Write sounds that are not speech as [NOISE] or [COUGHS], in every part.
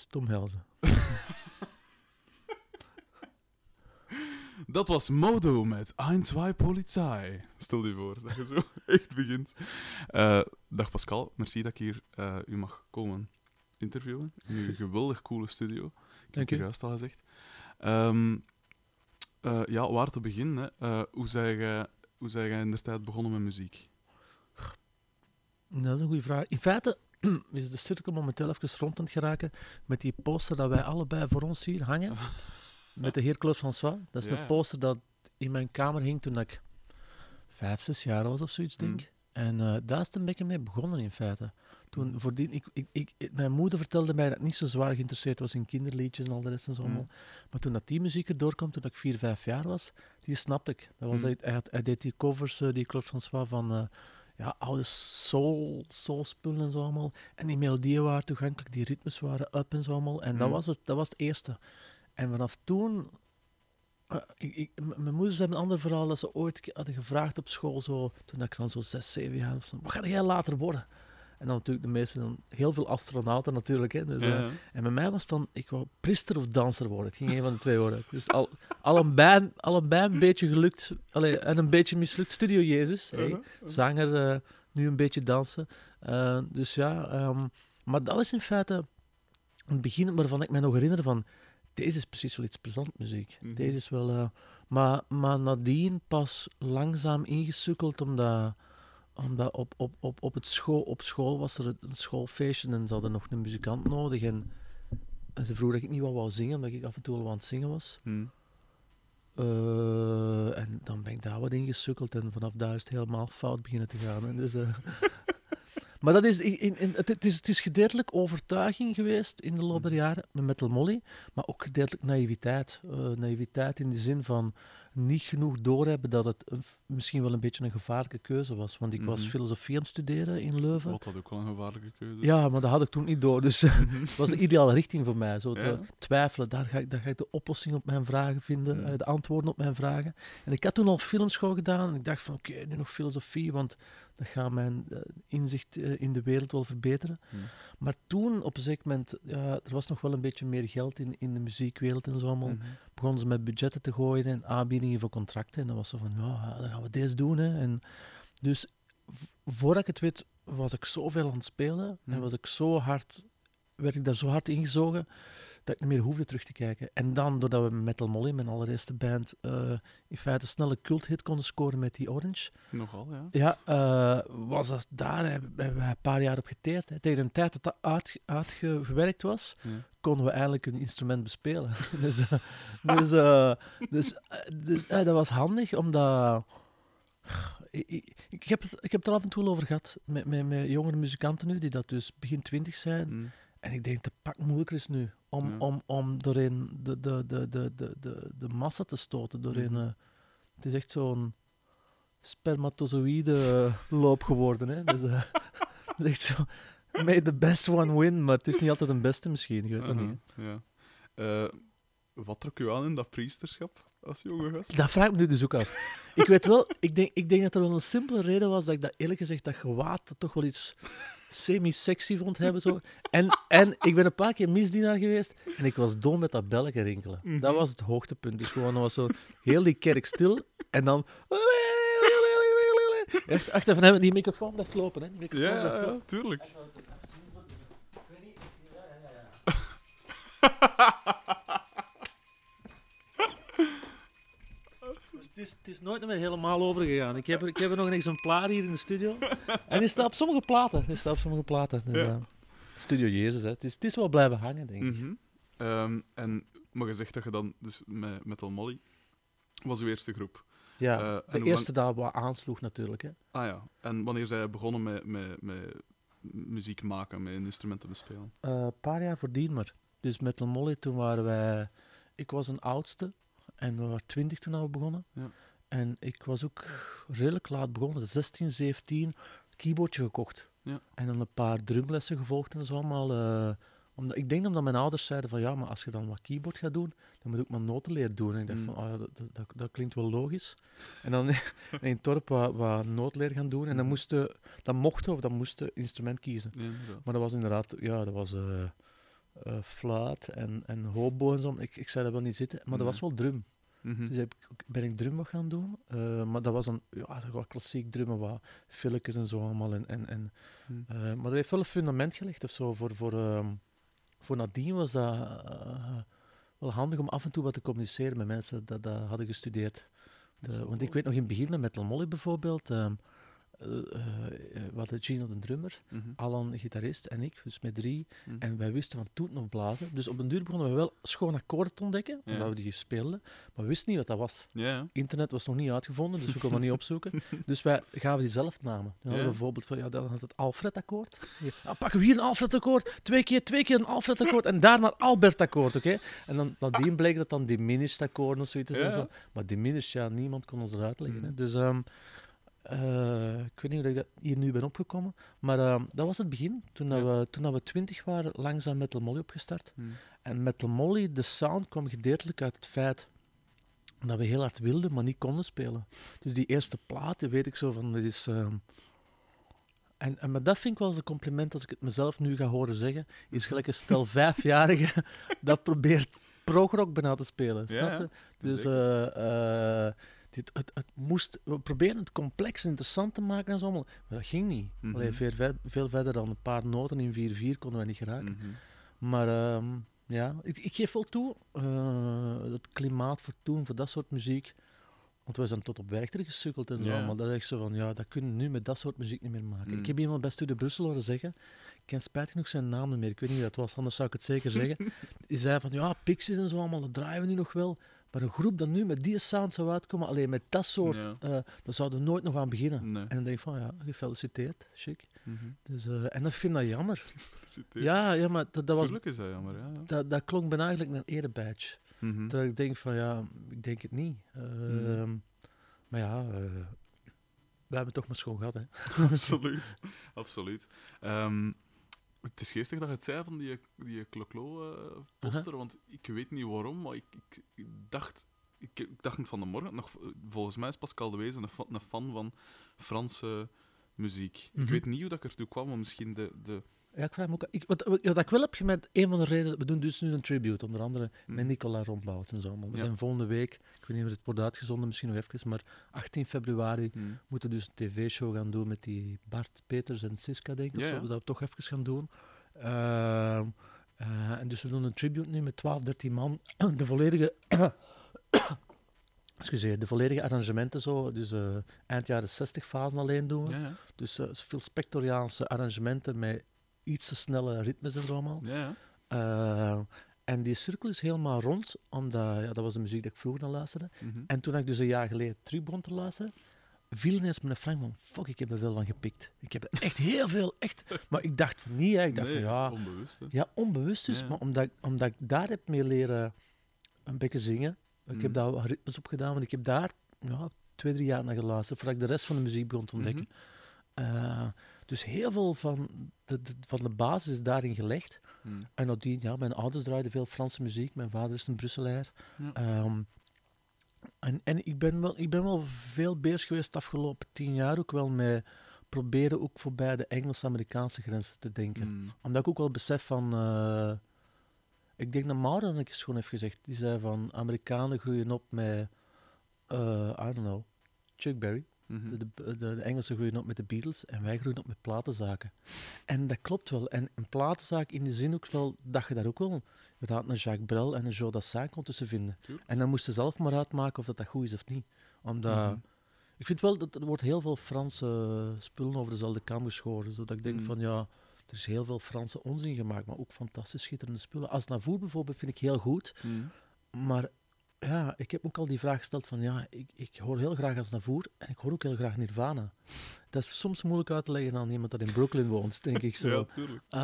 Dus Tom Helzen. [LAUGHS] Dat was Modo met Ein, zwei, Polizei. Stel je voor dat je zo [LAUGHS] echt begint. Eh, dag Pascal, merci dat ik hier eh, u mag komen interviewen. In uw geweldig coole studio. Ik heb Dank het juist al gezegd. Ehm, eh, ja, waar te beginnen? hè? Hoe zij jij hoe zij jij in de tijd begonnen met muziek? Dat is een goede vraag. In feite [CLEARS THROAT] is de cirkel momenteel even rond aan het geraken met die poster dat wij allebei voor ons hier hangen. [LAUGHS] met de heer Claude François. Dat is Ja, een poster dat in mijn kamer hing toen ik vijf, zes jaar was of zoiets, denk Mm. ik. En eh, daar is het een beetje mee begonnen in feite. Toen, Mm. voordien, ik, ik, ik, mijn moeder vertelde mij dat ik niet zo zwaar geïnteresseerd was in kinderliedjes en al de rest en zo Mm. Maar toen dat die muziek erdoor kwam, toen ik vier, vijf jaar was, die snapte ik. Dat was, Mm. hij, hij, deed die covers, eh, die Claude François, van eh, ja, oude soul, soulspullen en zo allemaal. En die melodieën waren toegankelijk, die ritmes waren up en zo allemaal. En dat, Mm. was het, dat was het eerste. En vanaf toen... eh, ik, mijn moeder zei een ander verhaal dat ze ooit hadden gevraagd op school, zo, toen ik dan zo zes, zeven jaar was. Wat ga jij later worden? En dan natuurlijk de meeste, dan, heel veel astronauten natuurlijk. Hè, dus, Ja, eh, en bij mij was dan, ik wou priester of danser worden. Het ging een van de twee worden. Dus al, allebei, allebei een beetje gelukt, allee, en een beetje mislukt. Studio Jezus, hey, Uh-huh. zanger, eh, nu een beetje dansen. Eh, dus ja, ehm, maar dat was in feite het begin waarvan ik mij nog herinner van, deze is precies wel iets plezant muziek. Mhm. Deze is wel... maar, maar nadien pas langzaam ingesukkeld, omdat, omdat op, op, op, op, het school, op school was er een schoolfeestje en ze hadden nog een muzikant nodig. En, en ze vroeg dat ik niet wat wou zingen, omdat ik af en toe al aan het zingen was. Hm. Eh, en dan ben ik daar wat ingesukkeld en vanaf daar is het helemaal fout beginnen te gaan. hè. Dus, eh, [LAUGHS] maar dat is, in, in, het, het is, het is gedeeltelijk overtuiging geweest in de loop der jaren met Metal Molly, maar ook gedeeltelijk naïviteit. Eh, naïviteit in de zin van niet genoeg doorhebben dat het misschien wel een beetje een gevaarlijke keuze was. Want ik was Mhm. filosofie aan het studeren in Leuven. Wat dat ook wel een gevaarlijke keuze. Ja, maar dat had ik toen niet door. Dus het [LAUGHS] was de ideale richting voor mij. Zo te Ja. twijfelen, daar ga, ik, daar ga ik de oplossing op mijn vragen vinden, eh, de antwoorden op mijn vragen. En ik had toen al filmschool gedaan en ik dacht van oké, nu nog filosofie, want dat gaat mijn eh, inzicht eh, in de wereld wel verbeteren. Hm. Maar toen, op een zeker moment, ja, er was nog wel een beetje meer geld in, in de muziekwereld en zo allemaal. Mhm. Begonnen ze met budgetten te gooien en aanbiedingen voor contracten. En dan was ze van, ja, dan gaan we deze doen. Hè. En dus, voordat ik het weet, was ik zoveel aan het spelen. En Mhm. was ik zo hard, werd ik daar zo hard ingezogen, dat ik niet meer hoefde terug te kijken. En dan, doordat we met Metal Molly, mijn allereerste band, eh, in feite snelle culthit konden scoren met die Orange. Nogal, ja. Ja, eh, was dat daar, hebben we een paar jaar op geteerd. Hè. Tegen de tijd dat dat uitge- uitgewerkt was, Ja. konden we eindelijk een instrument bespelen. [LAUGHS] [LAUGHS] dus eh, dus, dus, dus dat was handig, omdat... Ik, ik, ik, heb het, ik heb het er af en toe over gehad met, met, met jongere muzikanten nu, die dat dus begin twintig zijn. Hm. En ik denk dat het pak moeilijker is nu om, Ja. om, om doorheen de, de, de, de, de, de, de massa te stoten. Doorheen, Mhm. eh, het is echt zo'n spermatozoïde eh, loop geworden. Hè? Dus, eh, [LAUGHS] het is echt zo... May the best one win, maar het is niet altijd een beste misschien. Je weet dat Uh-huh, niet. Ja. Wat trok u aan in dat priesterschap als jonge gast? Dat vraag ik me nu dus ook af. Ik weet wel, ik denk, ik denk dat er wel een simpele reden was dat ik dat eerlijk gezegd, dat gewaad toch wel iets semi-sexy vond hebben. Zo. En, en ik ben een paar keer misdienaar geweest en ik was dol met dat belletje rinkelen. Mhm. Dat was het hoogtepunt. Dus gewoon, dat was zo heel die kerk stil en dan... Echt, achter van hem, die microfoon blijft lopen. Hè. Die microfoon Ja, blijft ja, lopen. ja, tuurlijk. Dus [LAUGHS] is, het is nooit meer helemaal overgegaan. Ik heb, er, ik heb er nog een exemplaar hier in de studio. En die staat op sommige platen. Die staat op sommige platen. Dus, eh, studio Jezus, hè. Het, is, het is wel blijven hangen, denk ik. Mhm. Ehm, en, maar je zegt dat je dan, dus met Metal Molly, was uw eerste groep. Ja, Eh, de eerste dat wat aansloeg natuurlijk. Hè. Ah ja, en wanneer zij begonnen met, met, met muziek maken, met instrumenten bespelen? Eh, Een paar jaar voordien maar. Dus met de Molly, toen waren wij... Ik was een oudste en we waren twintig toen we begonnen. Ja. En ik was ook redelijk laat begonnen, 16, 17, keyboardje gekocht. Ja. En dan een paar drumlessen gevolgd en zo allemaal. eh, omdat, ik denk omdat mijn ouders zeiden van ja, maar als je dan wat keyboard gaat doen, dan moet je ook maar notenleer doen. En ik dacht Mm. van, oh ja, dat, dat, dat, dat klinkt wel logisch. En dan [LAUGHS] in het dorp wat, wat nootleer gaan doen. En dan, Mhm. moesten, dan mochten of dan moesten instrument kiezen. Ja. Maar dat was inderdaad, ja, dat was, eh, eh, fluit en, en hobo en zo. Ik, ik zei dat wel niet zitten, maar dat was wel drum. Mhm. Dus heb ik, ben ik drum wat gaan doen. Eh, maar dat was een ja, wat klassiek drummen, wat filletjes en zo allemaal. En, en, en, Mhm. eh, maar dat heeft wel een fundament gelegd of zo. Voor, voor, ehm, voor nadien was dat wel handig om af en toe wat te communiceren met mensen dat dat hadden gestudeerd. De- want ik weet nog in het begin met Metal Molly bijvoorbeeld. ehm eh, eh, we hadden Gino de drummer, Mhm. Alan gitarist en ik, dus met drie. Mhm. En wij wisten van toeten of blazen. Dus op een duur begonnen we wel schoon akkoorden te ontdekken, omdat we die speelden. Maar we wisten niet wat dat was. Internet was nog niet uitgevonden, dus we konden niet [LAUGHS] opzoeken. Dus wij gaven die zelf namen. Dan bijvoorbeeld van, ja, dan had het Alfred-akkoord. Ja, pakken we hier een Alfred-akkoord, twee keer, twee keer een Alfred-akkoord en daarna Albert-akkoord, oké? En dan nadien bleek dat dan diminished-akkoorden of zoiets. Zo. Maar diminished, ja, niemand kon ons dat uitleggen. Hè? Mhm. Dus ehm, eh, ik weet niet hoe ik dat hier nu ben opgekomen, maar ehm, dat was het begin. Toen, dat we, toen dat we twintig waren, langzaam Metal Molly opgestart. Mhm. En Metal Molly, de sound kwam gedeeltelijk uit het feit dat we heel hard wilden, maar niet konden spelen. Dus die eerste platen weet ik zo van, dit is... ehm, en, en maar dat vind ik wel eens een compliment als ik het mezelf nu ga horen zeggen. Is gelijk een stel [LAUGHS] vijfjarige dat probeert progrock bijna te spelen. Ja, Snap ja. je? Dus eh, eh, dit, het, het moest, we proberen het complex en interessant te maken en zo, allemaal, maar dat ging niet. Mhm. Allee, veel, veel verder dan een paar noten in 4-4 konden we niet geraken. Mhm. Maar ehm, ja, ik, ik geef wel toe, eh, het klimaat voor toen, voor dat soort muziek. Want we zijn tot op Werchter gesukkeld en zo. Maar dat is echt zo van, ja, dat kunnen we nu met dat soort muziek niet meer maken. Mm. Ik heb iemand bij Studio Brussel horen zeggen, ik ken spijtig genoeg zijn naam niet meer, ik weet niet wie dat was, anders zou ik het zeker zeggen. [LAUGHS] Die zei van, ja, Pixies en zo allemaal, dat draaien we nu nog wel. Maar een groep dat nu met die sound zou uitkomen, alleen met dat soort, Ja. eh daar zouden we nooit nog aan beginnen. Nee. En dan denk ik van, ja, gefeliciteerd, chic. Mhm. Dus, eh, en ik vind dat jammer. Ja, ja maar dat, dat was Tuurlijk is dat jammer, ja. ja. dat, dat klonk bijna eigenlijk een erebadge. Mhm. Dat ik denk van ja, ik denk het niet. Ehm, Maar ja, eh, we hebben het toch maar schoon gehad. Hè. [LAUGHS] absoluut. absoluut. Ehm, het is geestig dat je het zei van die, die Cloclo-poster, want ik weet niet waarom, maar ik, ik, ik dacht... Ik, ik dacht van de morgen, nog, volgens mij is Pascal de Wezen een, fa- een fan van Franse muziek. Mhm. Ik weet niet hoe dat ik ertoe kwam, maar misschien de... de Ja, ik vraag me ook... Ik, wat, wat, ik wel heb gemerkt, een van de redenen... We doen dus nu een tribute, onder andere met Mhm. Nicola Rombout en zo. Maar we Ja. zijn volgende week, ik weet niet of het wordt uitgezonden, misschien nog even, maar 18 februari Mhm. moeten we dus een tv-show gaan doen met die Bart Peters en Siska, denk ik. Ja, ja. we dat toch even gaan doen? Ehm, eh, en dus we doen een tribute nu met 12, 13 man. [CLEARS THROAT] De volledige... [COUGHS] Excuseer, de volledige arrangementen zo. Dus eh, eind jaren 60 fasen alleen doen we. Ja, ja. Dus eh, veel spectoriaanse arrangementen met iets te snelle ritmes en zo allemaal. ja, ja. Eh, en die cirkel is helemaal rond, omdat ja, dat was de muziek die ik vroeger naar luisterde. Mhm. En toen ik dus een jaar geleden terug begon te luisteren, viel ineens mijn Frank van, fuck, ik heb er veel van gepikt. Ik heb er echt heel veel, echt. Maar ik dacht van niet, hè. ik dacht Nee, van ja, onbewust, hè. ja, onbewust dus, Ja. maar omdat, ik- omdat ik daar heb mee leren een beetje zingen. Ik Mhm. heb daar wat ritmes op gedaan, want ik heb daar ja, twee, drie jaar naar geluisterd, voordat ik de rest van de muziek begon te ontdekken. Eh, dus heel veel van de, de- van de basis is daarin gelegd. Mhm. En nadien, ja, mijn ouders draaiden veel Franse muziek, mijn vader is een Brusselaar. Ja. Ehm, en en ik, ben wel, ik ben wel veel bezig geweest de afgelopen tien jaar ook wel met proberen ook voorbij de Engels-Amerikaanse grenzen te denken Mhm. omdat ik ook wel besef van. eh, ik denk dat Mauro ik eens gewoon heeft gezegd. Die zei van Amerikanen groeien op met. eh, I don't know. Chuck Berry. Mhm. De, de, de, de Engelsen groeien op met de Beatles en wij groeien op met platenzaken. En dat klopt wel. En een platenzaak in de zin ook wel dat je daar ook wel inderdaad een Jacques Brel en een Joe Dassin kon tussen vinden. Tuurlijk. En dan moest je zelf maar uitmaken of dat, dat goed is of niet. Omdat, Mhm. Ik vind wel dat er wordt heel veel Franse spullen over dezelfde kam geschoren. Zodat ik denk Mhm. van ja, er is heel veel Franse onzin gemaakt, maar ook fantastisch schitterende spullen. Als Navour bijvoorbeeld vind ik heel goed. Maar ja, ik heb ook al die vraag gesteld van ja, ik, ik hoor heel graag als Navour en ik hoor ook heel graag Nirvana. Dat is soms moeilijk uit te leggen aan iemand dat in Brooklyn woont, denk ik zo. [LAUGHS] Ja, tuurlijk. Uh,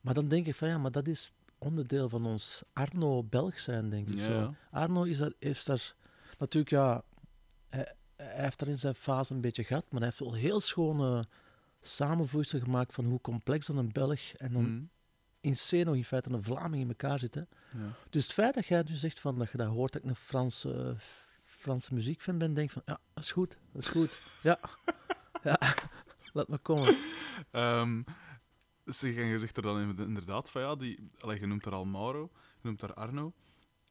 maar dan denk ik van ja, maar dat is onderdeel van ons Arno-Belg zijn, denk ik Ja, zo. ja. Arno is daar, is daar natuurlijk, ja, hij, hij heeft daar in zijn fase een beetje gehad, maar hij heeft wel heel schone samenvoegsel gemaakt van hoe complex dan een Belg en dan. In nog in feite een Vlaming in elkaar zitten. Ja. Dus het feit dat jij nu zegt van dat je dat hoort dat ik een Franse, Franse muziekfan ben, denk van ja, dat is goed, dat is goed. [LAUGHS] ja, ja, [LAUGHS] laat maar komen. Ehm, zeg, en je zegt er dan in- inderdaad van ja, die, allee, je noemt daar al Mauro, je noemt daar Arno.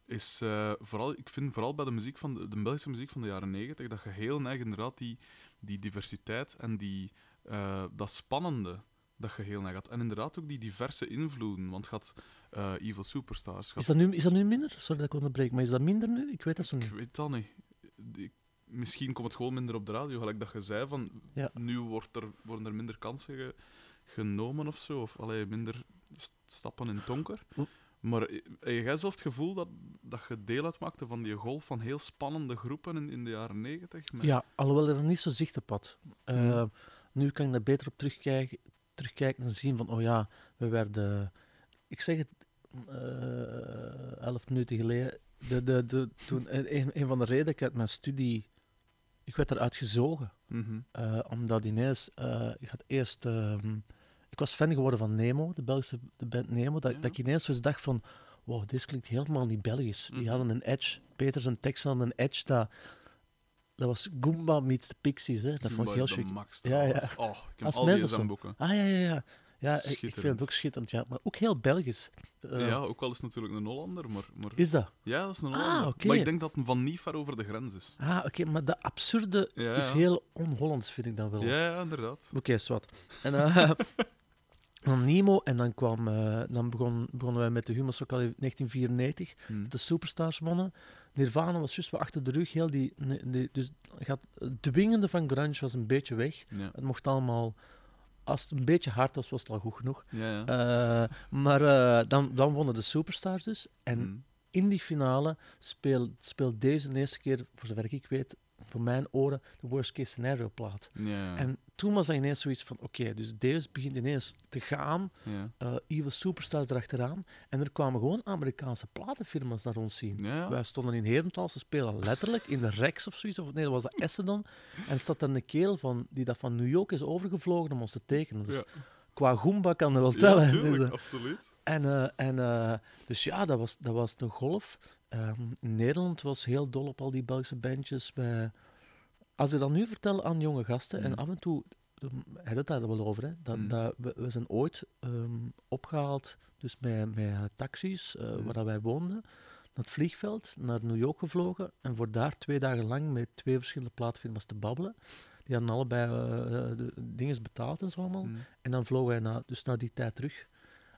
Is eh, vooral, ik vind vooral bij de muziek van de, de Belgische muziek van de jaren negentig dat je heel neig inderdaad die, die diversiteit en die, eh, dat spannende dat je heel neig had. En inderdaad ook die diverse invloeden. Want je had eh, Evil Superstars. je Is dat, nu, is dat nu minder? Sorry dat ik onderbreek, maar is dat minder nu? Ik weet dat zo niet. Ik weet dat niet. Ik- misschien komt het gewoon minder op de radio, gelijk dat je zei van Ja. nu wordt er, worden er minder kansen ge- genomen of zo, of allee, minder st- stappen in het donker. Maar eh, heb jij zelf het gevoel dat, dat je deel uitmaakte van die golf van heel spannende groepen in, in de jaren negentig? Met- Ja, alhoewel er niet zo zicht op had. Eh, Hmm. Nu kan ik daar beter op terugkijken, terugkijken en zien van, oh ja, we werden, ik zeg het, eh, elf minuten geleden, de, de, de, toen, een, een van de redenen dat ik uit mijn studie, ik werd eruit gezogen. Mhm. Eh, omdat ineens, eh, ik had eerst, ehm, ik was fan geworden van Nemo, de Belgische de band Nemo, dat, Ja. dat ik ineens zo eens dacht van, wow, dit klinkt helemaal niet Belgisch. Die Mhm. hadden een edge, Peters en Tex hadden een edge, dat, dat was Goomba meets de Pixies, hè. dat vond ik heel is de chic. max Ja, ja. Oh, ik heb Als al die. SM-boeken. Ah, ja, ja, ja. Ja, ik- vind het ook schitterend, ja. Maar ook heel Belgisch. Eh, ja, ook wel eens natuurlijk een Hollander, maar... maar... Is dat? Ja, dat is een Ah, Hollander. oké. Maar ik denk dat het van niet ver over de grens is. Ah, oké, maar dat absurde Ja, is heel on-Hollands, vind ik dan wel. Ja, ja, inderdaad. Oké, zwart. En eh, [LAUGHS] dan Nemo, en dan, kwam, eh, dan begon, begonnen wij met de Humus ook al in 1994, Hm. de Superstars wonnen. Nirvana was juist wel achter de rug, heel die, dus gaat, het dwingende van grunge was een beetje weg. Ja. Het mocht allemaal, als het een beetje hard was, was het al goed genoeg. Ja, ja. Eh, maar eh, dan, dan wonnen de Superstars dus. En Hm. in die finale speelt, speelt deze de eerste keer, voor zover ik weet, voor mijn oren, de worst case scenario plaat. En toen was dat ineens zoiets van, oké, dus deze begint ineens te gaan, Evil Superstars erachteraan, en er kwamen gewoon Amerikaanse platenfirma's naar ons zien. Wij stonden in Herentals te spelen, letterlijk, in de Rex of zoiets, of nee, dat was dat Essen dan. En er staat dan een kerel van, die dat van New York is overgevlogen om ons te tekenen. Dus. Qua Goomba kan dat wel Ja, tellen. tuurlijk, Dus, eh, absoluut. en, eh, en, eh, dus ja, dat was, dat was een golf. Ehm, Nederland was heel dol op al die Belgische bandjes. Bij... Als ik dat nu vertel aan jonge gasten, en Mhm. af en toe um, heb je het daar wel over, hè, dat, Mhm. dat, we, we zijn ooit ehm, opgehaald dus met, met taxis uh, Mhm. waar dat wij woonden, naar het vliegveld, naar New York gevlogen en voor daar twee dagen lang met twee verschillende plaatfirma's te babbelen. Die hadden allebei uh, de dingen betaald en zo allemaal. Hm. En dan vlogen wij na, dus na die tijd terug.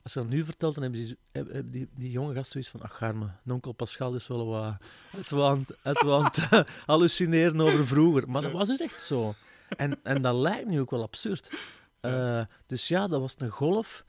Als je dat nu vertelt, dan hebben die, hebben die, die jonge gast zoiets van... Ach, Garme, onkel Pascal is wel wat... Hij is wel aan is wel aan het [LAUGHS] hallucineren over vroeger. Maar dat was dus echt zo. En, en dat lijkt nu ook wel absurd. Uh, dus ja, dat was een golf.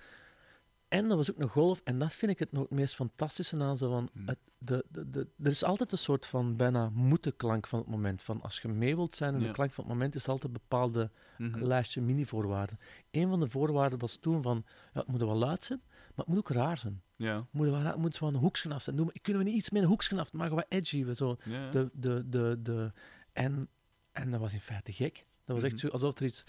En dat was ook een golf. En dat vind ik het nog het meest fantastische aan zo van... Het, de, de, de, er is altijd een soort van bijna moeten klank van het moment. Van als je mee wilt zijn in Ja. de klank van het moment, is altijd een bepaalde Mhm. lijstje mini-voorwaarden. Een van de voorwaarden was toen van, ja, het moet wel luid zijn, maar het moet ook raar zijn. Ja. Moet, wel, moet zo een hoekje af zijn. Doe, maar- kunnen we niet iets met een hoekje af, maar edgy. we Zo. Ja, ja. De, de, de, de, en, en dat was in feite gek. Dat was echt Mhm. zo alsof er iets...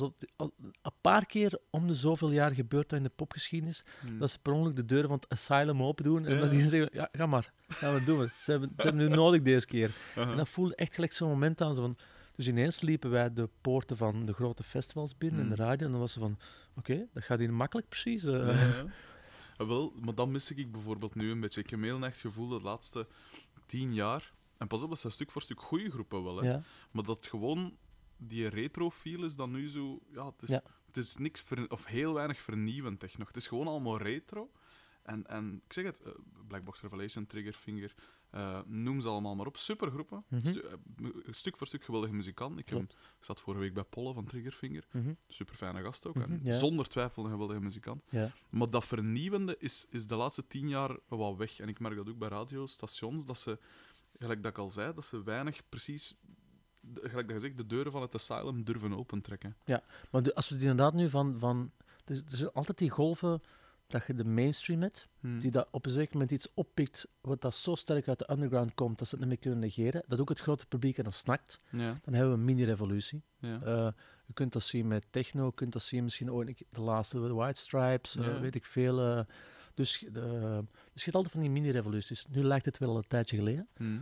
Alsof, als, een paar keer om de zoveel jaar gebeurt dat in de popgeschiedenis, Hm. dat ze per ongeluk de deuren van het asylum open doen en Ja. dat die zeggen, ja, ga maar, ja, we doen. Ze hebben, ze hebben nu [LAUGHS] nodig deze keer. Aha. En dat voelde echt gelijk zo'n moment aan. Zo van, dus ineens liepen wij de poorten van de grote festivals binnen in de Mm. radio. En dan was ze van, oké, dat gaat hier makkelijk precies. eh. Ja, ja. [LAUGHS] Ah, wel, maar dan mis ik bijvoorbeeld nu een beetje. Ik heb heel erg het gevoel dat de laatste tien jaar, en pas op, dat zijn stuk voor stuk goede groepen wel, hè, maar dat gewoon die retro-feel is dan nu zo... Ja, het is, Ja. Het is niks ver- of heel weinig vernieuwend echt nog. Het is gewoon allemaal retro. En, en ik zeg het, eh, Black Box Revelation, Triggerfinger, eh, noem ze allemaal maar op. Supergroepen. Mhm. Stu- eh, stuk voor stuk geweldige muzikant. Ik, heb, Klopt. ik zat vorige week bij Polle van Triggerfinger. Mhm. Super fijne gast ook. Mhm, en ja. Zonder twijfel een geweldige muzikant. ja. Maar dat vernieuwende is, is de laatste tien jaar wat weg. En ik merk dat ook bij radiostations, dat ze, gelijk dat ik al zei, dat ze weinig precies, gelijk dat je zegt, de deuren van het asylum durven opentrekken. Maar de- als we die inderdaad nu van... van er, er zijn altijd die golven dat je de mainstream hebt, Hm. die dat op een zeker moment iets oppikt wat dat zo sterk uit de underground komt dat ze het niet meer kunnen negeren. Dat ook het grote publiek er dan snakt. Ja, Dan hebben we een mini-revolutie. ja. Eh, je kunt dat zien met techno, je kunt dat zien misschien ooit de laatste de White Stripes, eh, Ja. weet ik veel. eh. dus, dus je hebt altijd van die mini-revoluties. Nu lijkt het wel al een tijdje geleden. Hm.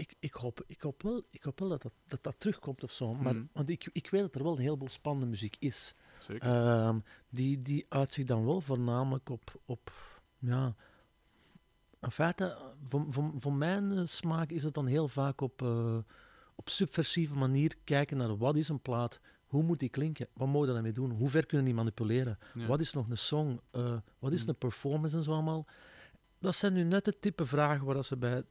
Ik, ik, hoop, ik, hoop wel, ik hoop wel dat dat, dat, dat terugkomt of zo. Maar, Mhm. Want ik, ik weet dat er wel een heleboel spannende muziek is. Zeker. Ehm, die, die uit zich dan wel voornamelijk op, op ja, in feite, voor, voor, voor mijn smaak is het dan heel vaak op, eh, op subversieve manier kijken naar wat is een plaat, hoe moet die klinken, wat mogen we daarmee doen, hoe ver kunnen die manipuleren, Ja. wat is nog een song, eh, wat is Mm. een performance en zo allemaal. Dat zijn nu net het type vragen waar dat ze bij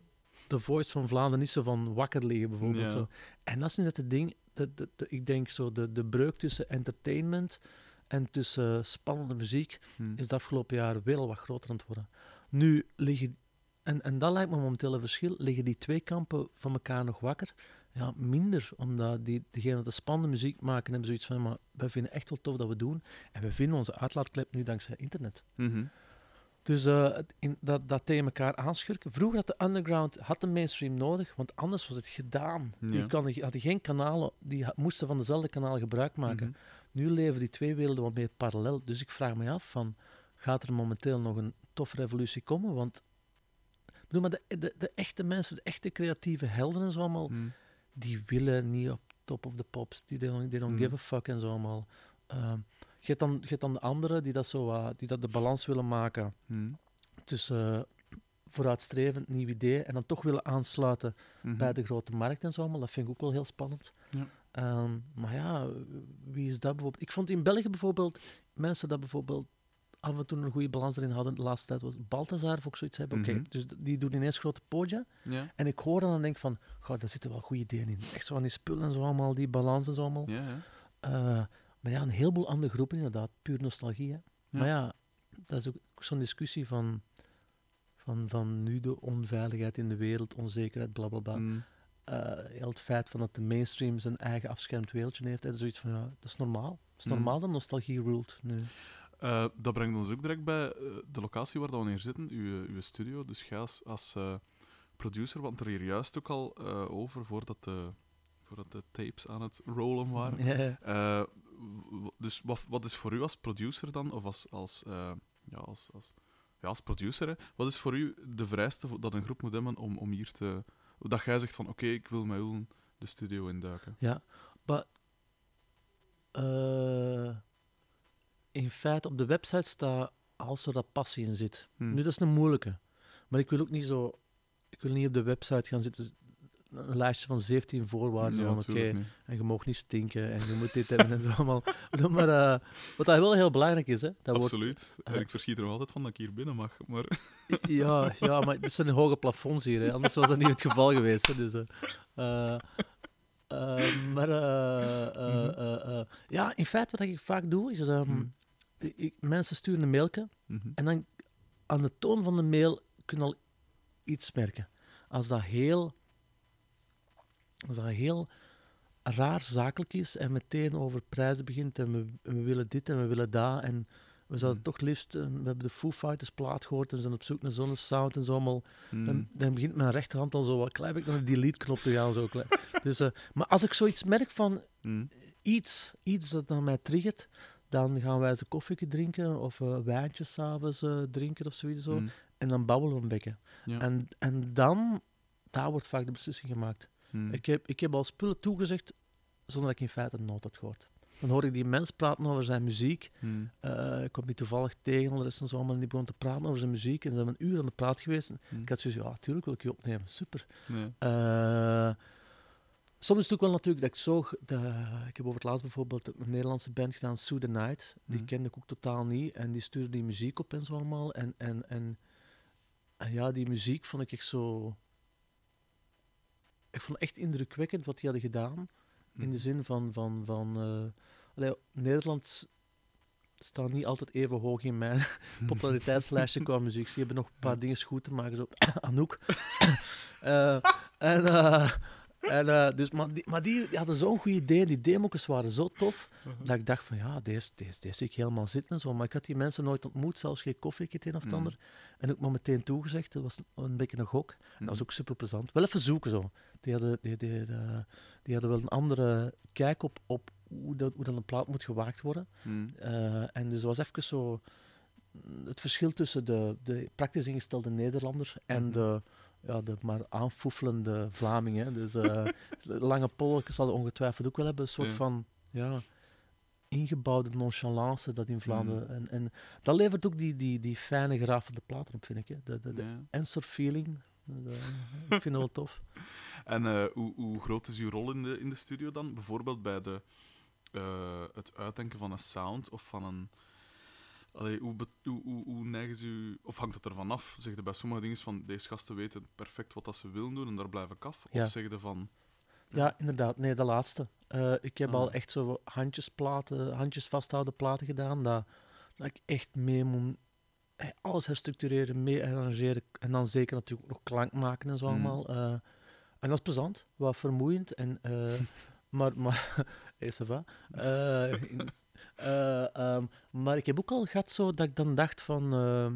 The Voice van Vlaanderen niet zo van wakker liggen, bijvoorbeeld. Ja. Zo. En dat is nu net het ding, de, de, de- ik denk zo, de, de breuk tussen entertainment en tussen spannende muziek Hm. is de afgelopen jaren wel wat groter aan het worden. Nu liggen, en, en dat lijkt me momenteel een verschil, liggen die twee kampen van elkaar nog wakker? Ja, minder, omdat die, diegenen die spannende muziek maken, hebben zoiets van, maar wij vinden echt wel tof dat we doen. En we vinden onze uitlaatklep nu dankzij internet. Mhm. Dus eh, in, dat, dat tegen elkaar aanschurken. Vroeger had de underground had de mainstream nodig, want anders was het gedaan. Ja. Die kan, hadden geen kanalen, die moesten van dezelfde kanaal gebruik maken. Mhm. Nu leven die twee werelden wat meer parallel. Dus ik vraag me af van, gaat er momenteel nog een toffe revolutie komen? Want bedoel, maar de, de, de echte mensen, de echte creatieve helden en zo allemaal, Hm. die willen niet op top of the pops. Die they don't, they don't Mhm. give a fuck en zo allemaal. Ehm, je, hebt dan, je hebt dan de anderen die dat, zo, wat- die dat de balans willen maken Hm. tussen eh, vooruitstrevend nieuw idee en dan toch willen aansluiten Mhm. bij de grote markt en zo allemaal. Dat vind ik ook wel heel spannend. Ja. Ehm, maar ja, wie is dat bijvoorbeeld? Ik vond in België bijvoorbeeld mensen dat bijvoorbeeld af en toe een goede balans erin hadden. De laatste tijd was Balthazar of ook zoiets hebben. Oké, Mhm. dus die doen ineens grote podia. En ik hoor dan en denk van, goh, daar zitten wel goede ideeën in. Echt zo van die spullen en zo allemaal, die balans en zo allemaal. Eh, maar ja, een heleboel andere groepen inderdaad. Puur nostalgie, hè. Maar ja, dat is ook zo'n discussie van, van, van nu de onveiligheid in de wereld, onzekerheid, bla bla bla. Hm. Eh, heel het feit van dat de mainstream zijn eigen afschermd wereldje heeft, hè, zoiets van, ja, dat is normaal. Het is Mm. normaal dat nostalgie ruled nu. Eh, dat brengt ons ook direct bij eh, de locatie waar dat we hier zitten, uw, uw studio. Dus jij als, als producer, want er hier juist ook al over, voordat de, voordat de tapes aan het rollen waren. [LAUGHS] W- dus wat, wat is voor u als producer dan, of als, als, eh, ja, als, als, ja, als producer, hè, wat is voor u de vereiste dat een groep moet hebben om, om hier te... Dat jij zegt van, oké, ik wil Ullen de studio induiken. ja. Maar eh, in feite op de website staat als er dat passie in zit. Hm. Nu, dat is een moeilijke. Maar ik wil ook niet zo... Ik wil niet op de website gaan zitten... Een lijstje van 17 voorwaarden. Ja, van, oké, en je mag niet stinken en je moet dit hebben en zo allemaal. [LAUGHS] Maar eh, wat dat wel heel belangrijk is, hè, dat wordt, Absoluut. eh, ik verschiet er nog altijd van dat ik hier binnen mag. Maar ja, ja, maar het zijn hoge plafonds hier, hè, anders was dat niet het geval geweest. Hè, dus, eh, maar eh, ja, in feite wat ik vaak doe, is ehm, Mhm. ik, mensen sturen een mailje Mhm. en dan aan de toon van de mail kun je al iets merken. Als dat heel, als dat heel raar zakelijk is en meteen over prijzen begint en we, en we willen dit en we willen dat en we zouden Mhm. toch liefst, eh, we hebben de Foo Fighters plaat gehoord en we zijn op zoek naar zo'n sound en zo allemaal. Hm. Dan, dan begint mijn rechterhand al zo wat klein beetje naar de delete-knop te gaan. Zo klein. [LAUGHS] Dus, eh, maar als ik zoiets merk van Hm. iets, iets dat dan mij triggert, dan gaan wij eens een koffie drinken of eh wijntjes s'avonds drinken of zoiets. Zo. En dan babbelen we een beetje. Ja. En, en dan, daar wordt vaak de beslissing gemaakt. Hm. Ik, heb, ik heb al spullen toegezegd zonder dat ik in feite een noot had gehoord. Dan hoor ik die mens praten over zijn muziek. Hm. Eh, ik kwam die toevallig tegen, de rest en zo allemaal, en die begon te praten over zijn muziek. En ze hebben een uur aan de praat geweest. En Hm. ik had zoiets van, ja, tuurlijk wil ik je opnemen, super. Nee. Eh, soms is het ook wel natuurlijk dat ik zo... De, ik heb over het laatst bijvoorbeeld een Nederlandse band gedaan, Sue the Night. Die Mhm. kende ik ook totaal niet. En die stuurde die muziek op en zo allemaal. En, en, en, en ja, die muziek vond ik echt zo... Ik vond het echt indrukwekkend wat die hadden gedaan. In de zin van... van, van eh, allee, Nederland staat niet altijd even hoog in mijn [LAUGHS] populariteitslijstje qua muziek. Ze hebben nog een paar dingen goed te maken. Zo, [COUGHS] Anouk. [COUGHS] Eh, en, eh, en, eh, dus, maar, die, maar die, die hadden zo'n goed idee. Die demo's waren zo tof. Dat ik dacht van ja, deze, deze, deze zie ik helemaal zitten en zo. Maar ik had die mensen nooit ontmoet. Zelfs geen koffie, het een of het Mm. ander. En ook maar meteen toegezegd. Dat was een beetje een gok. Dat was ook super plezant. Wel even zoeken zo. Die hadden, die, die, die, die hadden wel een andere kijk op, op hoe, dat, hoe dat een plaat moet gewaakt worden. Hm. Eh, en dus was even zo mm, het verschil tussen de, de praktisch ingestelde Nederlander en Mhm. de, ja, de maar aanfoefelende Vlamingen. Dus eh, [LAUGHS] lange polletjes hadden ongetwijfeld ook wel hebben een soort Ja. van ja, ingebouwde nonchalance dat in Vlaanderen... Mm. En, en dat levert ook die, die, die fijne gerafelde platen op, vind ik. Hè. De, de, de Ja. Ensor feeling. Dat, eh, ik vind dat wel tof. [LAUGHS] En eh, hoe, hoe groot is uw rol in de, in de studio dan? Bijvoorbeeld bij de, het uitdenken van een sound of van een. Allee, hoe, hoe, hoe, hoe neigen ze u. Of hangt het ervan af? Zeg je bij sommige dingen van deze gasten weten perfect wat dat ze willen doen en daar blijf ik af? Ja. Of zeg je van. Ja, inderdaad. Nee, de laatste. Eh, ik heb Ah. al echt zo handjesplaten, handjes vasthouden platen gedaan, dat, dat ik echt mee moet... eh, Alles herstructureren, mee arrangeren en dan zeker natuurlijk ook nog klank maken en zo Mm. allemaal. eh. en dat is plezant, wat vermoeiend. En, eh, [LAUGHS] maar, maar, [LAUGHS] eh, Eh, eh, ehm, maar ik heb ook al gehad zo dat ik dan dacht van... ehm,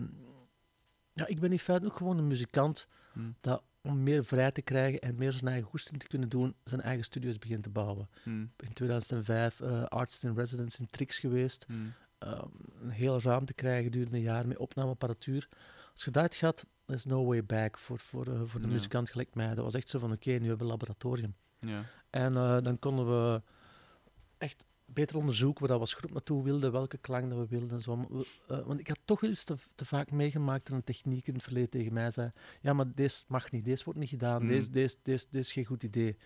ja, ik ben in feite ook gewoon een muzikant hm, dat om meer vrij te krijgen en meer zijn eigen goesting te kunnen doen, zijn eigen studio's begint te bouwen. hm, In 2005 eh Artist in Residence in Trix geweest. hm, Ehm, een hele ruimte krijgen gedurende een jaar met opnameapparatuur. Als je dat gaat, there's no way back voor, voor, eh, voor de Ja. muzikant gelijk mij. Dat was echt zo van, oké, nu hebben we een laboratorium. ja. En dan konden we echt beter onderzoeken waar dat was groep naartoe wilde, welke klank dat we wilden en zo. We- eh, want ik had toch wel eens te, te vaak meegemaakt dat een techniek in het verleden tegen mij zei: Ja, maar deze mag niet, deze wordt niet gedaan, Mm. deze, deze, deze, deze is geen goed idee.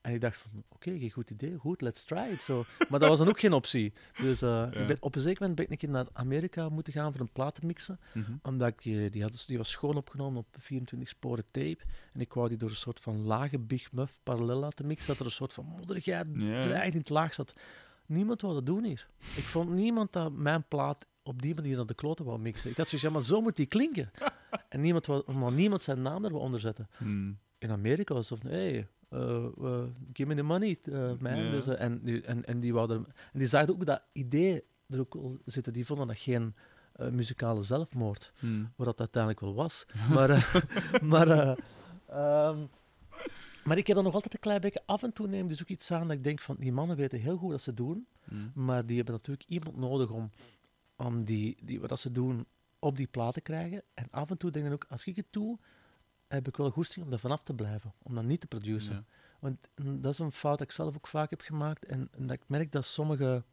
En ik dacht van, oké, geen goed idee, goed, let's try it. Zo. Maar dat was dan ook geen optie. Dus eh, ik ben, op een zeker moment ben ik een keer naar Amerika moeten gaan voor een plaat te mixen. mhm, Omdat ik, die, die, had, die was schoon opgenomen op 24 sporen tape. En ik wou die door een soort van lage Big Muff parallel laten mixen. Dat er een soort van modderigheid dreigend in het laag zat. Niemand wou dat doen hier. Ik vond niemand dat mijn plaat op die manier naar de kloten wou mixen. Ik had zoiets, ja, maar zo moet die klinken. [LAUGHS] en niemand wou, omdat niemand zijn naam er wou onderzetten. hm, In Amerika was het van, hey, eh, eh, give me the money, eh, man. Dus, en, die- en, en die wouden, en die zagen ook dat idee er ook wel zitten. Die vonden dat geen muzikale zelfmoord, hm. wat dat uiteindelijk wel was. [LAUGHS] Maar, [LAUGHS] maar, eh, ehm, maar ik heb dan nog altijd een klein beetje af en toe neem dus ook iets aan dat ik denk van, die mannen weten heel goed wat ze doen. hm. Maar die hebben natuurlijk iemand nodig om, om die, die, wat ze doen op die plaat te krijgen. En af en toe denk ik ook, als ik het doe, heb ik wel goesting om er vanaf te blijven. Om dat niet te produceren. Ja. Want mm, dat is een fout dat ik zelf ook vaak heb gemaakt. En, en dat ik merk dat sommige,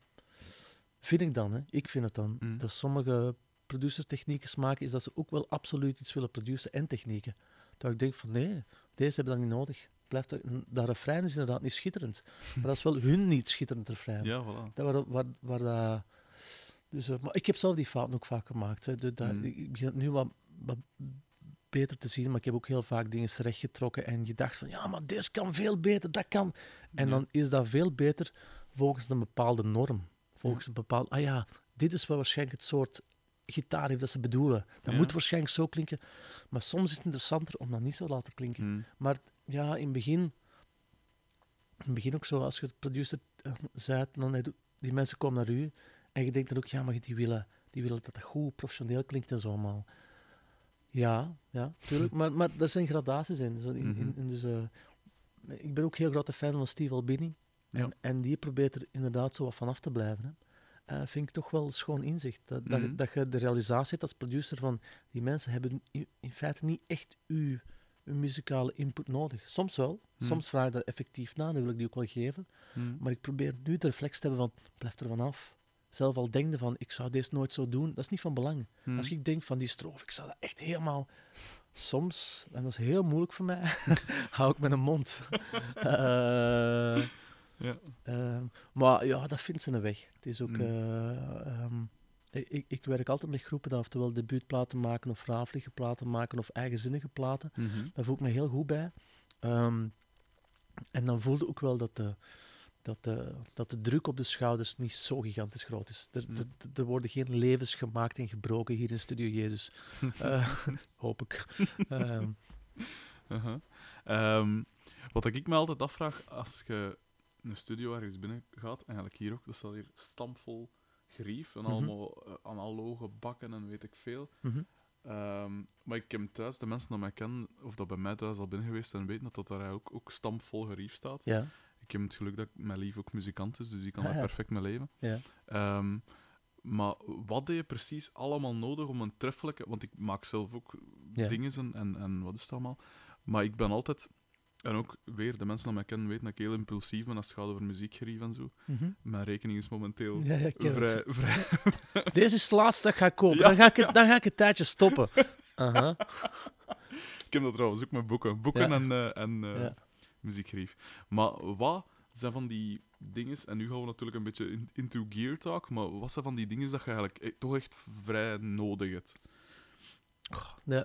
vind ik dan, hè, ik vind het dan, Mm. dat sommige producertechnieken maken, is dat ze ook wel absoluut iets willen produceren en technieken. Dat ik denk van, nee, deze hebben dat niet nodig. Blijft dat, dat refrein is inderdaad niet schitterend. Maar dat is wel hun niet schitterend refrein. ja, voilà. Dat waar, waar, waar dat... Dus, eh, maar ik heb zelf die fout ook vaak gemaakt. Hè. De, dat, Mm. Ik begin het nu wat, wat beter te zien, maar ik heb ook heel vaak dingen rechtgetrokken en gedacht van, ja, maar deze kan veel beter, dat kan. En Ja. dan is dat veel beter volgens een bepaalde norm. Volgens een bepaald, ah ja, dit is wel waarschijnlijk het soort gitaar heeft dat ze bedoelen. Dat Ja. moet waarschijnlijk zo klinken. Maar soms is het interessanter om dat niet zo te laten klinken. Hm. Maar ja, in het begin, in het begin ook zo, als je het producer eh, zei, dan die mensen komen naar u en je denkt dan ook, ja, maar die willen, die willen dat het goed professioneel klinkt en zo allemaal. Ja, ja, tuurlijk. maar, maar er zijn gradaties in. Zo in, in, Mhm. in dus, eh, ik ben ook heel grote fan van Steve Albini. Ja. En, en die probeert er inderdaad zo wat van af te blijven. Hè. Eh, vind ik toch wel schoon inzicht. Dat, dat, je- Mhm. dat je de realisatie hebt als producer van die mensen hebben in, in feite niet echt uw, uw muzikale input nodig. Soms wel. Mhm. Soms vraag je daar effectief na, dan wil ik die ook wel geven. Hm. Maar ik probeer nu de reflex te hebben van, blijf er vanaf. Zelf al denken van, ik zou deze nooit zo doen, dat is niet van belang. Hm. Als ik denk van die strofe, ik zou dat echt helemaal... Soms, en dat is heel moeilijk voor mij, [LAUGHS] hou ik mijn mond. [LAUGHS] Eh, Ja. Ehm, maar ja, dat vindt ze een weg. Het is ook... Eh, ehm, ik, ik werk altijd met groepen die oftewel debuutplaten maken of raaflige platen maken of eigenzinnige platen. Mhm. Daar voel ik me heel goed bij. Ehm, en dan voelde ook wel dat de, dat, de, dat de druk op de schouders niet zo gigantisch groot is. Er, Mm. er, worden geen levens gemaakt en gebroken hier in Studio Jezus. [LAUGHS] Eh, hoop ik. Ehm, Uh-huh. Ehm, wat ik me altijd afvraag, als je een studio ergens binnen gaat, eigenlijk hier ook, er staat hier stampvol grief en Mhm. allemaal eh, analoge bakken en weet ik veel. mhm. Ehm, maar ik heb thuis, de mensen die mij kennen, of dat bij mij thuis al binnen geweest zijn, weten dat dat daar ook, ook stampvol gerief staat. Ja, Ik heb het geluk dat mijn lief ook muzikant is, dus die kan Ah, daar ja. perfect mee leven. ja. Ehm, maar wat deed je precies allemaal nodig om een treffelijke... Want ik maak zelf ook dingen en, en, en wat is het allemaal. Maar ik ben altijd En ook weer, de mensen die mij kennen weten dat ik heel impulsief ben als het gaat over muziekgerief en zo. Mijn rekening is momenteel Ja, ja, vrij, vrij... [LAUGHS] Deze is het laatste dat ik ga kopen. Ja. Dan, ga ik het, dan ga ik het tijdje stoppen. [LAUGHS] Ik heb dat trouwens ook met boeken. Boeken en, eh, en eh, Ja. muziekgerief. Maar wat zijn van die dingen, en nu gaan we natuurlijk een beetje in- into gear talk, maar wat zijn van die dingen dat je eigenlijk e- toch echt vrij nodig hebt? Nee,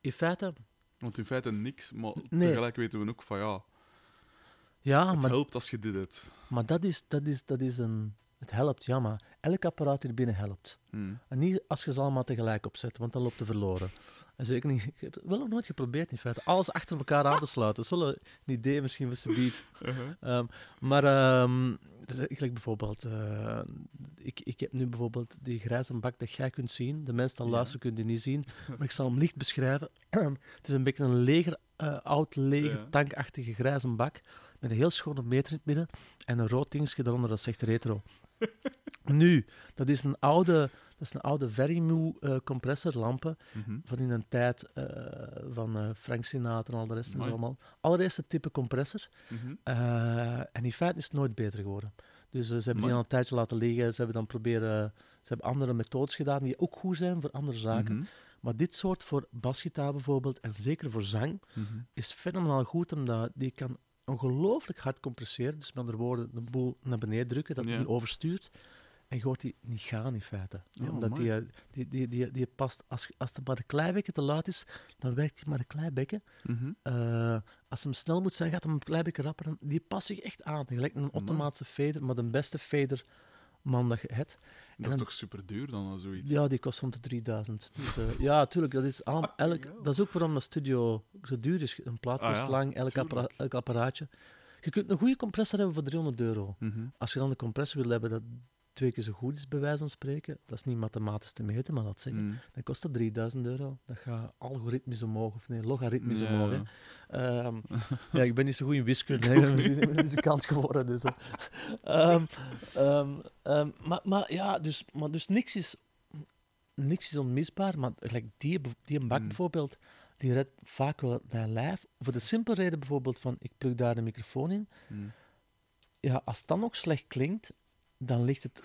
in feite, Want in feite niks, maar Nee. tegelijk weten we ook van ja, ja, het maar, helpt als je dit hebt. maar dat, is, dat, is, dat is een... Het helpt, ja, maar elk apparaat hier binnen helpt. Hmm. En niet als je ze allemaal tegelijk opzet, want dan loopt je verloren. En zeker niet... Ik heb het wel nog nooit geprobeerd, in feite. Alles achter elkaar aan te sluiten. Dat is wel een idee misschien voor ze biedt. Ehm, maar ehm dus eigenlijk bijvoorbeeld, eh, ik, ik heb nu bijvoorbeeld die grijze bak dat jij kunt zien. De mensen die Ja. luisteren kunnen die niet zien, [LAUGHS] maar ik zal hem licht beschrijven. het is een beetje een leger, eh, oud leger Ja. tankachtige grijze bak met een heel schone meter in het midden en een rood dingetje daaronder dat zegt retro. [LAUGHS] nu, dat is een oude, dat is een oude Verimoe eh compressorlampen Mhm. van in een tijd eh, van eh, Frank Sinatra en al de rest en zo allemaal. Allereerste type compressor. Mhm. En in feite is het nooit beter geworden. Dus ze hebben die al een tijdje laten liggen. Ze hebben dan proberen... Ze hebben andere methodes gedaan die ook goed zijn voor andere zaken. Mhm. Maar dit soort voor basgitaar bijvoorbeeld, en zeker voor zang, is fenomenaal goed, omdat die kan ongelooflijk hard compresseren. Dus met andere woorden, de boel naar beneden drukken, dat Ja. niet overstuurt. En je hoort die niet gaan in feite. Oh, omdat die, eh, die, die, die, die past, als, als het maar een klein beetje te luid is, dan werkt hij maar een klein beetje. Mhm. Eh, als hem snel moet zijn, gaat hem een klein beetje rapper. Die past zich echt aan. Gelijk een automatische fader, maar de beste fader man dat je hebt. Dat is toch super duur dan, al zoiets? Ja, die kost rond de 3000. Dus, eh, [LAUGHS] ja, tuurlijk. Dat is, al, elk, dat is ook waarom een studio zo duur is. Een plaat Ah, kost ja, lang, elk, appara- tuurlijk. elk apparaatje. Je kunt een goede compressor hebben voor 300 euro. Mhm. Als je dan een compressor wil hebben dat twee keer zo goed is, bij wijze van spreken, dat is niet mathematisch te meten, maar dat zeggen, Mhm. dan kost dat 3000 euro. Dat gaat algoritmisch omhoog, of nee, logaritmisch Ja. omhoog. Hè. Ehm, [LAUGHS] ja, ik ben niet zo goed in wiskunde. Ik ben- ik ben muzikant geworden. Dus, eh. Ehm, ehm, maar, maar ja, dus, maar dus niks is, niks is onmisbaar. Maar gelijk die, die bak Mm. bijvoorbeeld, die redt vaak wel mijn lijf. Voor de simpele reden bijvoorbeeld van, ik plug daar de microfoon in. Mhm. Ja, als het dan ook slecht klinkt, dan ligt het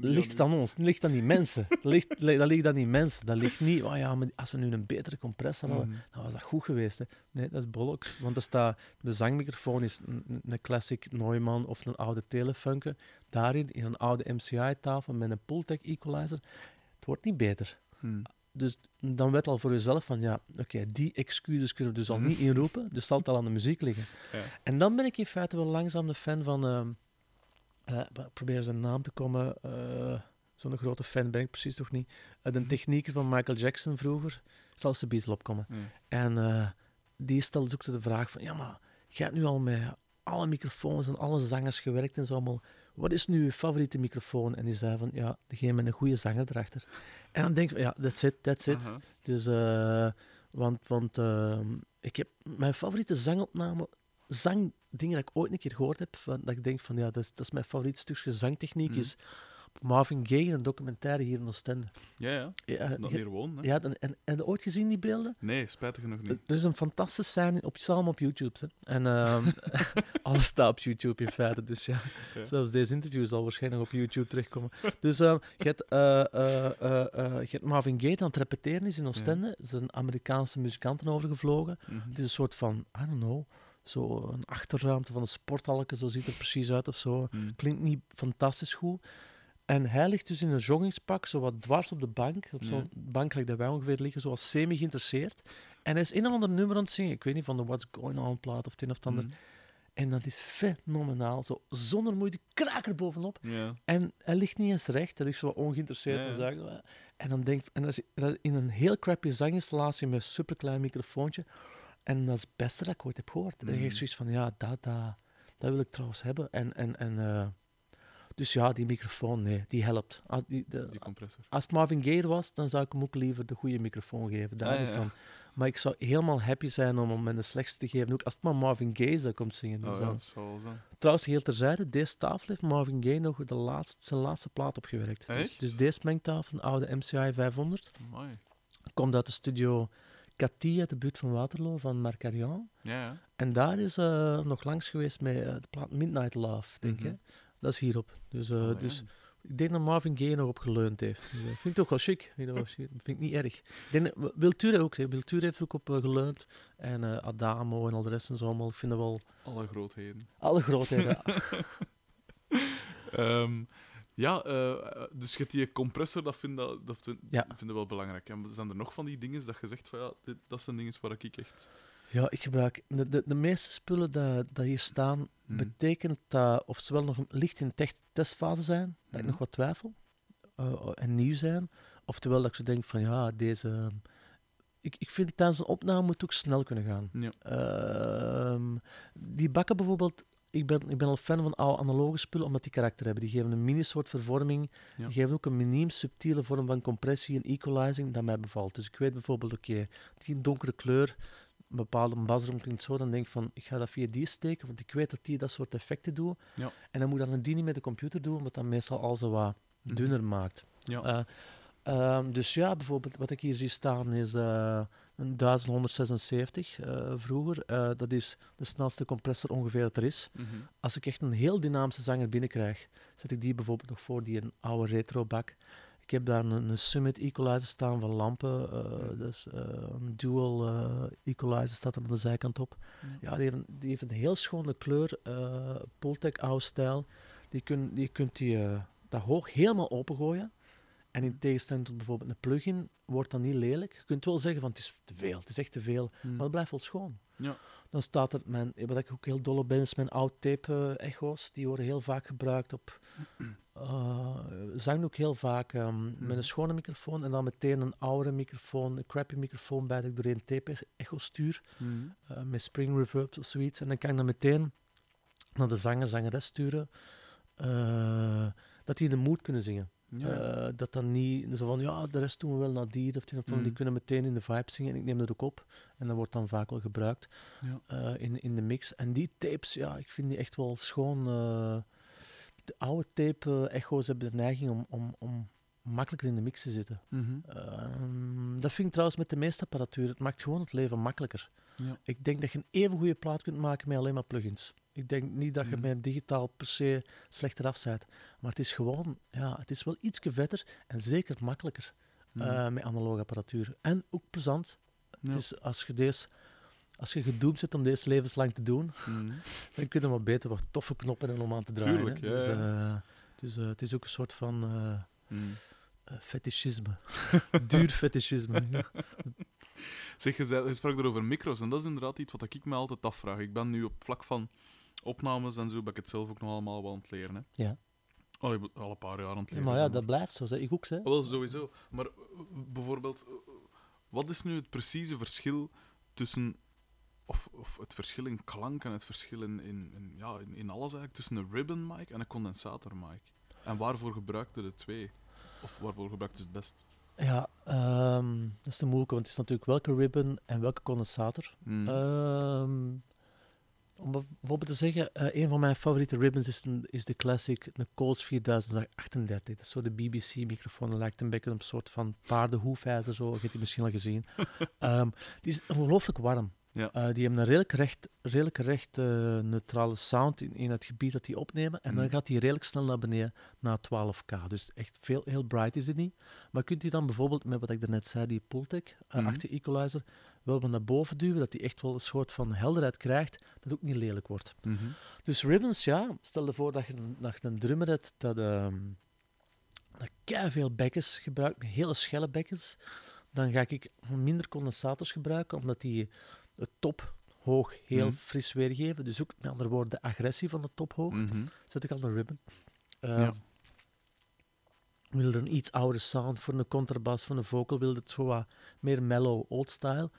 ligt het aan ons, ligt aan die mensen. [LAUGHS] Ligt, li- dat ligt aan die mensen. Dat ligt niet, oh ja, maar als we nu een betere compressor hadden, Mhm. dan was dat goed geweest. Hè. Nee, dat is bollocks. Want er staat, de zangmicrofoon is een, classic Neumann of een oude Telefunken. Daarin, in een oude MCI-tafel met een Pultec equalizer. Het wordt niet beter. Mhm. Dus dan weet al voor jezelf van, ja, oké, die excuses kunnen we dus al [LAUGHS] niet inroepen. Dus zal het al aan de muziek liggen. Ja. En dan ben ik in feite wel langzaam de fan van... ehm ik probeer zijn naam te komen. eh, Zo'n grote fan ben ik precies toch niet. Eh, de technieker van Michael Jackson vroeger. Zal ze Beatle opkomen. Ja. En die stelde zoekte de vraag van... Ja, maar jij hebt nu al met alle microfoons en alle zangers gewerkt en zo allemaal. Wat is nu je favoriete microfoon? En die zei van... Ja, degene met een goede zanger erachter. En dan denk ik... Ja, that's it, that's it. Aha. Dus, want, want ehm, ik heb mijn favoriete zangopname, zangdingen dat ik ooit een keer gehoord heb, van, dat ik denk van ja, dat is, dat is mijn favoriet stukje zangtechniek, Mhm. is Marvin Gaye in een documentaire hier in Oostende. Ja, ja. Ja, dat hier woont, hè? ja, en, en, en ooit gezien die beelden? Nee, spijtig genoeg niet. Er is een fantastische scène op, op YouTube. Hè. En ehm, [LAUGHS] alles staat op YouTube in feite. Dus ja, Ja. zelfs deze interview zal waarschijnlijk op YouTube terechtkomen. Dus ehm, je, hebt, eh, eh, eh, je hebt Marvin Gaye aan het repeteren is in Oostende. Er zijn Amerikaanse muzikanten overgevlogen. Mhm. Het is een soort van, I don't know, zo een achterruimte van een sporthalletje, zo ziet het er precies uit of zo. Mhm. Klinkt niet fantastisch goed. En hij ligt dus in een joggingspak, zo wat dwars op de bank, op zo'n bank like dat wij ongeveer liggen, zo als semi-geïnteresseerd. En hij is een of ander nummer aan het zingen, ik weet niet, van de What's Going On plaat of het een of het ander. Mhm. En dat is fenomenaal, zo zonder moeite, kraak er bovenop. Ja. En hij ligt niet eens recht, hij ligt zo wat ongeïnteresseerd en. En dan denk en dat is, dat is in een heel crappy zanginstallatie met een superklein microfoontje. En dat is het beste dat ik ooit heb gehoord. En dan heb ik Mhm. zoiets van, ja, dat, dat, dat wil ik trouwens hebben. En, en, en, eh, dus ja, die microfoon, nee, die helpt. Als, die, de- Die compressor. als het Marvin Gaye was, dan zou ik hem ook liever de goede microfoon geven. Daar Ah, ja. van. Maar ik zou helemaal happy zijn om hem de slechtste te geven. Ook als het maar Marvin Gaye zou komt zingen. Oh, ja, zal zijn. Trouwens, heel terzijde, deze tafel heeft Marvin Gaye nog de laatste, zijn laatste plaat opgewerkt. Dus, dus deze mengtafel, een oude MCI 500, Amai. komt uit de studio Cathy uit de buurt van Waterloo, van Marc Arian. Ja. En daar is eh, nog langs geweest met eh, de plaat Midnight Love, denk ik. Mhm. Dat is hierop. Dus, eh, Allee. dus ik denk dat Marvin Gaye nog op geleund heeft. Dus, vind ik toch wel chic. Vind ik, wel chic. vind ik niet erg. Ik denk, dat- Wilture ook. Wilture heeft ook op geleund. En Adamo en al de rest en zo allemaal. Ik vind dat wel Alle grootheden. alle grootheden. [LAUGHS] Ehm, ja, eh, dus je hebt die compressor, dat vind, dat, dat vind, Ja. vind ik wel belangrijk. En zijn er nog van die dingen dat je zegt van ja, dit, dat zijn dingen waar ik echt... ja, ik gebruik... De, de, de meeste spullen dat, dat hier staan, Hmm. betekent dat ofwel nog licht in tech- testfase zijn, dat ik Mhm. nog wat twijfel, eh, en nieuw zijn, oftewel dat ik zo denk van ja, deze... Ik, ik vind tijdens een opname moet ook snel kunnen gaan. Ja. Ehm, die bakken bijvoorbeeld, ik ben, ik ben al fan van oude analoge spullen omdat die karakter hebben. Die geven een mini-soort vervorming, Ja. die geven ook een miniem subtiele vorm van compressie en equalizing dat mij bevalt. Dus ik weet bijvoorbeeld, oké, die een donkere kleur, een bepaalde basdrum klinkt zo, dan denk ik van, ik ga dat via die steken, want ik weet dat die dat soort effecten doet. Ja. En dan moet ik dat die niet met de computer doen, omdat dat meestal al zo wat Mhm. dunner maakt. Ja. Eh, ehm, dus ja, bijvoorbeeld wat ik hier zie staan is eh, een 1176 eh, vroeger. Eh, dat is de snelste compressor ongeveer dat er is. Mhm. Als ik echt een heel dynamische zanger binnenkrijg, zet ik die bijvoorbeeld nog voor die een oude retrobak. Ik heb daar een, een Summit equalizer staan van lampen. eh, dus, een dual equalizer staat er aan de zijkant op. Ja, die heeft, een- die heeft een heel schone kleur. Pultec oude stijl. Die, kun, die kunt die, dat hoog helemaal opengooien. En in tegenstelling tot bijvoorbeeld een plugin, wordt dat niet lelijk. Je kunt wel zeggen van het is te veel, het is echt te veel. Mhm. Maar het blijft wel schoon. Ja. Dan staat er, mijn, wat ik ook heel dol op ben, is mijn oud-tape eh, echo's. Die worden heel vaak gebruikt op [CLEARS THROAT] eh zang ook heel vaak ehm, met een schone microfoon en dan meteen een oude microfoon, een crappy microfoon bij dat ik door een tape echo stuur Mhm. eh, met spring reverb of zoiets. En dan kan ik dat meteen naar de zanger, zangeres sturen, dat die in de mood kunnen zingen. Ja. Eh, dat dan niet zo van, ja, de rest doen we wel naar die of die. van, Die Mm. kunnen meteen in de vibe zingen en ik neem dat ook op. En dat wordt dan vaak wel gebruikt Ja. eh, in, in de mix. En die tapes, ja, ik vind die echt wel schoon. eh, de oude tape-echo's hebben de neiging om, om, om makkelijker in de mix te zitten. Mhm. Ehm, dat vind ik trouwens met de meeste apparatuur. Het maakt gewoon het leven makkelijker. Ja. Ik denk dat je een even goede plaat kunt maken met alleen maar plugins. Ik denk niet dat je Mhm. met digitaal per se slechter af bent. Maar het is gewoon, ja, het is wel iets vetter en zeker makkelijker Mhm. eh, met analoge apparatuur. En ook plezant. Ja. Het is als je deze, als je gedoemd zit om deze levenslang te doen, Mhm. [LAUGHS] dan kun je wat beter wat toffe knoppen hebben om aan te draaien. Tuurlijk, ja, dus, dus het is ook een soort van Mhm. fetischisme. [LAUGHS] Duur fetischisme. Zeg, je, zei, je sprak erover micro's en dat is inderdaad iets wat ik me altijd afvraag. Ik ben nu op vlak van opnames en zo, ben ik het zelf ook nog allemaal wel aan het leren. Hè. Ja. Al, ik ben al een paar jaar aan het leren. maar ja, zeg dat blijft zo. Zeg. Ik ook, hè. Wel, sowieso. Maar bijvoorbeeld, wat is nu het precieze verschil tussen... Of, of het verschil in klank en het verschil in, in, in- ja, in, in alles eigenlijk tussen een ribbon mic en een condensator mic? En waarvoor gebruikte de twee? Of waarvoor gebruikte het best? Ja, ehm, dat is te moeilijk, want het is natuurlijk welke ribbon en welke condensator. Hmm. Ehm, om bijvoorbeeld te zeggen, eh, een van mijn favoriete ribbons is, een, is de classic, de Coles 4038. Dat is zo de BBC-microfoon, dat lijkt een beetje op een soort van paardenhoefijzer, zo, je hebt die misschien al gezien. [LAUGHS] Ehm, die is ongelooflijk warm. Ja. Eh, die hebben een redelijk recht, redelijk recht eh, neutrale sound in, in het gebied dat die opnemen. En dan Mm. gaat die redelijk snel naar beneden naar 12k. Dus echt veel, heel bright is het niet. Maar kunt u dan bijvoorbeeld, met wat ik daarnet zei, die Pultec, uh, Mhm. achter equalizer, wel wat naar boven duwen, dat die echt wel een soort van helderheid krijgt, dat ook niet lelijk wordt. Mhm. Dus ribbons, ja, stel je voor dat je dat je een drummer hebt dat, ehm dat veel bekkens gebruikt, hele schelle bekkens, dan ga ik minder condensators gebruiken, omdat die het top hoog heel Mhm. fris weergeven. Dus ook, met andere woorden, de agressie van de top hoog, Mhm. zet ik al een ribbon. Uh, Ja. Wil een iets oudere sound voor een contrabas, voor een vocal, wil het zo wat meer mellow, old style.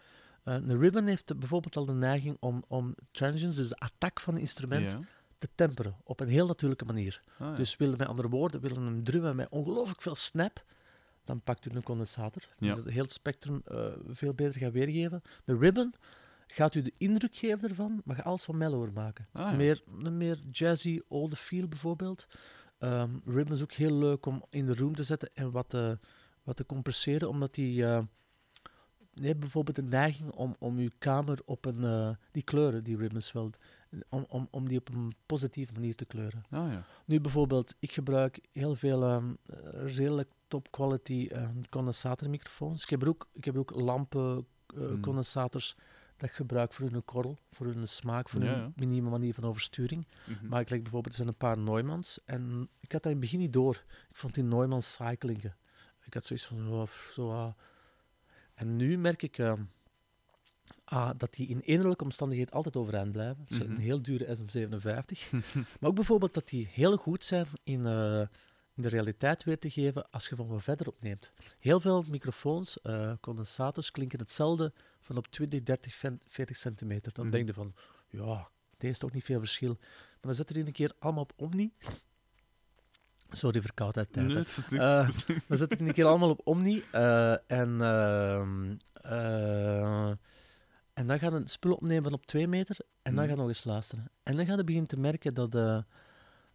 Uh, een ribbon heeft bijvoorbeeld al de neiging om, om transients, dus de attack van een instrument, te temperen op een heel natuurlijke manier. Ah, ja. Dus willen met andere woorden, willen een drummen met ongelooflijk veel snap, dan pakt u een condensator. Ja. Dus het hele spectrum eh, veel beter gaat weergeven. De ribbon gaat u de indruk geven ervan, maar gaat alles wat mellower maken. Ah, ja. meer, meer jazzy, olde feel bijvoorbeeld. Ehm ribbon is ook heel leuk om in de room te zetten en wat te, wat te compresseren, omdat die... eh, je hebt bijvoorbeeld de neiging om, om je kamer op een... eh, die kleuren, die ribbons wel, om, om, om die op een positieve manier te kleuren. Ah ja. Nu bijvoorbeeld, ik gebruik heel veel ehm, eh, redelijk top quality ehm, condensatormicrofoons. Ik heb er ook, ik heb er ook lampen, eh, Hmm. condensators dat ik gebruik voor hun korrel, voor hun smaak, voor Ja, hun minieme manier van oversturing. Mhm. Maar ik leg bijvoorbeeld, er zijn een paar Neumanns en ik had dat in het begin niet door. Ik vond die Neumanns saai klinken. Ik had zoiets van, oh, zo, ah. En nu merk ik ehm, ah, dat die in innerlijke omstandigheden altijd overeind blijven. Het is Mhm. een heel dure SM57. [LAUGHS] maar ook bijvoorbeeld dat die heel goed zijn in, eh, in de realiteit weer te geven als je van wat verder opneemt. Heel veel microfoons, eh, condensators, klinken hetzelfde van op 20, 30, ven- 40 centimeter. Dan Mhm. denk je van, ja, deze is toch niet veel verschil. Maar dan zet er een keer allemaal op Omni. Sorry, verkoudheid. tijd, Nee, is niks. Eh, is. Dan zet het een keer allemaal op Omni. eh, en, ehm, eh, en dan gaan we het spul opnemen van op 2 meter. En dan Mhm. gaan we nog eens luisteren. En dan gaan we beginnen te merken dat,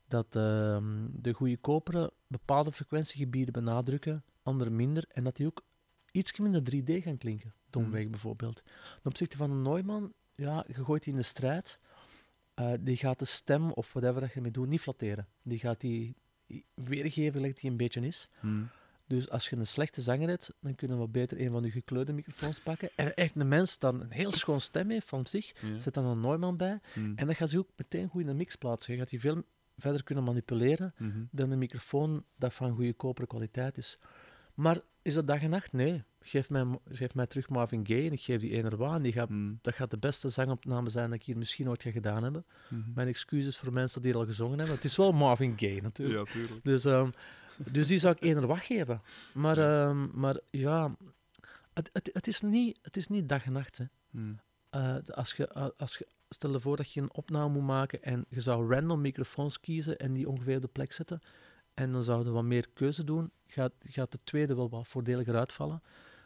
dat ehm, de goede koperen bepaalde frequentiegebieden benadrukken, andere minder. En dat die ook iets minder 3D gaan klinken. Domweg Mhm. bijvoorbeeld. Ten opzichte van een Neumann, ja, je gooit die in de strijd. eh, die gaat de stem of whatever dat je mee doet niet flatteren. Die gaat die weergeven gelijk die een beetje is. Mhm. Dus als je een slechte zanger hebt, dan kunnen we wat beter een van de gekleurde microfoons pakken. En echt een mens dan een heel schoon stem heeft van zich, Ja. zet dan een Neumann bij. Mhm. En dan gaat ze ook meteen goed in de mix plaatsen. Je gaat die veel verder kunnen manipuleren Mhm. dan een microfoon dat van goede koperen kwaliteit is. Maar is dat dag en nacht? Nee. Geef mij, geef mij terug Marvin Gaye en ik geef die ene waar. En die gaat, Mhm. dat gaat de beste zangopname zijn dat ik hier misschien ooit ga gedaan hebben. Mhm. Mijn excuses voor mensen die al gezongen hebben. Het is wel Marvin Gaye natuurlijk. Ja, tuurlijk. Dus, ehm, dus die zou ik wacht geven. Maar, ehm, maar ja, het, het, het, is niet, het is niet dag en nacht. Hè. Mhm. Eh, als je, eh, als je, stel je voor dat je een opname moet maken en je zou random microfoons kiezen en die ongeveer op de plek zetten. En dan zouden we wat meer keuze doen. Gaat, gaat de tweede wel wat voordeliger uitvallen.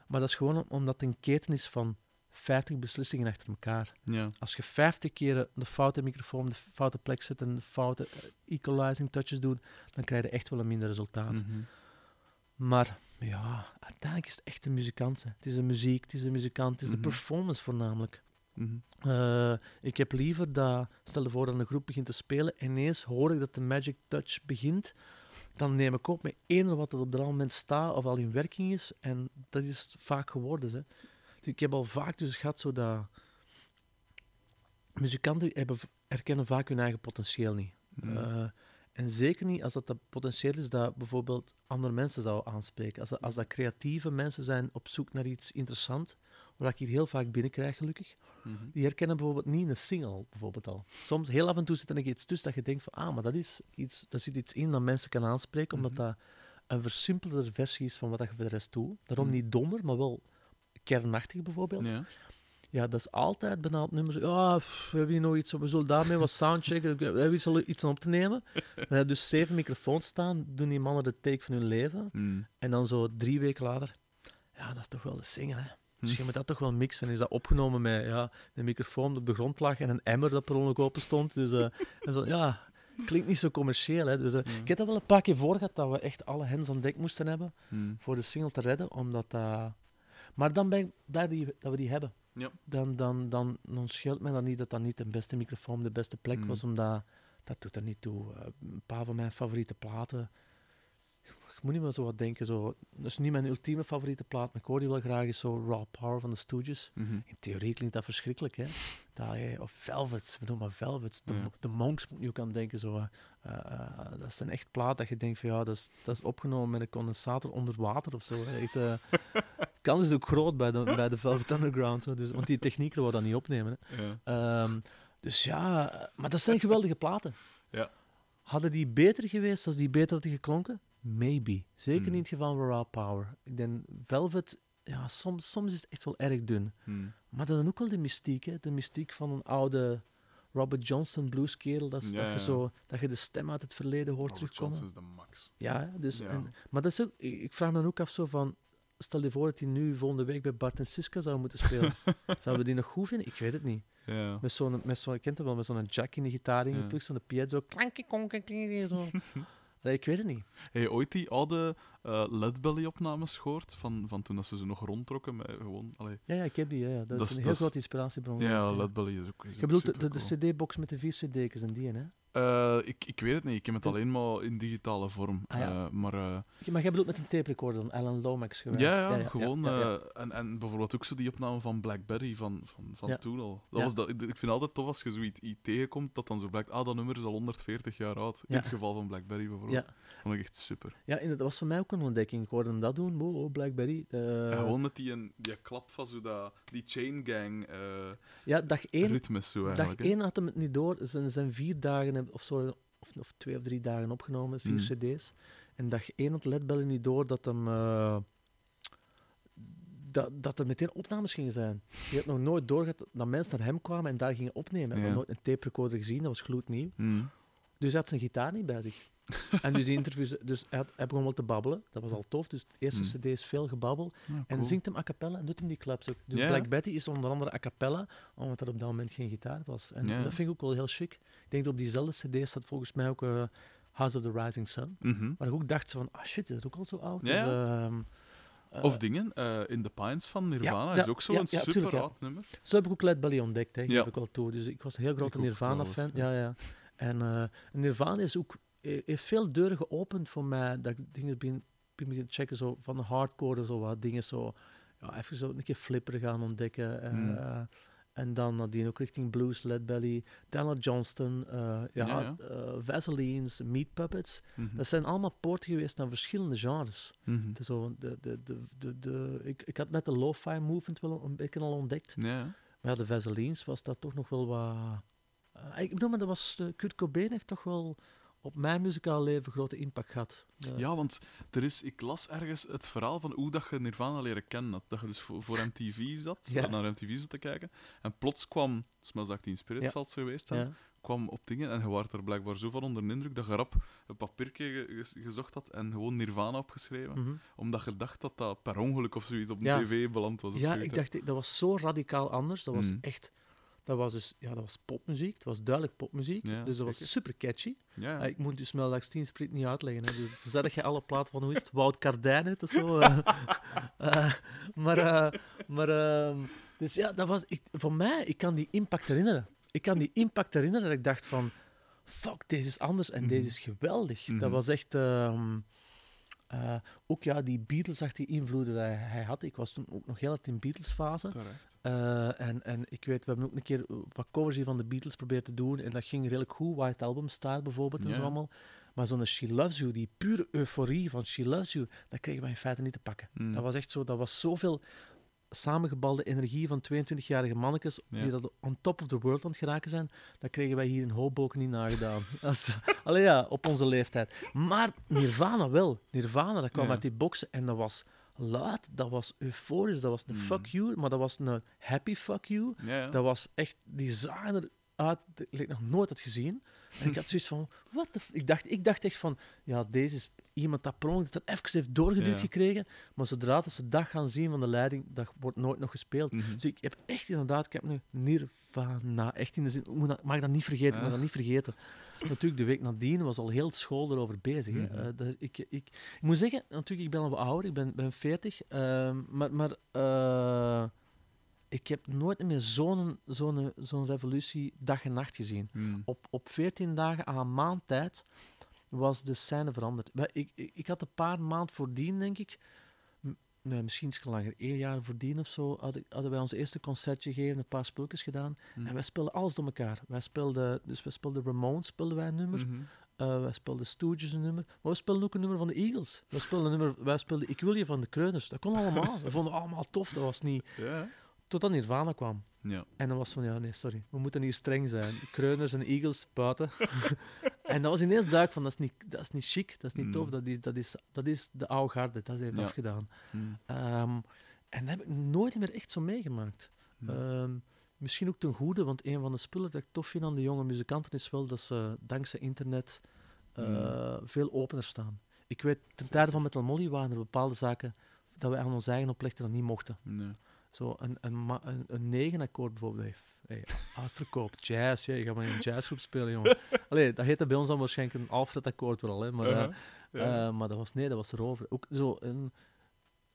Maar dat is gewoon omdat het een keten is van 50 beslissingen achter elkaar. Ja. Als je 50 keer de foute microfoon op de foute plek zet en de foute eh, equalizing touches doet, dan krijg je echt wel een minder resultaat. Mhm. Maar ja, uiteindelijk is het echt een muzikant. hè. Het is de muziek, het is de muzikant, het is Mhm. de performance voornamelijk. Mhm. Eh, ik heb liever dat, stel je voor dat een groep begint te spelen, en ineens hoor ik dat de magic touch begint, dan neem ik op met één wat er op dat moment staat of al in werking is. En dat is vaak geworden. Hè. Ik heb al vaak dus gehad zo dat muzikanten hebben, herkennen vaak hun eigen potentieel niet. Mhm. Eh, en zeker niet als dat, dat potentieel is dat bijvoorbeeld andere mensen zou aanspreken. Als dat, als dat creatieve mensen zijn op zoek naar iets interessants, wat ik hier heel vaak binnenkrijg gelukkig, Mhm. die herkennen bijvoorbeeld niet een single bijvoorbeeld al. Soms, heel af en toe zit er iets tussen dat je denkt van, ah, maar dat is iets, daar zit iets in dat mensen kan aanspreken, omdat Mhm. dat een versimpelder versie is van wat je voor de rest doet. Daarom Mhm. niet dommer, maar wel kernachtig bijvoorbeeld. Ja. Ja, dat is altijd bijna nummer. Ja, pff, we hebben hier nog iets, we zullen daarmee wat soundchecken. We hebben iets, aan op te nemen. Dan dus zeven microfoons staan, doen die mannen de take van hun leven. En dan zo drie weken later, ja, dat is toch wel de single, hè. Hm. je moet dat toch wel mixen. En is dat opgenomen met ja, een microfoon dat op de grond lag en een emmer dat per ongeluk open stond. Dus eh, [LAUGHS] en zo, ja, klinkt niet zo commercieel. Hè. Dus, eh, Ja. Ik heb dat wel een paar keer voor gehad dat we echt alle hens aan dek moesten hebben Mhm. voor de single te redden. Omdat dat... Maar dan ben ik blij die, dat we die hebben. Ja. Dan, dan, dan, dan scheelt mij dat niet dat dat niet de beste microfoon, de beste plek Mm. was. Omdat dat doet er niet toe. Eh, een paar van mijn favoriete platen. Ik moet niet meer zo wat denken. Zo, dat is niet mijn ultieme favoriete plaat, maar ik hoor die wel graag. Is zo Raw Power van de Stooges. Mhm. In theorie klinkt dat verschrikkelijk, hè? Dat, eh, of Velvets, we noemen maar Velvets. De, Ja. de Monks moet je ook aan denken. Zo, eh, eh, dat is een echt plaat dat je denkt van ja, dat is, dat is opgenomen met een condensator onder water of zo. Echt, eh, [LAUGHS] kans is ook groot bij de, bij de Velvet Underground. Zo, dus, want die technieken we dat niet opnemen. Hè. Ja. Ehm, dus ja, eh, maar dat zijn geweldige platen. Ja. Hadden die beter geweest als die beter hadden geklonken? Maybe. Zeker Hmm. niet in het geval van Raw Power. Ik denk, Velvet, ja, soms, soms is het echt wel erg dun. Mhm. Maar dat is ook wel de mystiek, hè? de mystiek van een oude Robert Johnson blueskerel. Dat, is Ja, dat, je zo, dat je de stem uit het verleden hoort Robert terugkomen. Johnson is de max. Ja, dus, Ja. En, maar dat is ook, ik vraag me dan ook af zo van, stel je voor dat hij nu volgende week bij Bart en Siska zou moeten spelen. [LAUGHS] Zouden we die nog goed vinden? Ik weet het niet. Ja. Met zo'n, met zo'n, kent het wel, met zo'n jack in de gitaar Ja. zo'n piezo, klankie konken, klinkie, zo. [LAUGHS] Ik weet het niet. Heb je ooit die oude eh Leadbelly-opnames gehoord, van, van toen dat ze ze nog rondtrokken met gewoon... Allee, Ja, ja, ik heb die. Ja, ja. Dat, Dat is een heel grote inspiratiebron. ja, geweest, Leadbelly is ook is Je bedoelt de, de, CD-box met de vier CD's en die, hè? Eh, ik, ik weet het niet, ik heb het De- alleen maar in digitale vorm. Ah, ja. Eh, maar Ja, Maar jij bedoelt met een tape recorder dan, Alan Lomax geweest? ja, ja, gewoon. ja, ja. en, en bijvoorbeeld ook zo die opname van Blackberry van, van, van Ja. toen al. Dat Ja. was dat, ik vind het altijd tof als je zoiets iets tegenkomt dat dan zo blijkt, ah, dat nummer is al 140 jaar oud. In Ja. het geval van Blackberry bijvoorbeeld. Ja. Vond ik echt super. Ja, dat was voor mij ook een ontdekking. Ik hoorde hem dat doen, oh, oh, Blackberry. eh, gewoon met die, een- die klap van zo dat, die chain gang eh ja, dag één, ritmes zo dag één had hem het niet door. Er zijn, zijn vier dagen heb- of zo, of, of twee of drie dagen opgenomen, vier Mm. CD's. En dag één had Ledbelly niet door dat hem. eh, dat, dat er meteen opnames gingen zijn. Je had nog nooit doorgehad dat mensen naar hem kwamen en daar gingen opnemen. Had Ja. nog nooit een tape recorder gezien, dat was gloednieuw. Mm. Dus hij had zijn gitaar niet bij zich. [LAUGHS] en dus die interviews, dus hij, had, hij begon wel te babbelen, dat was al tof. Dus de eerste Mm. CD is veel gebabbel. Ja, En zingt hem a cappella en doet hem die claps ook. Dus. Black Betty is onder andere a cappella, omdat er op dat moment geen gitaar was. En dat vind ik ook wel heel chic. Ik denk dat op diezelfde CD staat volgens mij ook eh, House of the Rising Sun. Mhm. Waar ik ook dacht van, ah shit, is dat ook al zo oud? Dus, ehm, eh, Of dingen, eh, In the Pines van Nirvana is ook zo'n ja, ja, super oud nummer. Zo heb ik ook Led Belly ontdekt, hè, geef Ja. ik al toe. Dus ik was een heel grote Nirvana-fan. Ja, ja. En eh, Nirvana is ook, heeft veel deuren geopend voor mij, dat ik dingen begin te checken, zo, van de hardcore, zo wat dingen zo, ja, even zo een keer flipper gaan ontdekken. eh, Hmm. eh, en dan nadien ook richting blues, Led Belly, Daniel Johnston, eh, ja, Ja, ja. eh, Vaselines, Meat Puppets. Mhm. Dat zijn allemaal poorten geweest naar verschillende genres. Mhm. Is zo, de, de, de, de, de, ik, ik had net de lo-fi movement wel een beetje al ontdekt. Ja. Maar de Vaselines was dat toch nog wel wat... eh, ik bedoel, maar dat was... eh, Kurt Cobain heeft toch wel op mijn muzikaal leven grote impact gehad. Eh, Ja, want er is, ik las ergens het verhaal van hoe dat je Nirvana leren kennen had. Dat je dus voor, voor MTV zat, Ja. naar MTV zat te kijken. En plots kwam, Smells Like Teen Spirit Ja. zal het zo geweest zijn, kwam op dingen en je was er blijkbaar zo van onder de indruk dat je rap een papiertje ge- ge- gezocht had en gewoon Nirvana opgeschreven. Mhm. Omdat je dacht dat dat per ongeluk of zoiets op de tv beland was. Of Ja, ik dacht, dat was zo radicaal anders. Dat was Mm. echt... Dat was dus... Ja, dat was popmuziek. Dat was duidelijk popmuziek. Ja, dus dat was zeker. super catchy. Ja. Eh, ik moet dus Smell Like Teen Spirit niet uitleggen. Hè. Dus zeg je alle platen van, hoe is het, Wout Kardijn het of zo. [LAUGHS] eh. Eh, maar, eh, maar ehm, dus ja, dat was, ik, voor mij, ik kan die impact herinneren. Ik kan die impact herinneren dat ik dacht van, fuck, deze is anders en Mhm. deze is geweldig. Dat Mhm. was echt, ehm, eh, ook ja, die Beatles-achtige invloeden die hij, had. Ik was toen ook nog heel hard in Beatles-fase. Eh, en, en ik weet, we hebben ook een keer wat covers hier van de Beatles proberen te doen. En dat ging redelijk goed. White Album Style bijvoorbeeld en zo allemaal. Maar zo'n She Loves You, die pure euforie van She Loves You, dat kregen wij in feite niet te pakken. Mm. Dat was echt zo, dat was zoveel samengebalde energie van 22-jarige mannetjes Ja. die dat on top of the world aan het geraken zijn. Dat kregen wij hier in Hoboken niet nagedaan. [LAUGHS] Als, allee ja, op onze leeftijd. Maar Nirvana wel. Nirvana, dat kwam Ja. uit die boxen en dat was luid, dat was euforisch, dat was een Mm. fuck you, maar dat was een happy fuck you. Ja. Dat was echt, eruit, dat ik nog nooit had gezien. En ik had zoiets van, wat ik dacht, ik dacht echt van, ja, deze is iemand dat per ongeluk dat even heeft doorgeduwd Ja. gekregen, maar zodra dat ze dat gaan zien van de leiding, dat wordt nooit nog gespeeld. Mhm. Dus ik heb echt inderdaad, ik heb nu Nirvana, echt in de zin, ik moet dat, mag dat niet vergeten, ik Ja. dat niet vergeten. Natuurlijk, de week nadien was al heel school erover bezig. Mhm. Eh, dat, ik, ik, ik moet zeggen, natuurlijk, ik ben al wat ouder, ik ben, ben 40, ehm, maar, maar eh, ik heb nooit meer zo'n zo'n zo'n revolutie dag en nacht gezien. Mm. Op, op 14 dagen aan een maand tijd was de scène veranderd. Ik, ik, ik had een paar maanden voordien, denk ik, nee, misschien iets langer, één jaar voordien of zo, had ik- hadden wij ons eerste concertje gegeven, een paar spulletjes gedaan. Mm. En wij speelden alles door elkaar. Wij speelden, dus wij speelden Ramones, speelden wij een nummer. Mhm. Eh, wij speelden Stooges een nummer. Maar we speelden ook een nummer van de Eagles. Wij speelden, een nummer, wij speelden Ik wil je van de Kreuners. Dat kon allemaal. [LAUGHS] we vonden allemaal tof. Dat was niet... Totdat Nirvana kwam. Ja. En dan was van, ja, nee, sorry. We moeten hier streng zijn. Kreuners en Eagles buiten. [LAUGHS] en dat was ineens duidelijk van, dat is niet, dat is niet chic. Dat is niet Mm. tof. Dat is, dat, is, dat is de oude garde. Dat heeft Ja. afgedaan. Mm. Ehm, en dat heb ik nooit meer echt zo meegemaakt. Mm. Ehm, misschien ook ten goede, want een van de spullen dat ik tof vind aan de jonge muzikanten is wel dat ze dankzij internet eh, Mm. veel opener staan. Ik weet, ten tijde van Metal Molly waren er bepaalde zaken dat we aan ons eigen oplegden dat niet mochten. Nee. Zo een, een, een, een negenakkoord bijvoorbeeld heeft. Hey, uitverkoop, [LAUGHS] jazz, ja, je gaat maar in een jazzgroep spelen, jongen. [LAUGHS] Allee, dat heette bij ons dan waarschijnlijk een Alfred-akkoord wel, hè, maar, eh, Uh-huh. Ja. eh, maar dat was, nee, dat was erover. Ook zo, een,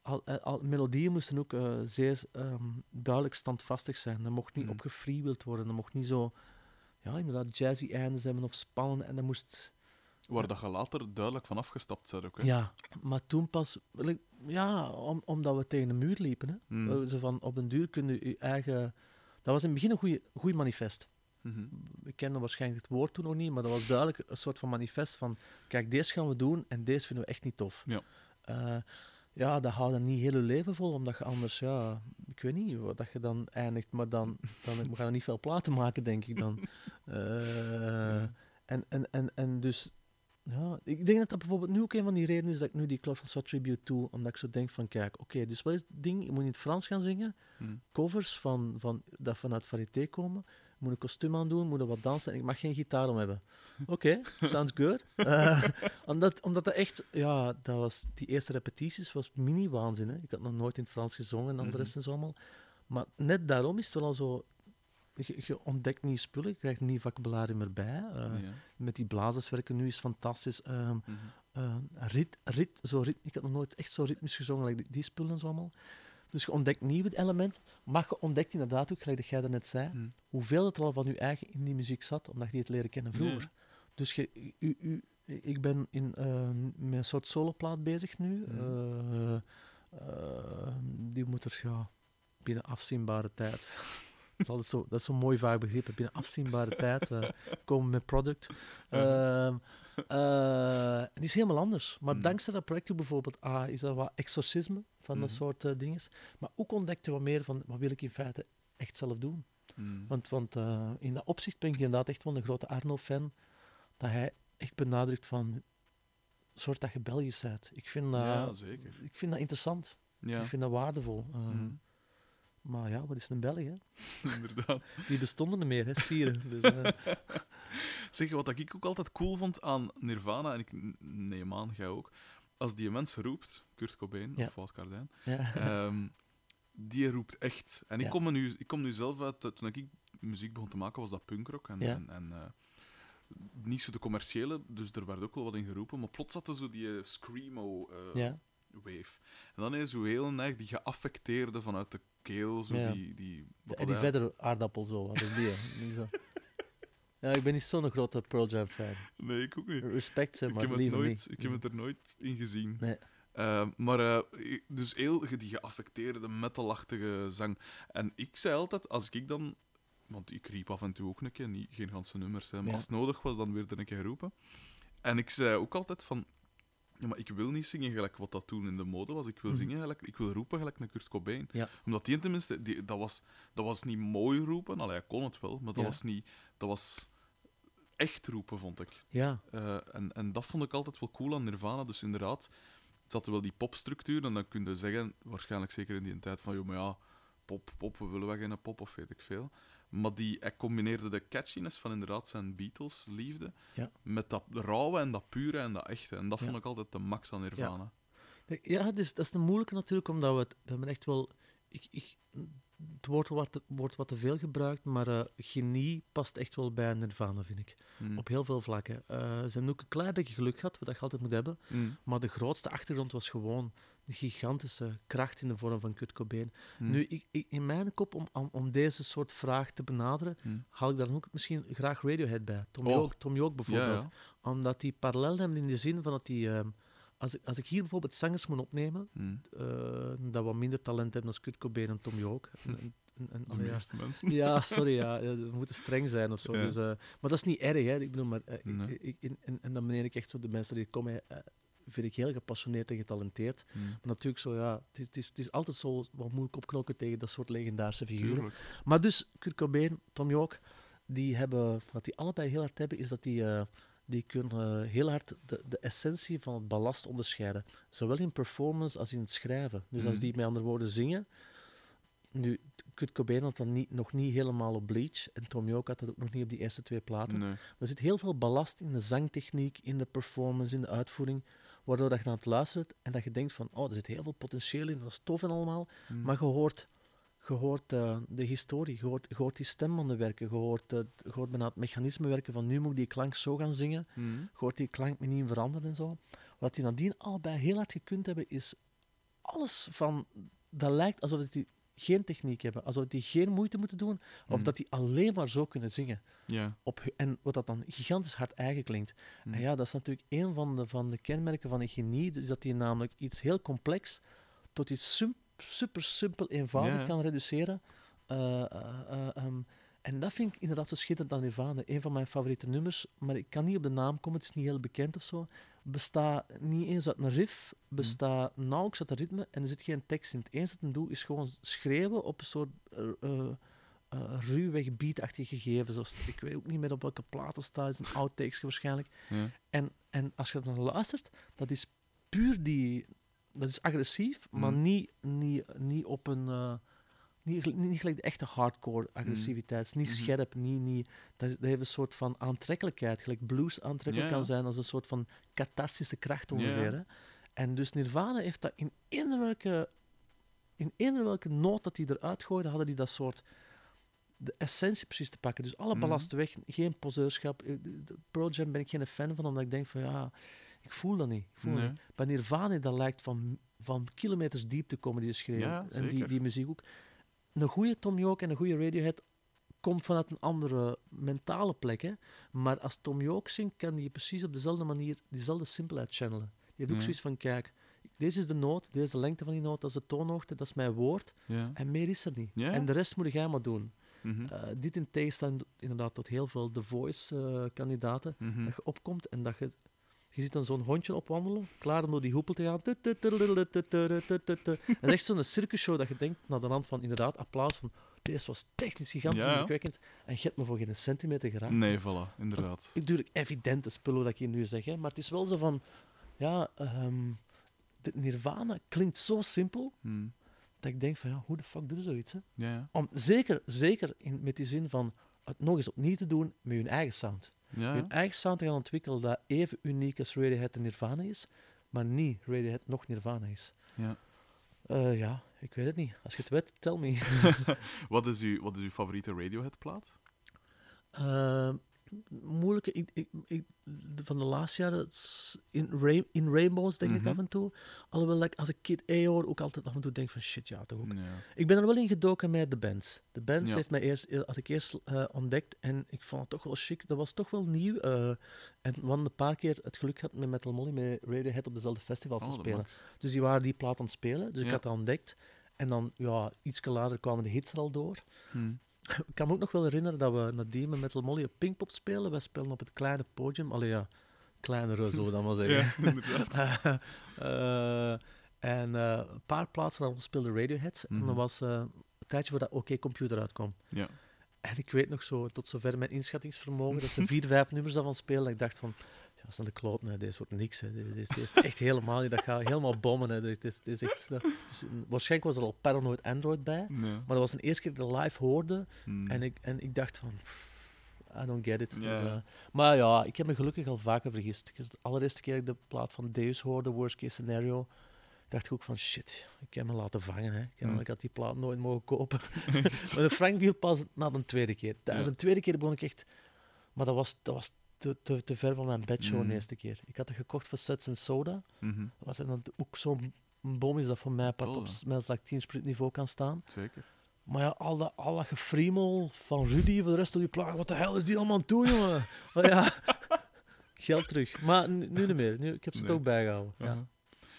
al, eh, al, melodieën moesten ook eh, zeer ehm, duidelijk standvastig zijn. Dat mocht niet opgefreewheeld worden, dat mocht niet zo, ja, inderdaad, jazzy eindes hebben of spannen, en dat moest... Waar dat je later duidelijk van afgestapt bent ook. Hè? Ja, maar toen pas, ja, om, omdat we tegen de muur liepen. Hè. Mm. Eh, Zo van, op den duur kun je je eigen... Dat was in het begin een goed manifest. Mhm. We kenden waarschijnlijk het woord toen nog niet, maar dat was duidelijk een soort van manifest van, kijk, deze gaan we doen en deze vinden we echt niet tof. Ja. Eh, ja, dat houdt dan niet heel je leven vol, omdat je anders, ja, ik weet niet wat dat je dan eindigt, maar dan, dan we gaan er niet veel platen maken, denk ik dan. [LAUGHS] Eh, en, en, en, en dus, ja, ik denk dat dat bijvoorbeeld nu ook een van die redenen is dat ik nu die Claude François tribute doe, omdat ik zo denk van, kijk, oké, dus wat is het ding? Je moet in het Frans gaan zingen, Mhm. covers van, van, dat vanuit Varieté komen, moet een kostuum aan doen, moet er wat dansen en ik mag geen gitaar om hebben. [LAUGHS] Oké, sounds good. [LAUGHS] Eh, omdat, omdat dat echt, ja, dat was, die eerste repetities was mini-waanzin. Hè. Ik had nog nooit in het Frans gezongen en al de Mhm. rest en zo allemaal. Maar net daarom is het wel al zo, je, je ontdekt nieuwe spullen, je krijgt nieuw vocabulaire meer bij. Eh, Ja. Met die blazers werken nu is fantastisch. Ehm, Mhm. eh, rit, rit, zo rit, ik had nog nooit echt zo ritmisch gezongen, like die, die spullen en zo allemaal. Dus je ontdekt nieuwe elementen, maar je ontdekt inderdaad ook, gelijk dat jij net zei, Mhm. hoeveel het er al van je eigen in die muziek zat, omdat je het leren kennen vroeger. Ja. Dus je, u, u, ik ben in, eh, met een soort soloplaat bezig nu. Mhm. Die moet er ja, binnen afzienbare tijd. Dat, is altijd zo, dat is zo'n mooi vaag begrip. Binnen afzienbare tijd eh, komen met product. Ehm, eh, en die is helemaal anders. Maar Mhm. dankzij dat project bijvoorbeeld, ah, is dat wat exorcisme van dat Mhm. soort eh, dingen. Maar ook ontdekte wat meer van wat wil ik in feite echt zelf doen. Mhm. Want, want eh, in dat opzicht ben ik inderdaad echt wel een grote Arno-fan. Dat hij echt benadrukt van, soort dat je Belgisch bent. Ik vind dat, ja, zeker. ik vind dat interessant. Ja, Ik vind dat waardevol. Eh, Mhm. Maar ja, wat is een Belg, hè? [LAUGHS] inderdaad. Die bestonden er meer, hè? Sieren. Dus, eh, [LAUGHS] Zeg, wat ik ook altijd cool vond aan Nirvana, en ik neem aan, jij ook, als die mens roept, Kurt Cobain Ja. of Wout Kardijn, ja. ehm, die roept echt. En ik, Ja. kom nu, ik kom nu zelf uit, eh, toen ik muziek begon te maken, was dat punkrock. En, en, en eh, niet zo de commerciële, dus er werd ook wel wat in geroepen. Maar plots zat er zo die screamo wave. En dan is zo heel erg die geaffecteerde vanuit de keel, zo Ja. die... die dat eigenlijk- Vedder aardappel zo. Is die? Die zo. Ja, ik ben niet zo'n grote Pearl Jam fan. Nee, ik ook niet. Respect ze, ik maar heb, het nooit, niet. ik heb het er nooit in gezien. Nee. Eh, maar eh, dus heel die geaffecteerde, metalachtige zang. En ik zei altijd, als ik dan... Want ik riep af en toe ook een keer, niet, geen ganse nummers, hè, maar Ja. als het nodig was, dan werd er een keer geroepen. En ik zei ook altijd van... Ja, maar ik wil niet zingen gelijk wat dat toen in de mode was. Ik wil Mhm. zingen gelijk... Ik wil roepen gelijk naar Kurt Cobain. Ja. Omdat die tenminste... Die, dat, was, dat was niet mooi roepen. Allee, hij kon het wel, maar dat Ja. was niet... Dat was echt roepen, vond ik. Ja, Eh, en, en dat vond ik altijd wel cool aan Nirvana. Dus inderdaad, het zat wel die popstructuur. En dan kun je zeggen, waarschijnlijk zeker in die tijd, van joh, maar ja, pop, pop, we willen wel geen pop of weet ik veel. Maar die, hij combineerde de catchiness van inderdaad zijn Beatles-liefde Ja. met dat rauwe en dat pure en dat echte. En dat Ja. vond ik altijd de max aan Nirvana. Ja, is, dat is een moeilijke natuurlijk, omdat we het we hebben echt wel... Ik, ik, het woord wordt, te- wordt wat te veel gebruikt, maar eh, genie past echt wel bij Nirvana, vind ik. Mm. Op heel veel vlakken. Eh, ze hebben ook een klein beetje geluk gehad, wat je altijd moet hebben. Mm. Maar de grootste achtergrond was gewoon de gigantische kracht in de vorm van Kurt Cobain. Mm. Nu, ik, ik- in mijn kop, om, om, om deze soort vraag te benaderen, haal ik daar dan ook misschien graag Radiohead bij. Tom Oh. York, Tom York bijvoorbeeld. ja. Omdat die parallel hebben in de zin van dat die... ehm, als, ik, als ik hier bijvoorbeeld zangers moet opnemen, Mm. eh, dat wat minder talent hebben als Kurt Cobain en Tom York. En, en, De allee, ja. meeste mensen. Ja, [LAUGHS] sorry, ja, we moeten streng zijn of zo. Ja. Dus, eh, maar dat is niet erg, hè. Ik bedoel, maar, eh, ik- Nee. ik, ik- en, en dan meen ik echt zo de mensen die komen, vind ik heel gepassioneerd en getalenteerd. Mm. Maar natuurlijk zo, ja, het is, het is, het is altijd zo wat moeilijk opknokken tegen dat soort legendarische figuren. Tuurlijk. Maar dus, Kurt Cobain, Tom York, die hebben, wat die allebei heel hard hebben, is dat die, die kunnen eh, heel hard de, de essentie van het ballast onderscheiden. Zowel in performance als in het schrijven. Dus als Mhm. die met andere woorden zingen, nu, Kurt Cobain had dat niet, nog niet helemaal op Bleach, en Tom York had dat ook nog niet op die eerste twee platen. Nee. Er zit heel veel ballast in de zangtechniek, in de performance, in de uitvoering, waardoor dat je aan het luisteren bent en dat je denkt van, oh, er zit heel veel potentieel in, dat is tof en allemaal, Mm. maar je hoort Je hoort eh, de historie, je hoort, die stembanden werken, je hoort, eh, je hoort bijna het mechanisme werken van nu moet ik die klank zo gaan zingen, je hoort die klank niet veranderen en zo. Wat die nadien allebei heel hard gekund hebben, is alles van... Dat lijkt alsof die geen techniek hebben, alsof die geen moeite moeten doen, of Mhm. dat die alleen maar zo kunnen zingen. Ja. Op, en wat dat dan gigantisch hard eigen klinkt. Mhm. En ja, dat is natuurlijk een van de, van de kenmerken van een genie, is dat hij namelijk iets heel complex tot iets super simpel eenvoudig Ja, kan reduceren. Eh, eh, eh, ehm, en dat vind ik inderdaad zo schitterend aan Nirvana. Een van mijn favoriete nummers, maar ik kan niet op de naam komen, het is niet heel bekend of zo. Bestaat niet eens uit een riff, bestaat nauwelijks uit een ritme en er zit geen tekst in. Het enige dat het doet is gewoon schreeuwen op een soort eh, eh, ruwweg beatachtig gegeven. Zoals, ik weet ook niet meer op welke platen staat, het is een outtakes waarschijnlijk. Ja. En, en als je dan luistert, dat is puur die... Dat is agressief, maar Mhm. niet, niet, niet op een... eh, niet, niet gelijk de echte hardcore agressiviteit. Het is niet Mhm. scherp, niet... niet dat, dat heeft een soort van aantrekkelijkheid. Gelijk blues aantrekkelijk Ja, ja. kan zijn als een soort van catharsische kracht ongeveer. ja. Hè? En dus Nirvana heeft dat in eender welke... In eender welke noot dat hij eruit gooide, hadden die dat soort... De essentie precies te pakken. Dus alle Mhm. ballast weg, geen poseurschap. Eh, Pearl Jam ben ik geen fan van, omdat ik denk van ja, ik voel dat niet. Ik voel dat Nee. niet. Bij Nirvana, dat lijkt van, van kilometers diep te komen, die schreeuw. Ja, en die, die muziek ook. Een goede Tom York en een goede Radiohead komt vanuit een andere mentale plek. Hè. Maar als Tom York zingt, kan hij precies op dezelfde manier diezelfde simpelheid channelen. Die heeft ook zoiets van, kijk, deze is de noot, deze is de lengte van die noot, dat is de toonhoogte, dat is mijn woord. Ja. En meer is er niet. Ja. En de rest moet jij maar doen. Mhm. Eh, dit in tegenstelling inderdaad tot heel veel The Voice-kandidaten, Mhm. dat je opkomt en dat je... Je ziet dan zo'n hondje opwandelen, klaar om door die hoepel te gaan. Dat is echt zo'n circusshow dat je denkt, naar de hand van inderdaad applaus van deze was technisch gigantisch Ja, ja. indrukwekkend en je hebt me voor geen centimeter geraakt. Nee, voilà, inderdaad. Natuurlijk evidente spullen dat ik hier nu zeg, hè, maar het is wel zo van... Ja, ehm, Nirvana klinkt zo simpel, Mhm. dat ik denk van, ja, hoe de fuck doe je zoiets, hè? Ja, ja. Om, zeker zeker in, met die zin van het nog eens opnieuw te doen met hun eigen sound. Ja, Hun eigen sound te gaan ontwikkelen dat even uniek als Radiohead en Nirvana is, maar niet Radiohead nog Nirvana is. ja. Eh, ja, ik weet het niet. Als je het weet, tell me. [LAUGHS] Wat, is uw, wat is uw favoriete Radiohead-plaat? Eh, moeilijke. Ik, ik, van de laatste jaren in, in Rainbows denk ik Mhm. af en toe. Alhoewel ik als ik Kid A hoor ook altijd af en toe denk van shit, ja toch ook. Ja. Ik ben er wel in gedoken met de bands. De bands Ja. heeft mij eerst, eh, had ik eerst eh, ontdekt en ik vond het toch wel chic. Dat was toch wel nieuw. eh, en we een paar keer het geluk gehad met Metal Molly, met Radiohead op dezelfde festivals Oh, te dat spelen. Dus die waren die plaat aan het spelen, dus ik had dat ontdekt. En dan, ja, iets later kwamen de hits er al door. Hm. Ik kan me ook nog wel herinneren dat we nadien met Metal Molly op Pinkpop spelen. Wij spelen op het kleine podium. Allee ja, kleinere zo dan maar zeggen. Ja, inderdaad. [LAUGHS] Eh, en eh, een paar plaatsen dan speelde Radiohead. En Mhm. dat was eh, een tijdje voordat OK Computer uitkwam. Ja. En ik weet nog zo, tot zover mijn inschattingsvermogen, dat ze [LAUGHS] vier, vijf nummers daarvan spelen. Dat ik dacht van, dat is de kloot, nee, deze wordt niks. Hè. Deze, deze, deze is echt helemaal niet, dat gaat helemaal bommen. Hè. Dit is, dit is echt, eh, dus, mm, waarschijnlijk was er al Paranoid Android bij. Maar dat was de eerste keer dat ik dat live hoorde. Hm. En, ik, en ik dacht van, I don't get it. Dus, eh, maar ja, ik heb me gelukkig al vaker vergist. Dus de allereerste keer dat ik de plaat van Deus hoorde, Worst Case Scenario, dacht ik ook van shit, ik heb me laten vangen. Hè. Ik, heb, Hmm. ik had die plaat nooit mogen kopen. [LAUGHS] maar de Frank viel pas na de tweede keer. Tijdens Ja. de tweede keer begon ik echt... Maar dat was, dat was te, te, te ver van mijn bedshow Hmm. de eerste keer. Ik had het gekocht voor Suts en Soda. Mhm. Wat dan ook zo'n bom is dat voor mij part Tof, op Teen Spirit niveau kan staan. Zeker. Maar ja, al dat, al dat gefriemel van Rudy voor de rest van die plaat, wat de hel is die allemaal aan doen, jongen? [LAUGHS] Maar ja, geld terug. Maar nu, niet meer. Nu, ik heb ze het ook bijgehouden. Ja. Aha.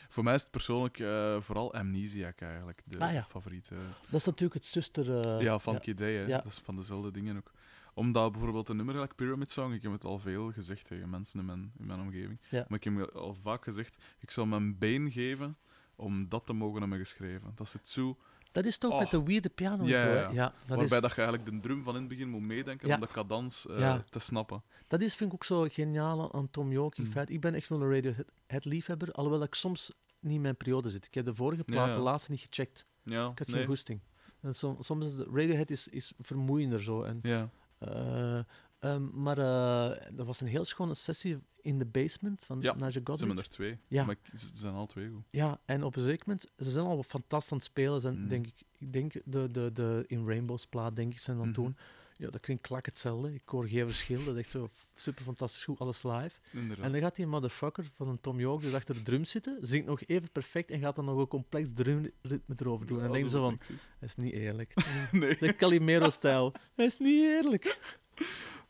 Voor mij is het persoonlijk eh, vooral Amnesiac eigenlijk de Ah, ja. favoriete. Dat is natuurlijk het zuster... eh, ja, van hè. Ja. Dat is van dezelfde dingen ook. Omdat bijvoorbeeld een nummer gelijk Pyramid Song, ik heb het al veel gezegd tegen mensen in mijn, in mijn omgeving, Ja. maar ik heb al vaak gezegd, ik zal mijn been geven om dat te mogen hebben geschreven. Dat zit zo... Dat is toch Oh. met de weirde piano. Ja, ja. ja dat, waarbij is, dat je eigenlijk de drum van in het begin moet meedenken om de cadans eh, te snappen. dat is, vind ik ook zo geniaal aan Tom York. In Mm. feite, ik ben echt wel een Radiohead-liefhebber, alhoewel ik soms niet in mijn periode zit. Ik heb de vorige plaat, de laatste, niet gecheckt. Ik had nee. geen goesting. En som- soms de Radiohead is, is vermoeiender zo. En, Eh, Ehm, maar eh er was een heel schone sessie in de basement van Ja, Nigel Ze hebben er twee. Ja. Maar ze zijn al twee goed. Ja, en op een zeker moment, ze zijn al fantastisch aan het spelen. Zijn, Mm. denk ik, ik denk de, de, de In Rainbows plaat, denk ik, zijn dan Mhm. toen. Ja, dat klinkt klak hetzelfde. Ik hoor geen verschil. Dat is echt zo super fantastisch goed, alles live. Inderdaad. En dan gaat die motherfucker van een Tom York dus achter de drum zitten, zingt nog even perfect en gaat dan nog een complex drumritme erover doen. en dan denk zo van, dat is niet eerlijk. [LAUGHS] Nee, De Calimero-stijl. Dat is niet eerlijk.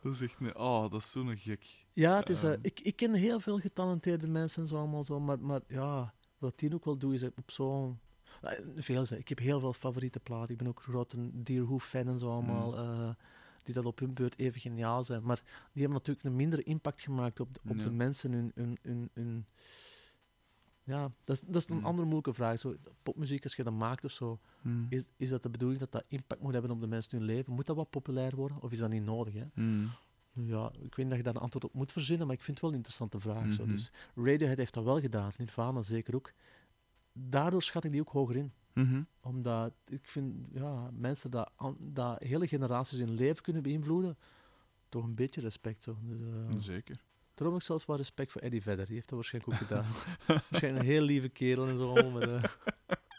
dat is echt... Nee. Oh, dat is zo'n gek. Ja, het is, eh, Ehm. ik, ik ken heel veel getalenteerde mensen en zo allemaal zo, maar, maar ja, wat die ook wel doet is op zo'n... eh, Veel zijn. Ik heb heel veel favoriete platen. Ik ben ook een grote Deerhoof-fan en zo allemaal, Mm. eh, die dat op hun beurt even geniaal zijn. Maar die hebben natuurlijk een mindere impact gemaakt op de, op Ja. de mensen. Hun, hun, hun, hun- Ja, dat is, dat is een Mm. andere moeilijke vraag. Zo, popmuziek, als je dat maakt of zo, Mm. is, is dat de bedoeling dat dat impact moet hebben op de mensen in hun leven? Moet dat wat populair worden? Of is dat niet nodig? Hè? Mm. Ja, ik weet niet dat je daar een antwoord op moet verzinnen, maar ik vind het wel een interessante vraag. zo. Mhm. Dus Radiohead heeft dat wel gedaan, Nirvana zeker ook. Daardoor schat ik die ook hoger in. Mhm. Omdat ik vind, ja, mensen dat, hele generaties hun leven kunnen beïnvloeden, toch een beetje respect. Zo. Dus, eh, Zeker. daarom heb ik zelfs wel respect voor Eddie Vedder. Die heeft dat waarschijnlijk ook gedaan. [LAUGHS] waarschijnlijk een heel lieve kerel en zo. Maar, eh,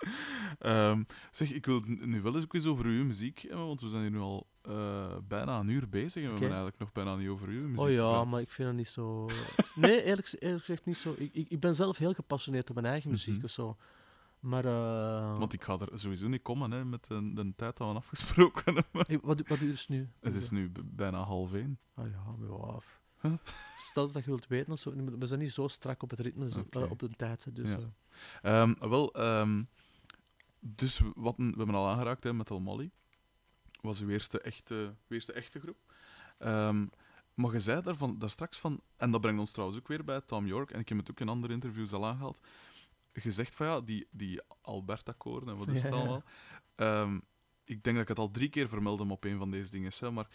[LAUGHS] Ehm, zeg, ik wil nu wel eens ook eens over uw muziek hebben, want we zijn hier nu al eh, bijna een uur bezig en we hebben eigenlijk nog bijna niet over uw muziek oh ja, maar ik vind het niet zo... Nee, eerlijk, eerlijk gezegd niet zo. Ik, ik, ik ben zelf heel gepassioneerd op mijn eigen muziek Mhm. of zo. Maar... eh, Want ik ga er sowieso niet komen hè, met de, de tijd dat we afgesproken [LAUGHS] hebben. Hey, wat, wat duurt het nu? Het is nu bijna half één. Ah ja, maar af. Huh? Stel dat je wilt weten of zo. We zijn niet zo strak op het ritme, eh, op de tijd. Dus, Ja. eh, Ehm, wel, ehm, dus wat, we hebben al aangeraakt hè, met Al. Was uw eerste echte, uw eerste echte groep. Ehm, maar je zei daar, van, daar straks van, en dat brengt ons trouwens ook weer bij Tom York, en ik heb het ook in andere interviews al aangehaald. Je zegt van ja, die, die Albert-akkoorden en wat is het Ja. allemaal. Ehm, ik denk dat ik het al drie keer vermeld heb op een van deze dingen. Hè, maar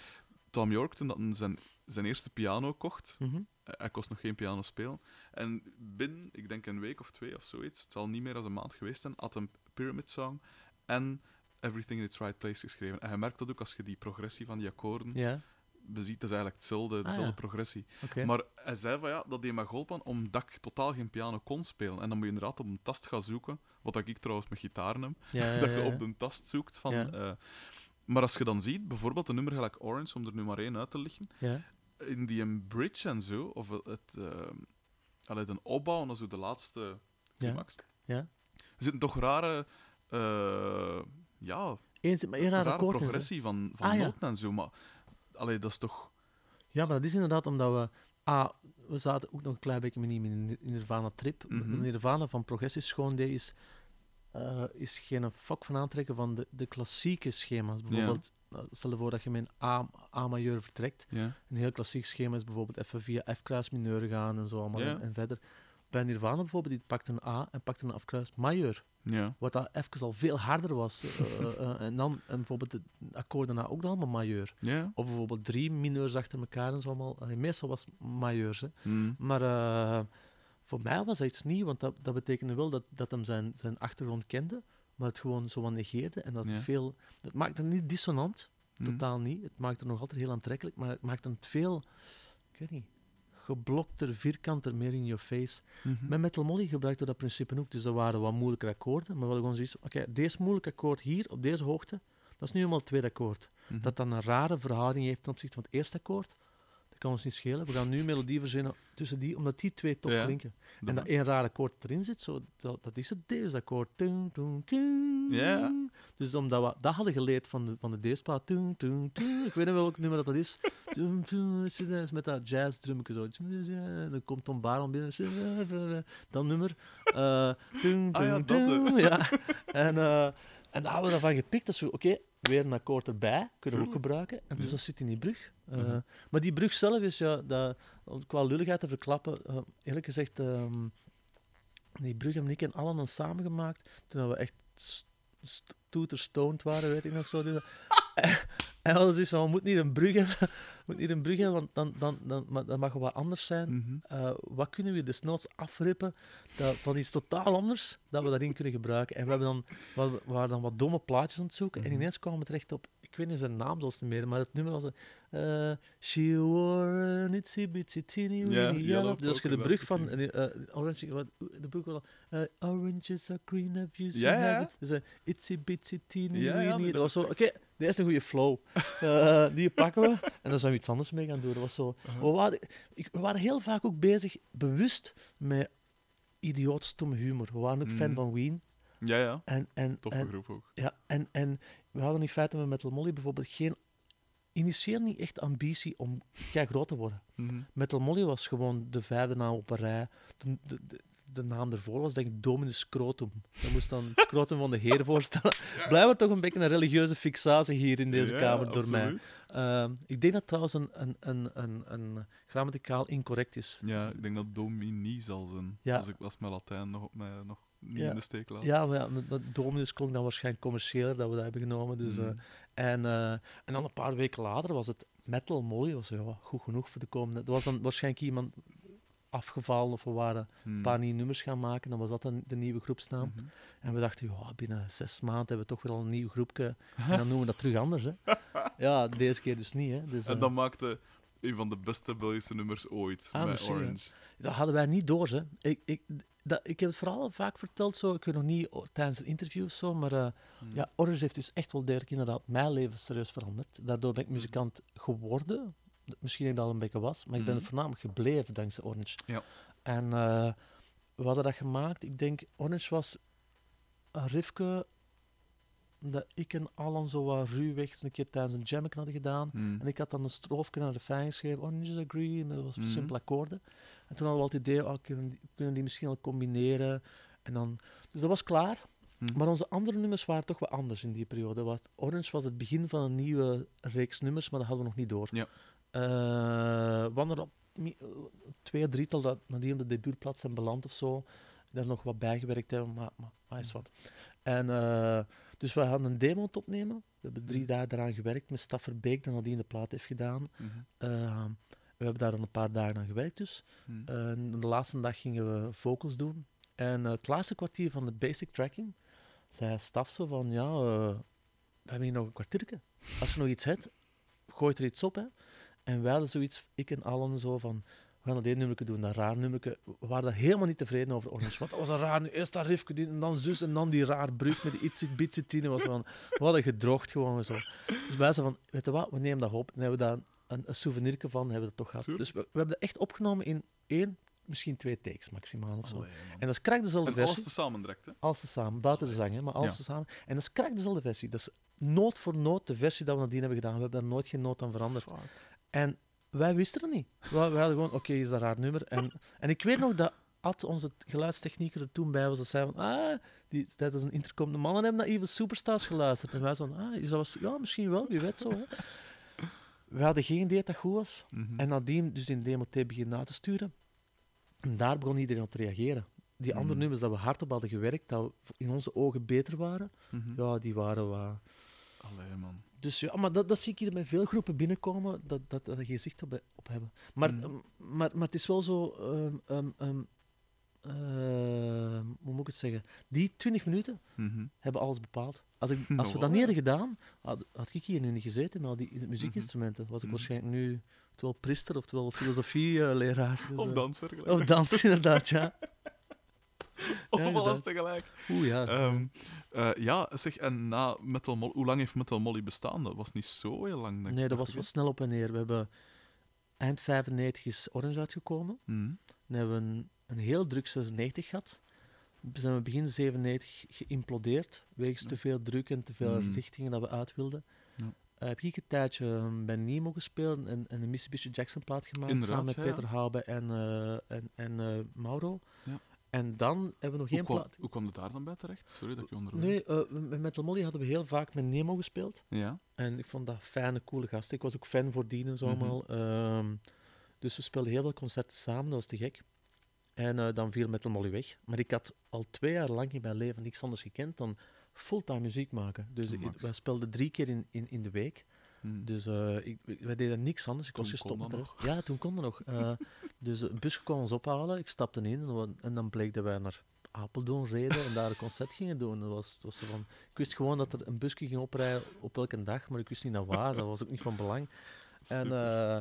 Tom York, toen dat hij zijn, zijn eerste piano kocht, mhm. eh, hij kost nog geen piano spelen. En binnen, ik denk een week of twee of zoiets, het zal niet meer dan een maand geweest zijn, had een Pyramid Song en Everything in its Right Place geschreven. En je merkt dat ook als je die progressie van die akkoorden Ja, beziet. Dat is eigenlijk hetzelfde, dezelfde ja. progressie. Maar hij zei van ja, dat deed me geholpen omdat ik totaal geen piano kon spelen. En dan moet je inderdaad op een tast gaan zoeken, wat ik trouwens met heb, Ja, [LAUGHS] ja, dat je op de tast zoekt van... Eh, maar als je dan ziet, bijvoorbeeld een nummer gelijk Orange, om er nu maar één uit te lichten, Ja, in die een bridge en zo, of het, uh, allee, een opbouw naar zo de laatste climax, ja. Er zitten toch rare, eh, ja, maar raar rare hè. progressie van, van Ah, ja. noten en zo, maar allee, dat is toch... Ja, maar dat is inderdaad omdat we... Ah, we zaten ook nog een klein beetje met in in Nirvana Trip. Mhm. De Nirvana van progressief schoon deed is, eh, is geen fok van aantrekken van de, de klassieke schema's. Bijvoorbeeld, nou, stel je voor dat je met een A, A majeur vertrekt. Ja, Een heel klassiek schema is bijvoorbeeld even via F kruis mineur gaan en zo allemaal Ja. en, en verder. Bij Nirvana bijvoorbeeld, die pakt een A en pakt een F kruis majeur. ja, Wat dat even al veel harder was. eh, eh, eh, en dan en bijvoorbeeld de akkoorden daarna ook allemaal majeur. ja. Of bijvoorbeeld drie mineurs achter elkaar en zo allemaal. Allee, meestal was het majeurs. Hè. Mm. Maar voor mij was dat iets nieuws, want dat, dat betekende wel dat, dat hem zijn, zijn achtergrond kende, maar het gewoon zo wat negeerde. En dat Ja. veel... Het maakte het niet dissonant, Mm. totaal niet. Het maakte het nog altijd heel aantrekkelijk, maar het maakte het veel... Ik weet niet... Geblokter, vierkanter, meer in your face. Mhm. Met Metal Molly gebruikte dat principe ook. Dus dat waren wat moeilijke akkoorden. Maar we hadden gewoon zoiets... Oké, deze moeilijke akkoord hier, op deze hoogte, dat is nu eenmaal het tweede akkoord. Mhm. Dat dan een rare verhouding heeft ten opzichte van het eerste akkoord, kan ons niet schelen. We gaan nu melodie verzinnen tussen die, omdat die twee Ja. klinken. En dat één raar akkoord erin zit, zo, dat, dat is het deze akkoord. Ja. Dus omdat we dat hadden geleerd van de, van de tung. Ik weet niet welk [LAUGHS] nummer dat, dat is. Is met dat jazz drummetje zo. Dan komt Tom Baron binnen. Dat nummer. Eh, tung, Ah ja, dat, tung. Ja. En, eh, en daar hadden we daarvan gepikt. Dat is oké, weer een akkoord erbij. Kunnen we ook gebruiken. En dus dat zit in die brug. Eh, Mhm. Maar die brug zelf is, ja, dat, om qua lulligheid te verklappen, eh, eerlijk gezegd, ehm, die brug hebben ik en Alan dan samengemaakt toen we echt st- st- toeterstoned waren, weet ik nog zo. Dus, [LAUGHS] en we hadden zoiets van, we moeten hier een brug hebben, [LAUGHS] we moeten hier een brug hebben, want dan, dan, dan, maar dat mag wat anders zijn. Mhm. Eh, wat kunnen we desnoods afrippen dat, van iets totaal anders dat we daarin kunnen gebruiken? En we, hebben dan, we waren dan wat domme plaatjes aan het zoeken en Mhm. ineens kwamen we terecht op, ik weet niet zijn naam zelfs niet meer, maar het nummer was... eh She wore an itsy bitsy teeny weeny yellow yellow. Dus als je de polka brug van eh, eh, Orange... Wat, de wel... eh, oranges are green, have you seen Ja, ja. Dus eh, itsy bitsy teeny Ja, ja, weeny. dat was zo... was Oké, dit is een goede flow. Eh, [LAUGHS] die pakken we. En dan zijn we iets anders mee gaan doen. Dat was zo... Uh-huh. we, waren, ik, we waren heel vaak ook bezig, bewust, met idioot stomme humor. We waren ook fan Mhm. van Ween. Ja, ja. En, en, Toffe en, groep ook. ja, en, en we hadden in feite met Metal Molly bijvoorbeeld geen... Initieer niet echt ambitie om kei groot te worden. Mhm. Metal Molly was gewoon de vijfde naam op een rij. De, de, de, de naam ervoor was denk ik Dominus Scrotum. Daar moest dan het scrotum van de heer voorstellen. Blijkbaar toch een beetje een religieuze fixatie hier in deze Ja, kamer door mij. Ehm, ik denk dat trouwens een, een, een, een, een grammaticaal incorrect is. Ja, ik denk dat Domini zal zijn. Ja. Als ik als mijn Latijn nog, op mij, nog niet Ja. in de steek laat. Ja, maar ja, met- Dominus klonk dan waarschijnlijk commerciëler dat we dat hebben genomen. Dus, eh, Mhm. en, eh, en dan een paar weken later was het Metal Molly. was ja, goed genoeg voor de komende. Er was dan waarschijnlijk iemand afgevallen of we waren een paar nieuwe nummers gaan maken. Dan was dat dan de nieuwe groepsnaam. Mhm. En we dachten, ja, binnen zes maanden hebben we toch weer al een nieuw groepje. En dan noemen we dat terug anders. Hè. [LAUGHS] Ja, deze keer dus niet. Hè. Dus, En eh, dat maakte een van de beste Belgische nummers ooit. Ah, met misschien, ja. Orange. Dat hadden wij niet door. Hè. Ik, ik, dat, ik heb het verhaal al vaak verteld, zo. ik weet nog niet o- tijdens een interview of zo, maar eh, Mhm. ja, Orange heeft dus echt wel degelijk inderdaad mijn leven serieus veranderd. Daardoor ben ik muzikant geworden. Misschien dat ik dat al een beetje was, maar ik ben Mhm. voornamelijk gebleven dankzij Orange. Ja. En eh, we hadden dat gemaakt. Ik denk, Orange was een riffje dat ik en Alan zo wat ruwweg een keer tijdens een jam hadden gedaan. Mhm. En ik had dan een stroofje naar de refrein geschreven, Orange is green, dat was Mhm. simpele akkoorden. En toen hadden we al het idee, oh, kunnen, die, kunnen die misschien al combineren. En dan, dus dat was klaar. Mhm. Maar onze andere nummers waren toch wel anders in die periode. Was, Orange was het begin van een nieuwe reeks nummers, maar dat hadden we nog niet door. Ja. Eh, wanneer op twee, drietal dat nadien op de debuutplaats zijn beland of zo, daar nog wat bijgewerkt hebben, maar, maar, maar is wat. En, eh, dus we hadden een demo opnemen. We hebben drie dagen eraan gewerkt met Staffer Beek, dat nadien de plaat heeft gedaan. Eh, we hebben daar dan een paar dagen aan gewerkt dus. En de laatste dag gingen we vocals doen. En het laatste kwartier van de basic tracking zei Staf zo van, ja, eh, we hebben hier nog een kwartiertje. Als je nog iets hebt, gooi er iets op. Hè. En wij hadden zoiets, ik en Allen, zo van, we gaan dat één nummerke doen, dat raar nummerke. We waren daar helemaal niet tevreden over Orange. Dat was een raar, nu eerst dat riffje, en dan zus, en dan die raar brug met die itsy bitsy tine. Was van, we hadden gedroogd gewoon zo. Dus wij zeiden van, weet je wat, we nemen dat op. En hebben we daar een, een souvenirke van, hebben we dat toch gehad. Dus we, we hebben dat echt opgenomen in één, misschien twee takes maximaal of zo. Allee. En dat is krak dezelfde En versie. alles tezamen direct, hè? Alles tezamen, buiten de zang, hè, maar alles Ja. tezamen. En dat is krak dezelfde versie. Dat is noot voor noot de versie dat we nadien hebben gedaan. We hebben daar nooit geen noot aan veranderd. En wij wisten het niet. Wij hadden gewoon, oké, is dat raar nummer. En, en ik weet nog dat Ad, onze geluidstechnieker, er toen bij was. Dat zei van, ah, die, tijdens een intercom, de mannen hebben naar Evil Superstars geluisterd. En wij zo ah, is dat was, ja, misschien wel, wie weet zo. Hè. [LAUGHS] We hadden geen idee dat dat goed was. Mhm. En nadien dus in demo tape beginnen na te sturen. En daar begon iedereen op te reageren. Die andere Mhm. nummers dat we hard op hadden gewerkt, dat in onze ogen beter waren, Mhm. ja, die waren wat... Allee, man. Dus ja, maar dat, dat zie ik hier bij veel groepen binnenkomen, dat, dat, dat geen zicht op, op hebben. Maar, Mhm. ehm, maar, maar het is wel zo... ehm, hoe moet ik het zeggen? Die 20 minuten hebben alles bepaald. Als, ik, [LAUGHS] als we dat niet ja. hadden gedaan, had, had ik hier nu niet gezeten met al die muziekinstrumenten. Was ik waarschijnlijk nu oftewel priester, oftewel filosofieleraar. Dus, Of eh, danser, gelijk. Of dans, inderdaad, ja. [LAUGHS] Of ja, alles tegelijk. Oeh, ja. Ehm, eh, ja, zeg, en na Metal Molly, hoe lang heeft Metal Molly bestaan? Dat was niet zo heel lang, denk ik. nee, dat was wel snel op en neer. We hebben eind 95 is Orange uitgekomen. Mhm. Dan hebben we een, een heel druk 96 gehad. Dan zijn we begin 97 geïmplodeerd, wegens Ja. te veel druk en te veel Mm. richtingen dat we uit wilden. Eh, heb ik een tijdje eh, bij Nemo gespeeld en, en een Mitsubishi Jackson plaat gemaakt Inderdaad, samen met ja. Peter Haube en, eh, en, en eh, Mauro. Ja. En dan hebben we nog Hoe, geen plaat. hoe kwam het daar dan bij terecht? Sorry dat ik je onderbreek. Nee, met Metal Molly hadden we heel vaak met Nemo gespeeld. Ja? En ik vond dat fijne, coole gasten. Ik was ook fan voordien en zo Mhm. allemaal. Ehm, dus we speelden heel veel concerten samen, dat was te gek. En dan viel Metal Molly weg. Maar ik had al twee jaar lang in mijn leven niks anders gekend dan fulltime muziek maken. Dus ik, wij speelden drie keer in, in, in de week. Mhm. Dus eh, ik, wij deden niks anders. Ik was gestopt met. Ja, toen kon dat nog. Eh, [LAUGHS] dus een busje kwam ons ophalen, ik stapte in en, dan- bleek dat wij naar Apeldoorn reden en daar een concert gingen doen. Dat was, dat was van, ik wist gewoon dat er een busje ging oprijden op elke dag, maar ik wist niet naar waar. Dat was ook niet van belang. [LAUGHS] En, eh,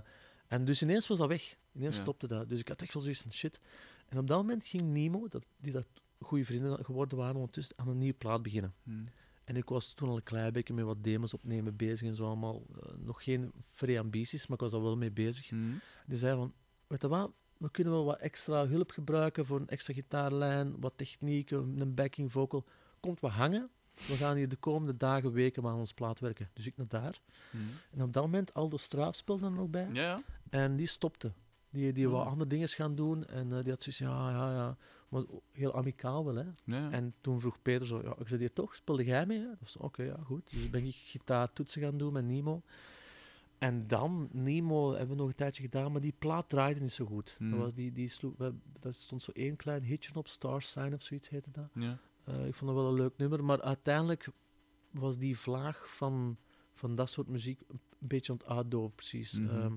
en dus ineens was dat weg. Ineens Ja. stopte dat. Dus ik had echt wel zoiets van shit. En op dat moment ging Nemo, dat, die dat goede vrienden geworden waren ondertussen, aan een nieuwe plaat beginnen. Hmm. En ik was toen al een klein beetje met wat demos opnemen bezig en zo allemaal. Eh, nog geen vrij ambities, maar ik was daar wel mee bezig. Hmm. Die zei van, weet je wat, we kunnen wel wat extra hulp gebruiken voor een extra gitaarlijn, wat techniek, een backing vocal. Komt wat hangen. We gaan hier de komende dagen, weken aan ons plaat werken. Dus ik naar daar. Hmm. En op dat moment, Aldo Straaf speelde er nog bij. Ja, ja. En die stopte. Die, die wou Hmm. andere dingen gaan doen. En eh, die had zoiets ja, ja, ja. Maar heel amicaal wel, hè. ja. En toen vroeg Peter zo, ja, ik zei hier toch, speelde jij mee? oké, ja, goed. Dus ben ik gitaartoetsen gaan doen met Nemo. En dan, Nemo hebben we nog een tijdje gedaan, maar die plaat draaide niet zo goed. Hmm. Dat, was die, die sloeg, daar stond zo één klein hitje op, Star Sign of zoiets heette dat. ja. Eh, ik vond dat wel een leuk nummer, maar uiteindelijk was die vlaag van, van dat soort muziek een beetje aan het uitdoven, precies. Mhm. Ehm,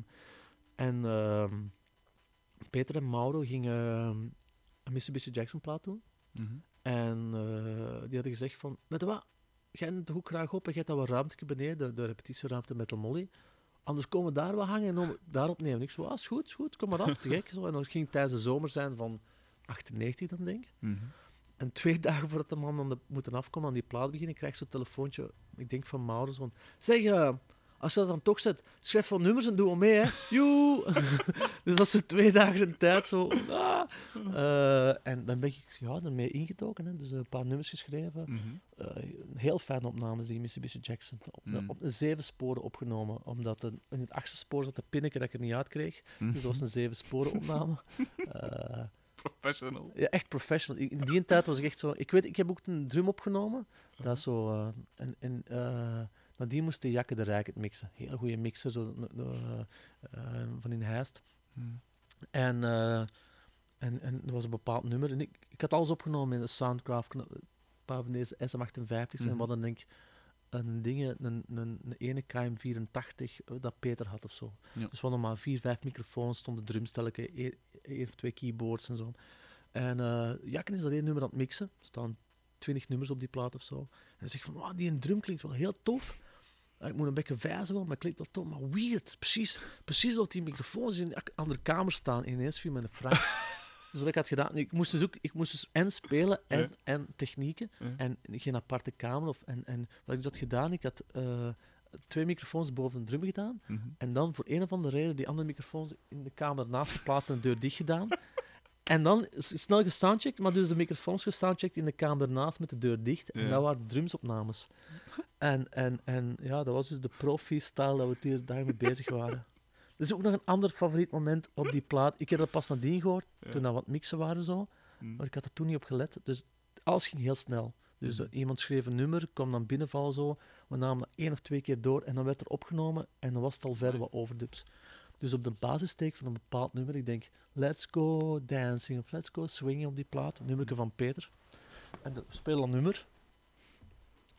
en ehm, Peter en Mauro gingen ehm, een Mitsubishi Jackson plaat doen. Mhm. En eh, die hadden gezegd van, weet je wat, jij neemt de hoek graag op en jij dat wat ruimte beneden, de, repetitieruimte met de molly. Anders komen we daar wat hangen en dan daar opnemen. Ik zo, ah, is goed, is goed, kom maar af, te gek. Zo. En dat ging tijdens de zomer zijn van 98 dan, denk ik. Mhm. En twee [LAUGHS] dagen voordat de man dan de, moeten afkomen aan die plaat beginnen, krijg je zo'n telefoontje, ik denk van Maurits, van, zeg, eh, als je dat dan toch zet, schrijf van nummers en doe wel mee, hè. Joe! [LAUGHS] dus dat is zo twee dagen in tijd, zo. ah. Eh, en dan ben ik ja, ermee ingetoken, hè. dus een paar nummers geschreven. Mhm. Een heel fijne opnames, die Mitsubishi Jackson. Op, Mm. op een zeven sporen opgenomen, omdat een, in het achtste spoor zat de pinneke dat ik er niet uit kreeg. Mhm. Dus dat was een zeven sporen opname. [LAUGHS] Eh, Professional. ja, echt professional. In die tijd was ik echt zo... Ik weet, ik heb ook een drum opgenomen. Dat is zo... en en eh, nadien moest de Jakke de Rijk het mixen. Heel goede mixer, zo, eh, eh, van in Heist. Mhm. En, eh, en, en er was een bepaald nummer. En ik, ik had alles opgenomen in de Soundcraft. Een paar van deze SM58's. En Mhm. we hadden denk ik een, ding, een, een, een ene KM84 eh, dat Peter had of zo. Ja. Dus we hadden maar vier, vijf microfoons, stonden drumstelletje, één één of twee keyboards en zo. En eh Jakken is dat één nummer aan het mixen. Er staan twintig nummers op die plaat of zo. En hij zegt van, wow, die een drum klinkt wel heel tof. Ik moet een beetje vijzen wel, maar klinkt wel tof. Maar weird, precies, precies dat die microfoons in een andere kamer staan. Ineens viel een vraag. [LAUGHS] dus wat ik had gedaan, ik moest dus ook, ik moest dus en spelen en, Ja. en technieken. Ja. En geen aparte kamer. Of, en, en wat ik dus had gedaan, ik had eh, twee microfoons boven de drum gedaan. Mhm. En dan voor een of andere reden die andere microfoons in de kamer ernaast geplaatst en de deur dicht gedaan. En dan snel gesoundcheckt, maar dus de microfoons gesoundcheckt in de kamer ernaast met de deur dicht. En Ja. dat waren drumsopnames. En, en, en ja, dat was dus de profi-style dat we hier daar mee bezig waren. [LAUGHS] Er is ook nog een ander favoriet moment op die plaat. Ik heb dat pas nadien gehoord, Ja. toen dat wat mixen waren zo. Mhm. Maar ik had er toen niet op gelet. Dus alles ging heel snel. Dus eh, iemand schreef een nummer, kwam dan binnenvallen zo. We namen dat één of twee keer door en dan werd er opgenomen en dan was het al verder wat overdubs. Dus op de basisteek van een bepaald nummer, ik denk Let's Go Dancing of Let's Go Swinging op die plaat, een nummerke van Peter. En we spelen dat nummer.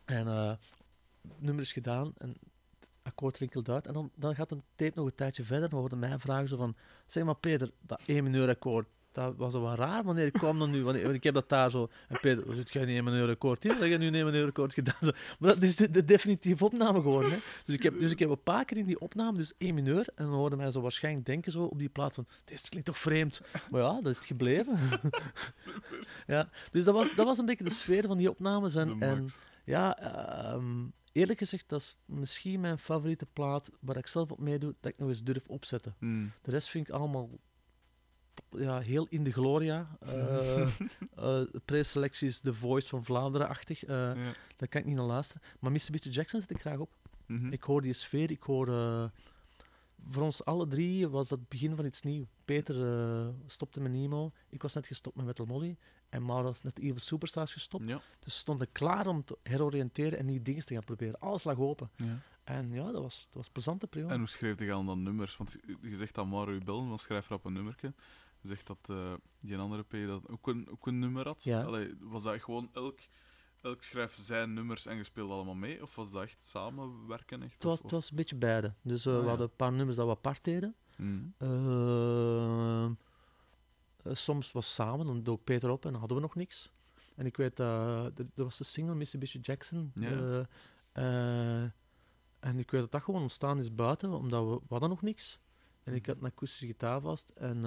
En eh, het nummer is gedaan en het akkoord rinkelt uit. En dan, dan gaat een tape nog een tijdje verder. Dan worden mij vragen zo van, zeg maar Peter, dat 1 mineur akkoord, dat was wel raar. Wanneer kwam dat nu? Wanneer, want ik heb dat daar zo. En Peter, we zitten geen 1 mineur akkoord hier? Dat je nu een 1 mineur akkoord gedaan. Zo. Maar dat is de, de definitieve opname geworden. Hè. Dus, ik heb, dus ik heb een paar keer in die opname, dus 1 mineur. En dan hoorden mij zo waarschijnlijk denken zo op die plaat van, dit klinkt toch vreemd? Maar ja, dat is het gebleven. [LAUGHS] Ja, dus dat was, dat was een beetje de sfeer van die opnames. En, ja, ehm, eerlijk gezegd, dat is misschien mijn favoriete plaat waar ik zelf op meedoe, dat ik nog eens durf opzetten. Mhm. De rest vind ik allemaal ja, heel in de gloria. [LAUGHS] eh eh, preselecties The Voice van Vlaanderen-achtig. Ja. Daar kan ik niet naar luisteren. Maar Mitsubishi Jackson zet ik graag op. Mhm. Ik hoor die sfeer, ik hoor... voor ons alle drie was dat het begin van iets nieuws. Peter stopte met Nemo, ik was net gestopt met Metal Molly en Mauro was net even Superstars gestopt. Ja. Dus we stonden klaar om te heroriënteren en nieuwe dingen te gaan proberen. Alles lag open. ja. En ja, dat was, dat was een plezante periode. En hoe schreef je dan nummers? Want je- je zegt dat Mario bellen, dan schrijf er op een nummertje. Zegt dat eh, die andere P dat ook een, ook een nummer had. Ja. Allee, was dat gewoon elk, elk schrijf zijn nummers en je speelde allemaal mee? Of was dat echt samenwerken? Echt? het, was, Of- het was een beetje beide. Dus eh, Ah, we ja. hadden een paar nummers dat we apart deden. Mhm. Eh, soms was samen, dan dook Peter op en dan hadden we nog niks. En ik weet dat... er- was de single Mitsubishi Jackson. Ja. en ik weet dat dat gewoon ontstaan is buiten, omdat we, we hadden nog niks. En ik had een akoestische gitaar vast en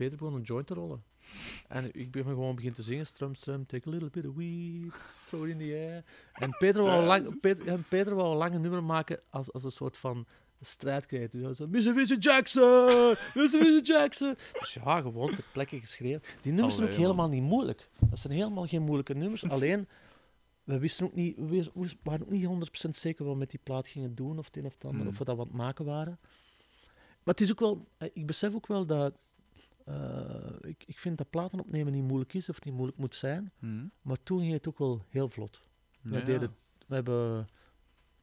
Peter begon een joint te rollen. En ik ben gewoon begin te zingen, strum, strum, take a little bit of weed, throw it in the air. En Peter wou, lang. Peter, en Peter wou een lange nummer maken als, als een soort van strijdkreet. Dus hij zo, Jackson, Mitsubishi Jackson. Dus ja, gewoon ter plekke geschreven. Die nummers zijn ook man. helemaal niet moeilijk. Dat zijn helemaal geen moeilijke nummers. Alleen, we wisten ook niet, we waren ook niet 100% zeker wat we met die plaat gingen doen, of het een of het ander, Mm. of we dat wat maken waren. Maar het is ook wel, eh, ik besef ook wel dat, eh, ik, ik vind dat platen opnemen niet moeilijk is, of niet moeilijk moet zijn. Mhm. Maar toen ging het ook wel heel vlot. We deden, we hebben,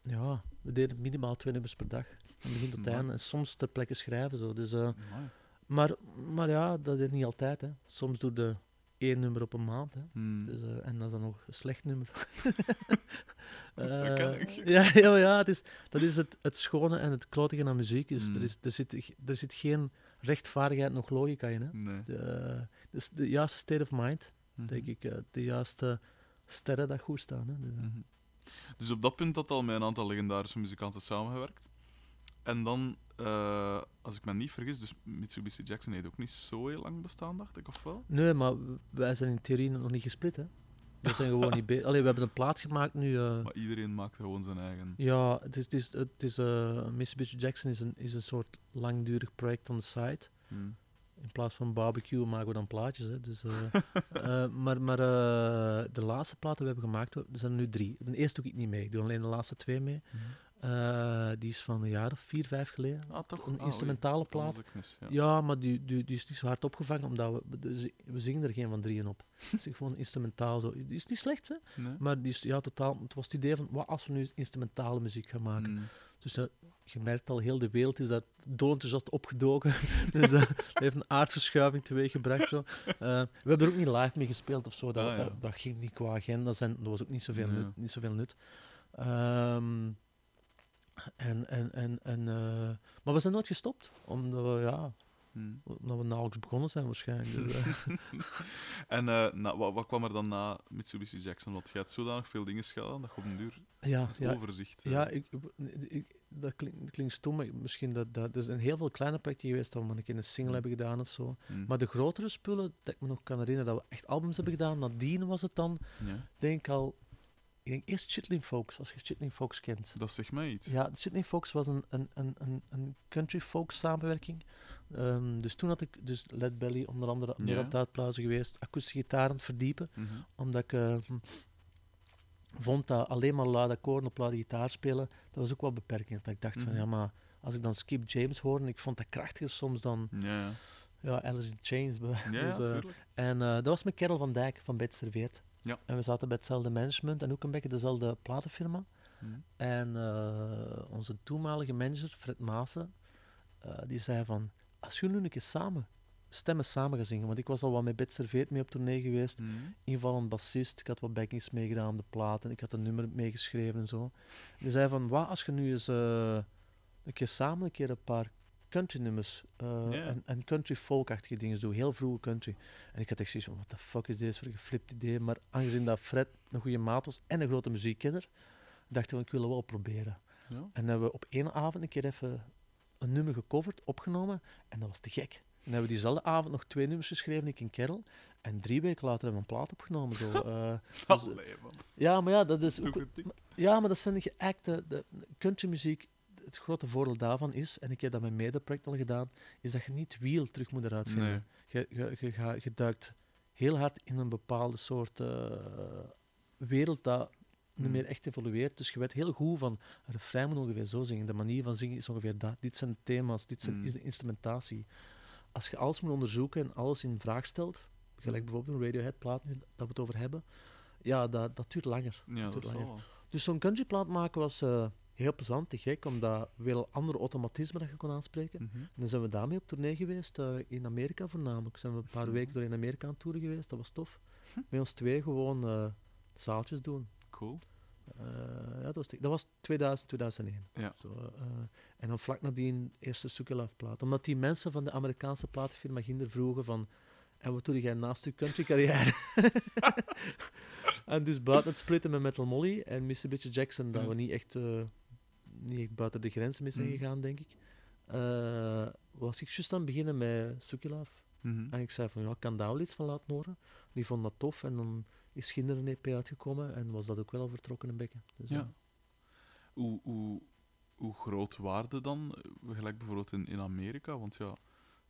ja, we deden minimaal twee nummers per dag. Van begin tot einde. En soms ter plekke schrijven. Zo. Dus, eh, maar, maar ja, dat is niet altijd. Hè. Soms doe je één nummer op een maand. Hè. Mhm. Dus, eh, en dat is dan nog een slecht nummer. [LAUGHS] Dat ken ik. Ja, ja, ja het is, dat is het, het schone en het klotige aan muziek. Is, Mm. er, is, er, zit, er zit geen rechtvaardigheid nog logica in. Hè. Nee. De, dus de juiste state of mind, Mhm. denk ik. eh, de juiste sterren dat goed staan. Hè. Dus, eh, Mhm. Dus op dat punt had al met een aantal legendarische muzikanten samengewerkt. En dan, eh, als ik me niet vergis, dus Mitsubishi Jackson heeft ook niet zo heel lang bestaan, dacht ik, of wel? Nee, maar wij zijn in theorie nog niet gesplit. Hè. We zijn gewoon niet bezig. Allee, we hebben een plaat gemaakt nu. eh, Maar iedereen maakt gewoon zijn eigen. ja, het is, het is, het is, eh, Mitsubishi Jackson is een, is een soort langdurig project on the side. Mhm. In plaats van barbecue maken we dan plaatjes. Hè. Dus, eh, [LAUGHS] maar maar de laatste platen die we hebben gemaakt, er zijn er nu drie. De eerste doe ik niet mee, ik doe alleen de laatste twee mee. Mhm. Eh, die is van een jaar of vier, vijf geleden. Ah, toch? Een Ah, instrumentale plaat. Dat mis, ja. Ja, maar die, die, die is niet zo hard opgevangen, omdat we, we zingen er geen van drieën op. [LAUGHS] Het is gewoon instrumentaal zo. Die is niet slecht, hè? Nee? maar die is, ja, totaal, het was het idee van, wat als we nu instrumentale muziek gaan maken? Mhm. Dus eh, je merkt al, heel de wereld is daar dolenthousiast opgedoken. [LAUGHS] dus eh, dat heeft een aardverschuiving teweeggebracht. Zo. We hebben er ook niet live mee gespeeld of zo. Dat, Ah, ja. dat, dat ging niet qua agenda. zijn. Dat was ook niet zoveel Nee. nut. Niet zoveel nut. Ehm, en, en, en, en, eh, maar we zijn nooit gestopt, omdat we, ja, Mhm. omdat we nauwelijks begonnen zijn waarschijnlijk. Dus, eh, [LAUGHS] En eh, na, wat, wat kwam er dan na Mitsubishi Jackson? Want je had zodanig veel dingen gedaan dat je op een duur ja, ja, overzicht... ja ik, ik, dat, klinkt, dat klinkt stom, maar misschien dat, dat... Er zijn heel veel kleine projecten geweest dat we maar een keer een single Mm. hebben gedaan of zo. mhm. Maar de grotere spullen, dat ik me nog kan herinneren, dat we echt albums hebben gedaan, nadien was het dan, ja, denk ik al... Ik denk eerst Chitlin Folks, als je Chitlin Folks kent. dat zegt mij iets. Ja, de Chitlin Folks was een, een, een, een, een country folk samenwerking. Ehm, dus toen had ik dus Led Belly onder andere meer Ja. aan het uitblazen geweest, akoestische gitaar aan het verdiepen, Mhm. omdat ik eh, hm, vond dat alleen maar luide akkoorden op luide gitaar spelen, dat was ook wel beperkend. Dat ik dacht van, Mhm. ja, maar als ik dan Skip James hoorde, en ik vond dat krachtiger soms dan Ja, ja. Alice in Chains. Ja, dus, eh, en eh, dat was met Kerel van Dijk van Bed Serveert. Ja. En we zaten bij hetzelfde management en ook een beetje dezelfde platenfirma. Mhm. En eh, onze toenmalige manager, Fred Maassen, eh, die zei van, als jullie nu een keer samen, stemmen samen gaan zingen, want ik was al wat met Bed Serveert mee op tournee geweest, Mhm. invallend bassist, ik had wat backings meegedaan op de platen, ik had een nummer meegeschreven en zo. Die zei van, wat als je nu eens eh, een keer samen een keer een paar country nummers eh, en, en country folk-achtige dingen doet, heel vroege country. En ik had echt zoiets van, what the fuck is deze voor een geflipt idee? Maar aangezien dat Fred een goede maat was en een grote muziekkenner, dachten we, ik wil het wel proberen. Ja. En hebben we op één avond een keer even een nummer gecoverd, opgenomen, en dat was te gek. En hebben we diezelfde avond nog twee nummers geschreven, ik in Kerel. En drie weken later hebben we een plaat opgenomen. Zo, [LAUGHS] eh. Dus, Allee, man. ja, maar ja, dat is ook, ja, maar dat zijn de geacte... De countrymuziek, het grote voordeel daarvan is, en ik heb dat met medeproject al gedaan, is dat je niet wiel terug moet eruit vinden. Nee. Je, je, je, je duikt heel hard in een bepaalde soort eh, wereld dat niet Hmm. meer echt evolueert. Dus je weet heel goed van, een refrein moet ongeveer zo zingen. De manier van zingen is ongeveer dat. Dit zijn de thema's, dit zijn, Hmm. is de instrumentatie. Als je alles moet onderzoeken en alles in vraag stelt, gelijk bijvoorbeeld een Radiohead-plaat nu dat we het over hebben, ja, dat, dat duurt langer. Ja, dat langer. wel. Dus zo'n countryplaat maken was eh, heel plezant, te gek, omdat wel andere automatismen dat je kon aanspreken. Mhm. En dan zijn we daarmee op tournee geweest, eh, in Amerika voornamelijk. Zijn we een paar weken door in Amerika aan toeren geweest, dat was tof. Met ons twee gewoon eh, zaaltjes doen. Cool. Eh, ja, dat, was, dat was 2000, 2001. Ja. Zo, en dan vlak nadien eerste Suke Love plaat. Omdat die mensen van de Amerikaanse platenfirma Ginder vroegen van... En wat doe jij naast je country carrière? [LAUGHS] [LAUGHS] en dus buiten het splitten met Metal Molly en Mr. Bitch Jackson, dat we niet echt, niet echt buiten de grenzen mee zijn Mhm. gegaan, denk ik. eh, was ik juist aan het beginnen met Sukilaaf. Mhm. En ik zei van, ja, ik kan daar wel iets van laten horen. Die vond dat tof en dan is Ginder een EP uitgekomen en was dat ook wel al vertrokken een bekken. Dus, Ja. Hoe, hoe, hoe groot waarde dan? eh, Gelijk bijvoorbeeld in, in Amerika, want ja,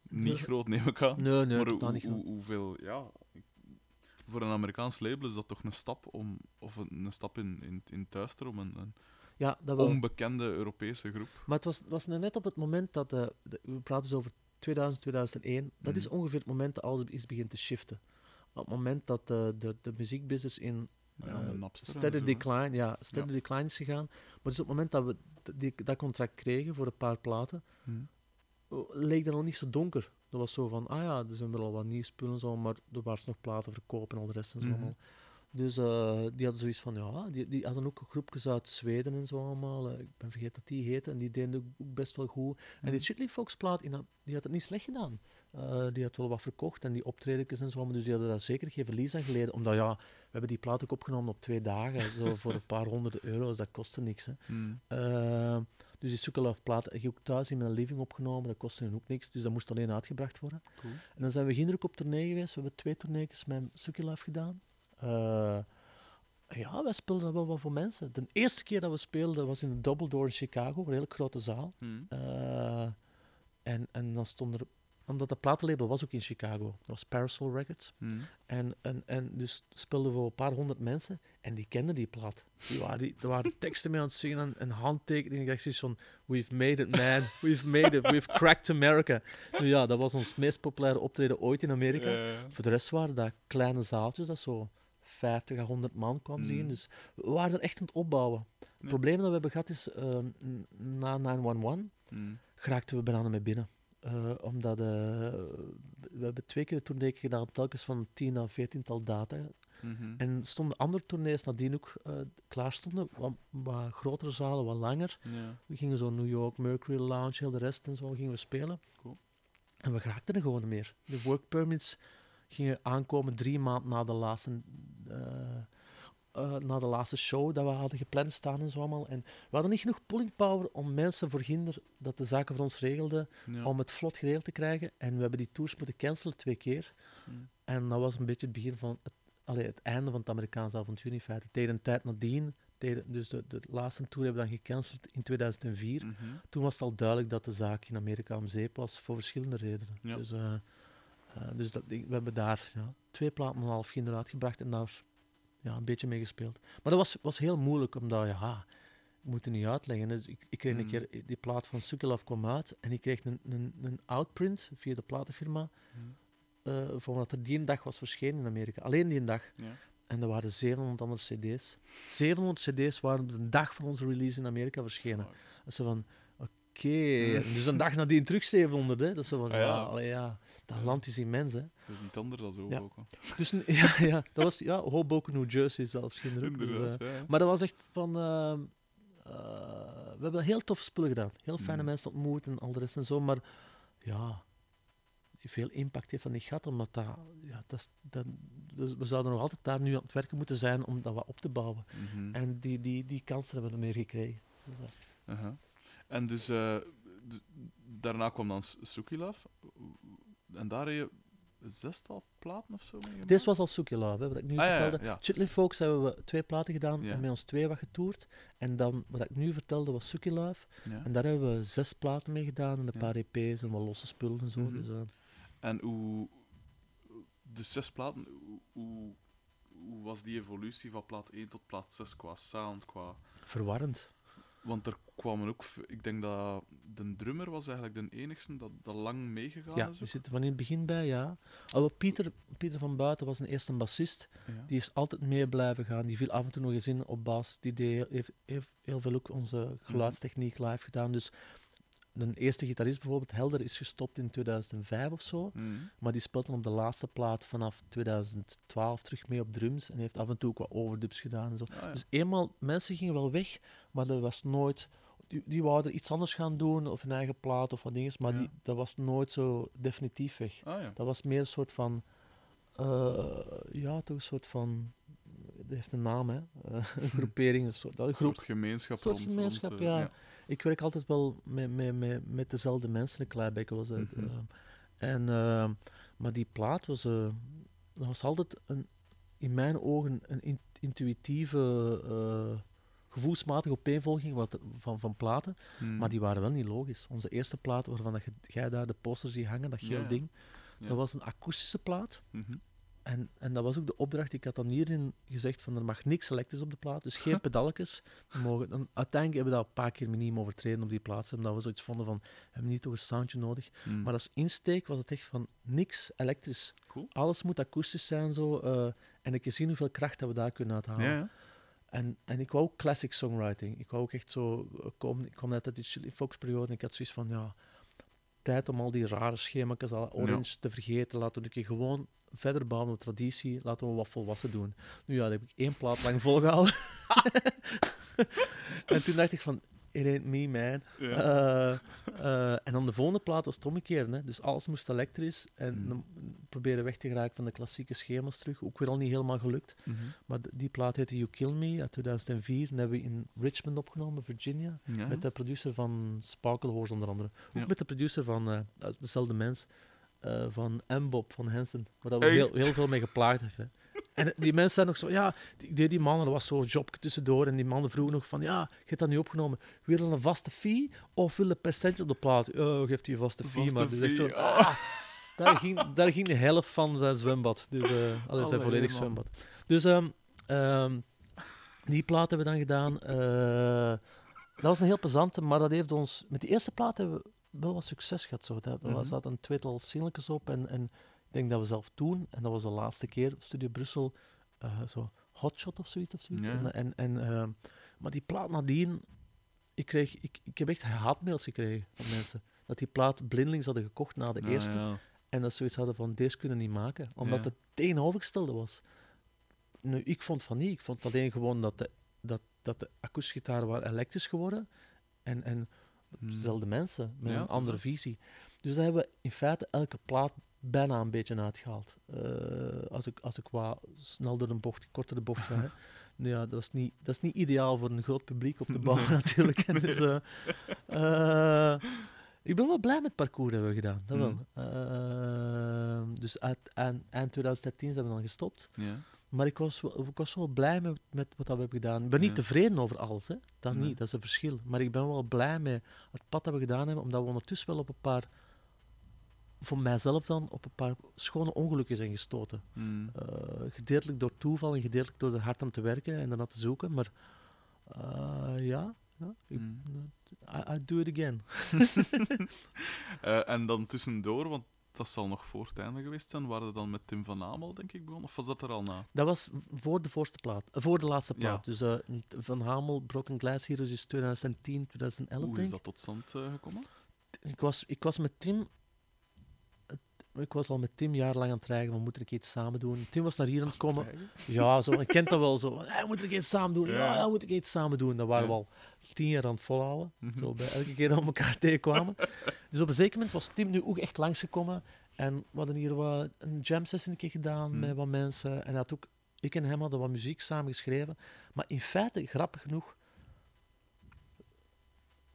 niet Nee. groot neem ik aan. nee, nee, maar hoe, niet hoe, groot. hoeveel, ja... Voor een Amerikaans label is dat toch een stap om, of een, een stap in, in, in thuister om een, een Ja, dat wel. onbekende Europese groep. Maar het was, was net op het moment dat, eh, de- we praten dus over 2000, 2001, dat is Mhm. ongeveer het moment dat alles is begint te shiften. Op het moment dat eh, de, de muziekbusiness in Napster en steady zo, decline, ja, steady decline is gegaan. Maar dus op het moment dat we die, dat contract kregen voor een paar platen, Mhm. leek dat nog niet zo donker. Dat was zo van, ah ja, er zijn wel al wat nieuwe spullen en zo, maar er waren nog platen verkopen en al de rest en zo Mhm. allemaal. Dus eh, die hadden zoiets van, ja, die, die hadden ook groepjes uit Zweden en zo allemaal. eh, ik ben vergeten dat die heten en die deden ook best wel goed. En die Mhm. Chitley Fox plaat, die had het niet slecht gedaan. Eh, die had wel wat verkocht en die optredens en zo, maar dus die hadden daar zeker geen verlies aan geleden. Omdat ja, we hebben die plaat ook opgenomen op twee dagen, zo [LAUGHS] voor een paar honderd euro's, dat kostte niks. Hè. Mhm. Dus die Sukkelaf plaat heb je ook thuis in mijn living opgenomen, dat kostte hun ook niks, dus dat moest alleen uitgebracht worden. Cool. En dan zijn we Ginder ook op tournee geweest, we hebben twee tournees met Sukkelaf gedaan. Eh, ja, wij speelden wel wat voor mensen. De eerste keer dat we speelden was in de Double Door in Chicago, een hele grote zaal. Mhm. Eh, en, en dan stond er, omdat dat platenlabel was ook in Chicago, dat was Parasol Records. Mhm. En, en, en dus speelden we een paar honderd mensen en die kenden die plaat. Die waren, die, er waren teksten mee aan het zingen en, en handtekeningen. Ik dacht zoiets van, we've made it man, we've made it, we've cracked America. Nu ja, dat was ons meest populaire optreden ooit in Amerika. Voor de rest waren dat kleine zaaltjes, dat zo 50 à 100 man kwam zien. Mm. Dus we waren er echt aan het opbouwen. Het probleem dat we hebben gehad is, n- na 911 Mhm. geraakten we bijna mee binnen. Eh, omdat eh, we hebben twee keer de tournee gedaan, telkens van 10 à 14 tal data. Mhm. En stonden andere tournees nadien ook eh, klaar stonden, wat, wat grotere zalen, wat langer. We gingen zo New York, Mercury Lounge, heel de rest en zo gingen we spelen. Cool. En we raakten er gewoon niet meer. De work permits gingen aankomen drie maanden na de laatste, eh, eh, na de laatste show dat we hadden gepland staan en zo allemaal. En we hadden niet genoeg pulling power om mensen voor Ginder dat de zaken voor ons regelden, Ja. om het vlot geregeld te krijgen. En we hebben die tours moeten cancelen twee keer. Mhm. En dat was een beetje het begin van het, allee, het einde van het Amerikaanse avontuur in feite. Tegen een tijd nadien, tegen, dus de, de laatste tour hebben we dan gecanceld in 2004. Mhm. Toen was het al duidelijk dat de zaak in Amerika om zeep was, voor verschillende redenen. Ja. Dus, eh, dus dat, we hebben daar ja, twee platen en een half Ginder uitgebracht en daar ja, een beetje mee gespeeld. Maar dat was, was heel moeilijk, omdat ja, ik moet het niet uitleggen. Dus ik, ik kreeg een Mm. keer, die plaat van Sukkelaf kwam uit en ik kreeg een, een, een outprint via de platenfirma Mhm. eh, van wat er die dag was verschenen in Amerika. Alleen die dag. Ja. En er waren 700 andere cd's. 700 cd's waren op de dag van onze release in Amerika verschenen. Fuck. Dat is van, oké. En Dus een dag nadien terug 700, hè. Dat is van, Ah, ja, allee, ja. Dat land is immens, hè. Dat is niet anders dan zo Ja. Dus [LAUGHS] ja, ja, dat was, ja, Hoboken, New Jersey zelfs. Ook. Dus, Inderdaad. eh, ja. maar dat was echt van... ehm, eh, we hebben heel toffe spullen gedaan. Heel fijne Mm. mensen ontmoet en al de rest en zo. Maar ja, veel impact heeft dat niet gehad. Omdat dat, ja, dat, dus we zouden nog altijd daar nu aan het werken moeten zijn om dat wat op te bouwen. Mhm. En die, die, die kansen hebben we meer gekregen. Dus. En dus eh, daarna kwam dan S- Sukilaf. En daar heb je zestal platen of zo mee gemaakt? Dit was al Soekje Love, hè, wat ik nu Ah, ja, vertelde. ja. Chitlin Folks hebben we twee platen gedaan Ja. en met ons twee wat getoerd. En dan, wat ik nu vertelde, was Love. Ja. En daar hebben we zes platen mee gedaan en een paar EP's en wat losse spullen en zo. Mhm. Dus, eh, En hoe... De zes platen, hoe, hoe, hoe was die evolutie van plaat 1 tot plaat 6 qua sound, qua... verwarrend. Want er kwamen ook... Ik denk dat de drummer was eigenlijk de enigste dat, dat lang meegegaan Ja, is. die ook. zitten van in het begin bij, ja. Alhoewel Pieter, Pieter van Buiten was een eerste bassist. Ja. Die is altijd mee blijven gaan. Die viel af en toe nog eens in op bas. Die deed, heeft, heeft heel veel ook onze geluidstechniek live gedaan. Dus de eerste gitarist bijvoorbeeld, Helder, is gestopt in 2005 of zo. Mhm. Maar die speelt dan op de laatste plaat vanaf 2012 terug mee op drums. En heeft af en toe ook wat overdubs gedaan en zo. Ah, ja. Dus eenmaal, mensen gingen wel weg, maar er was nooit... Die, die wouden iets anders gaan doen, of een eigen plaat of wat dingen, maar Ja. die, dat was nooit zo definitief weg. Ah, ja. Dat was meer een soort van Eh, ja, toch een soort van... Het heeft een naam, hè. [LAUGHS] Een groepering, een soort, dat, een Een groep. soort gemeenschap soort rond, gemeenschap, rond, eh, ja. Ik werk altijd wel met, met, met, met dezelfde mensen, een Kleibeek was het. Mhm. eh. en, eh, maar die plaat was, eh, dat was altijd een, in mijn ogen een in- intuïtieve, eh, gevoelsmatige opeenvolging wat, van, van platen. Hmm. Maar die waren wel niet logisch. Onze eerste plaat, waarvan dat jij daar de posters die hangen, dat geel Ja, ja. ding, Ja. dat was een akoestische plaat. Mhm. En, en dat was ook de opdracht. Ik had dan hierin gezegd van er mag niks elektrisch op de plaat, dus geen pedalletjes. Mogen, dan, uiteindelijk hebben we dat een paar keer miniem overtreden op die plaats, omdat we zoiets vonden van, we hebben niet toch een soundje nodig. Hmm. Maar als insteek was het echt van niks elektrisch. Cool. Alles moet akoestisch zijn zo. eh, en ik zien hoeveel kracht dat we daar kunnen uithalen. Ja, ja. En, en ik wou ook classic songwriting. Ik wou ook echt zo eh, komen. Ik kwam net uit die Chili Fox periode en ik had zoiets van ja, tijd om al die rare schema's, al orange te vergeten. Laten we een keer gewoon verder bouwen op traditie. Laten we wat volwassen doen. Nu ja, dat heb ik één plaat lang volgehouden. [LAUGHS] en toen dacht ik van, it ain't me man. Ja. Eh, eh, en dan de volgende plaat was het omgekeerd. Hè? Dus alles moest elektrisch. En Mm. proberen weg te geraken van de klassieke schema's terug. Ook weer al niet helemaal gelukt. Mhm. Maar die plaat heette You Kill Me uit 2004. Die hebben we in Richmond opgenomen, Virginia. Ja. Met de producer van Sparkle Horse onder andere. Ook Ja. met de producer van, eh, dat dezelfde mens, eh, van M-Bob van Hansen. Waar dat we heel, heel veel mee geplaagd. Hè. En die mensen zijn nog zo, ja, die, die, die mannen, er was zo'n job tussendoor. En die mannen vroegen nog van, ja, je hebt dat nu opgenomen. Wil je een vaste fee of wil je een percentage op de plaat? Oh, geeft die een vaste fee. Vaste maar is echt zo, ah, daar, ging, daar ging de helft van zijn zwembad. Dus, eh allee, zijn volledig man. zwembad. Dus ehm, ehm, die plaat hebben we dan gedaan. Eh, dat was een heel plezante, maar dat heeft ons... Met die eerste plaat hebben we wel wat succes gehad. Zo. Daar Mhm. daar zaten een tweetal singeltjes op en, en ik denk dat we zelf toen, en dat was de laatste keer, Studio Brussel, eh, zo Hotshot of zoiets. Of zoiets. Ja. En, en, en, ehm, maar die plaat nadien, ik, kreeg, ik, ik heb echt haatmails gekregen van mensen. Dat die plaat blindelings hadden gekocht na de Ah, eerste. ja. En dat ze zoiets hadden van, deze kunnen niet maken. Omdat Ja. het tegenovergestelde was. Nu, ik vond van niet. Ik vond alleen gewoon dat de, dat, dat de akoestische gitaren waren elektrisch geworden. En, en. Dezelfde mensen, met Ja, een andere visie. Dus daar hebben we in feite elke plaat bijna een beetje uitgehaald. Eh, als, ik, als ik wat snel door de bocht, korter de bocht ga. hè. [LAUGHS] Nou ja, dat is, niet, dat is niet ideaal voor een groot publiek op de [LAUGHS] bouw natuurlijk. Dus, [LAUGHS] eh, eh, ik ben wel blij met het parcours dat we gedaan. Dat wel. Mm. Dus uit, eind, eind 2013 zijn we dan gestopt. Ja. Maar ik was wel, ik was wel blij met, met wat we hebben gedaan. Ik ben niet tevreden over alles, hè. dat niet, dat is een verschil. Maar ik ben wel blij met het pad dat we gedaan hebben, omdat we ondertussen wel op een paar, voor mijzelf dan, op een paar schone ongelukken zijn gestoten. Hmm. Eh, gedeeltelijk door toeval en gedeeltelijk door er hard aan te werken en daarna te zoeken. Maar eh, ja, ja ik, Mm. I, I do it again. [LAUGHS] Eh, en dan tussendoor, want dat zal nog voor het einde geweest zijn, waren we dan met Tim van Amel, denk ik, begonnen? Of was dat er al na? Dat was voor de voorste plaat, eh, voor de laatste Ja. plaat. Dus eh, Van Hamel, Broken Glass Heroes is 2010, 2011 Hoe is dat tot stand eh, gekomen? ik was, ik was met Tim. Ik was al met Tim jarenlang aan het rijden, we moeten een keer iets samen doen. Tim was naar hier aan het komen. Ja, zo, ik kent dat wel zo. Hey, een keer iets samen doen. Ja, Ja. een keer iets samen doen. Dat waren we al tien jaar aan het volhouden. Mhm. Zo bij elke keer dat we elkaar [LAUGHS] tegenkwamen. Dus op een zeker moment was Tim nu ook echt langsgekomen. En we hadden hier wat, een jam session een keer gedaan Mhm. met wat mensen. En had ook, ik en hem hadden wat muziek samen geschreven. Maar in feite, grappig genoeg,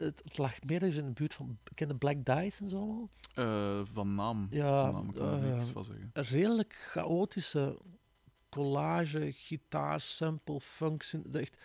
het, het lag meer eens in de buurt van bekende Black Dice en zo. allemaal. Eh, van naam. Ja, van naam kan ik er eh, niks van zeggen. Een redelijk chaotische collage, gitaar, sample, syn- Echt,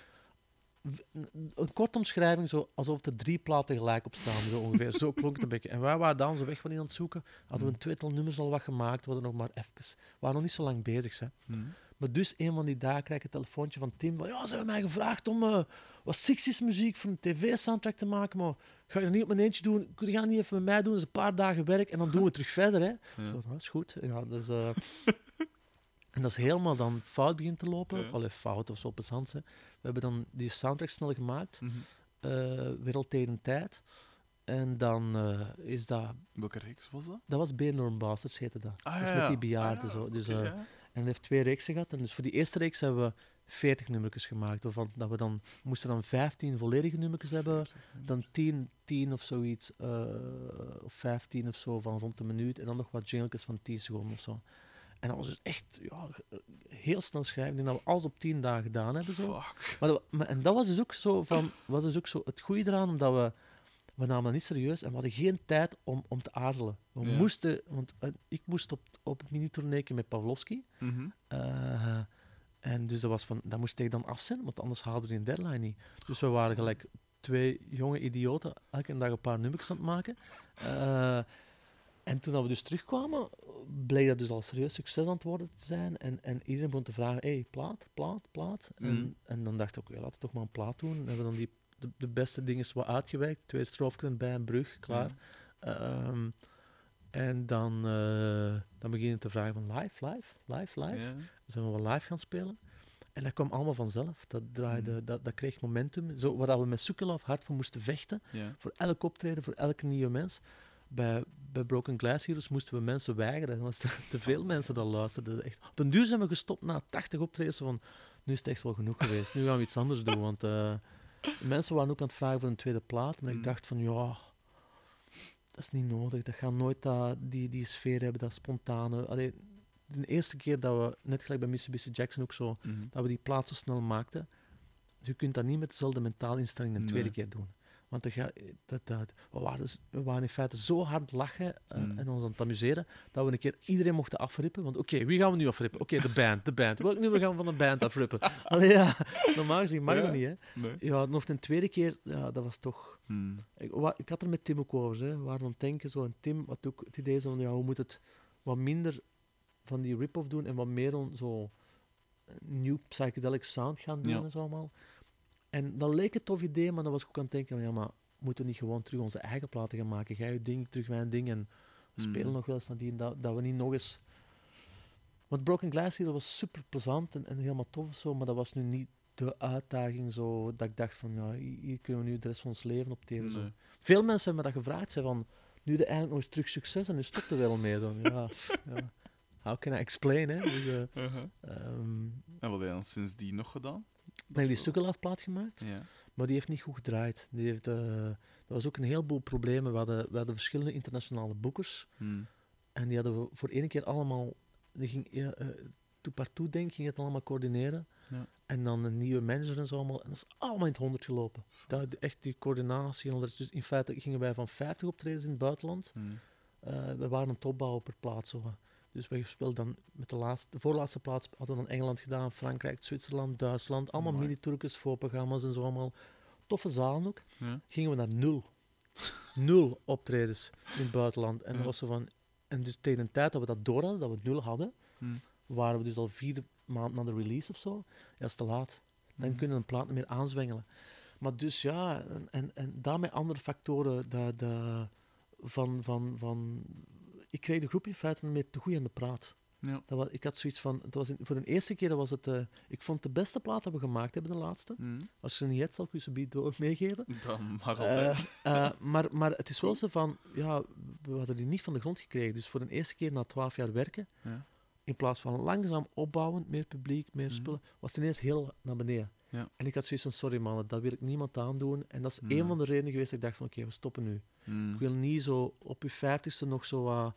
een korte omschrijving, zo, alsof er drie platen gelijk op staan, zo ongeveer. zo klonk het een beetje. En wij waren dan zo weg van die aan het zoeken. Hadden we een tweetal nummers al wat gemaakt, we hadden nog maar even. We waren nog niet zo lang bezig. Hè. Hmm. Maar dus een van die dagen krijg ik een telefoontje van Tim. Van, ja, ze hebben mij gevraagd om eh, wat 60s muziek voor een tv-soundtrack te maken. Maar ga je dat niet op mijn eentje doen? Kun je dat niet even met mij doen? Dat is een paar dagen werk en dan doen we terug verder. Hè? Ja. Zo, dat is goed. Ja, dus, eh, [LAUGHS] en dat is helemaal dan fout begint te lopen. Ja. Allee, fout of zo plezant. Hè. We hebben dan die soundtrack snel gemaakt. Mhm. eh Wereld tegen tijd. En dan is dat... Welke reeks was dat? Dat was Beernorm Bastards, heette dat. Ah, dus ja, met die bejaarden Ah, ja, zo. Dus. En hij heeft twee reeksen gehad. En dus voor die eerste reeks hebben we 40 nummertjes gemaakt. Waarvan dat we dan moesten dan 15 volledige nummertjes hebben. Dan 10, 10 of zoiets. eh, of 15 of zo van rond de minuut. En dan nog wat jingletjes van 10 seconden of zo. En dat was dus echt ja, heel snel schrijven. Ik denk dat we alles op tien dagen gedaan hebben. Zo. Fuck. Maar, dat- maar- en dat was dus ook zo van, was dus ook zo het goede eraan, omdat we, we namen dat niet serieus en we hadden geen tijd om, om te aarzelen. We Ja. moesten, want eh, ik moest op, op het mini-tourneetje met Pavlovski. Mhm. eh, en dus dat was van, dat moest ik dan afzetten, want anders haalden we die deadline niet. Dus we waren gelijk twee jonge idioten, elke dag een paar nummers aan het maken. Eh, en toen dat we dus terugkwamen, bleek dat dus al serieus succes aan het worden te zijn. En, en iedereen begon te vragen, hey, plaat, plaat, plaat. Mhm. En, en dan dacht ik, oké, laten we toch maar een plaat doen. En hebben we dan die, de, de beste dingen wat uitgewerkt. Twee stroofjes bij een brug, klaar. Ehm, en dan, eh, dan beginnen te vragen van live, live, live, live. Ja. Dan zijn we wel live gaan spelen. En dat kwam allemaal vanzelf. Dat, draaide, Mhm. dat, dat kreeg momentum. Zo, waar we met Soekelaf hard voor moesten vechten. Ja. Voor elk optreden, voor elke nieuwe mens. Bij, bij Broken Glass Heroes moesten we mensen weigeren. Er was te, [LAUGHS] te veel mensen dat luisterden. Echt. Op een duur zijn we gestopt na 80 optredens. Van, nu is het echt wel genoeg geweest. Nu gaan we iets anders doen. Want eh, mensen waren ook aan het vragen voor een tweede plaat. Maar ik Mm. dacht van, ja... Dat is niet nodig. Dat gaat nooit dat, die, die sfeer hebben, dat spontane. Allee, de eerste keer dat we, net gelijk bij Mitsubishi Jackson ook zo, Mhm. dat we die plaat zo snel maakten. Dus je kunt dat niet met dezelfde mentale instelling een tweede keer doen. Want dat, dat, we, waren, dus- we waren in feite zo hard lachen eh, Mm. en ons aan het amuseren, dat we een keer iedereen mochten afrippen. Want oké, wie gaan we nu afrippen? Oké, de band, de band. Welk nummer gaan we van de band afrippen? [LAUGHS] Allee, ja, normaal gezien mag Ja. dat niet, hè. Nee. Ja, nog een tweede keer, ja, dat was toch... Mhm. Ik, wa- ik had er met Tim ook over, hè. we waren aan het denken, zo, en Tim had ook het idee van, ja, hoe moet het wat minder van die rip-off doen en wat meer on, zo nieuw psychedelic sound gaan doen Ja. en zo allemaal. En dat leek een tof idee, maar dan was ik ook aan het denken, ja, maar moeten we niet gewoon terug onze eigen platen gaan maken? Jij je ding, terug mijn ding en we Mhm. spelen nog wel eens nadien, dat, dat we niet nog eens... Want Broken Glass hier was super plezant en, en helemaal tof of zo, maar dat was nu niet de uitdaging zo, dat ik dacht van, ja, hier kunnen we nu de rest van ons leven opteren. Zo. Nee. Veel mensen hebben me dat gevraagd, zijn van, nu de eigenlijk nog eens terug succes en nu stopt er wel mee. Zo. Ja, ja. How can I explain, hè? Dus, eh, Uh-huh. ehm, En wat heb je dan sindsdien nog gedaan? Die stukkenlaafplaat gemaakt, Ja. maar die heeft niet goed gedraaid. Die heeft, eh, er was ook een heleboel problemen. We hadden, we hadden verschillende internationale boekers Mhm. en die hadden we voor één keer allemaal, die ging, eh, toe partout denk ging het allemaal coördineren. Ja. En dan een nieuwe manager en zo allemaal. En dat is allemaal in het honderd gelopen. Dat, echt die coördinatie en. Dus in feite gingen wij van 50 optredens in het buitenland. Eh, we waren aan het opbouwen per plaats. Zo. Dus we speelden dan met de, laatste, de voorlaatste plaats hadden we dan Engeland gedaan, Frankrijk, Zwitserland, Duitsland. Allemaal Amai. mini-tourkes, voorprogramma's en zo allemaal. Toffe zalen ook. Ja. Gingen we naar nul. [LAUGHS] nul optredens in het buitenland. En, dat Ja. was zo van, en dus tegen de tijd dat we dat door hadden, dat we nul hadden, Mhm. waren we dus al vier maanden na de release of zo. Ja, dat is te laat. Dan Mhm. kunnen we een plaat niet meer aanzwengelen. Maar dus ja, en, en, en daarmee andere factoren dat, van, van, van... Ik kreeg de groep in feite met te goed aan de praat. Ja. Dat was, ik had zoiets van... Het was in- voor de eerste keer dat was het... eh, ik vond de beste plaat dat we gemaakt hebben, de laatste. Mhm. Als je ze niet hebt, zal ik je ze bied door [LAUGHS] meegeven. Dan mag Eh, altijd. eh, maar, maar het is wel zo van... Ja, we hadden die niet van de grond gekregen. Dus voor de eerste keer na twaalf jaar werken... Ja. In plaats van langzaam opbouwend, meer publiek, meer Mhm. spullen, was het ineens heel naar beneden. Ja. En ik had zoiets van, sorry mannen, dat wil ik niemand aandoen. En dat is een van de redenen geweest dat ik dacht van, oké, we stoppen nu. Mhm. Ik wil niet zo op je vijftigste nog zo wat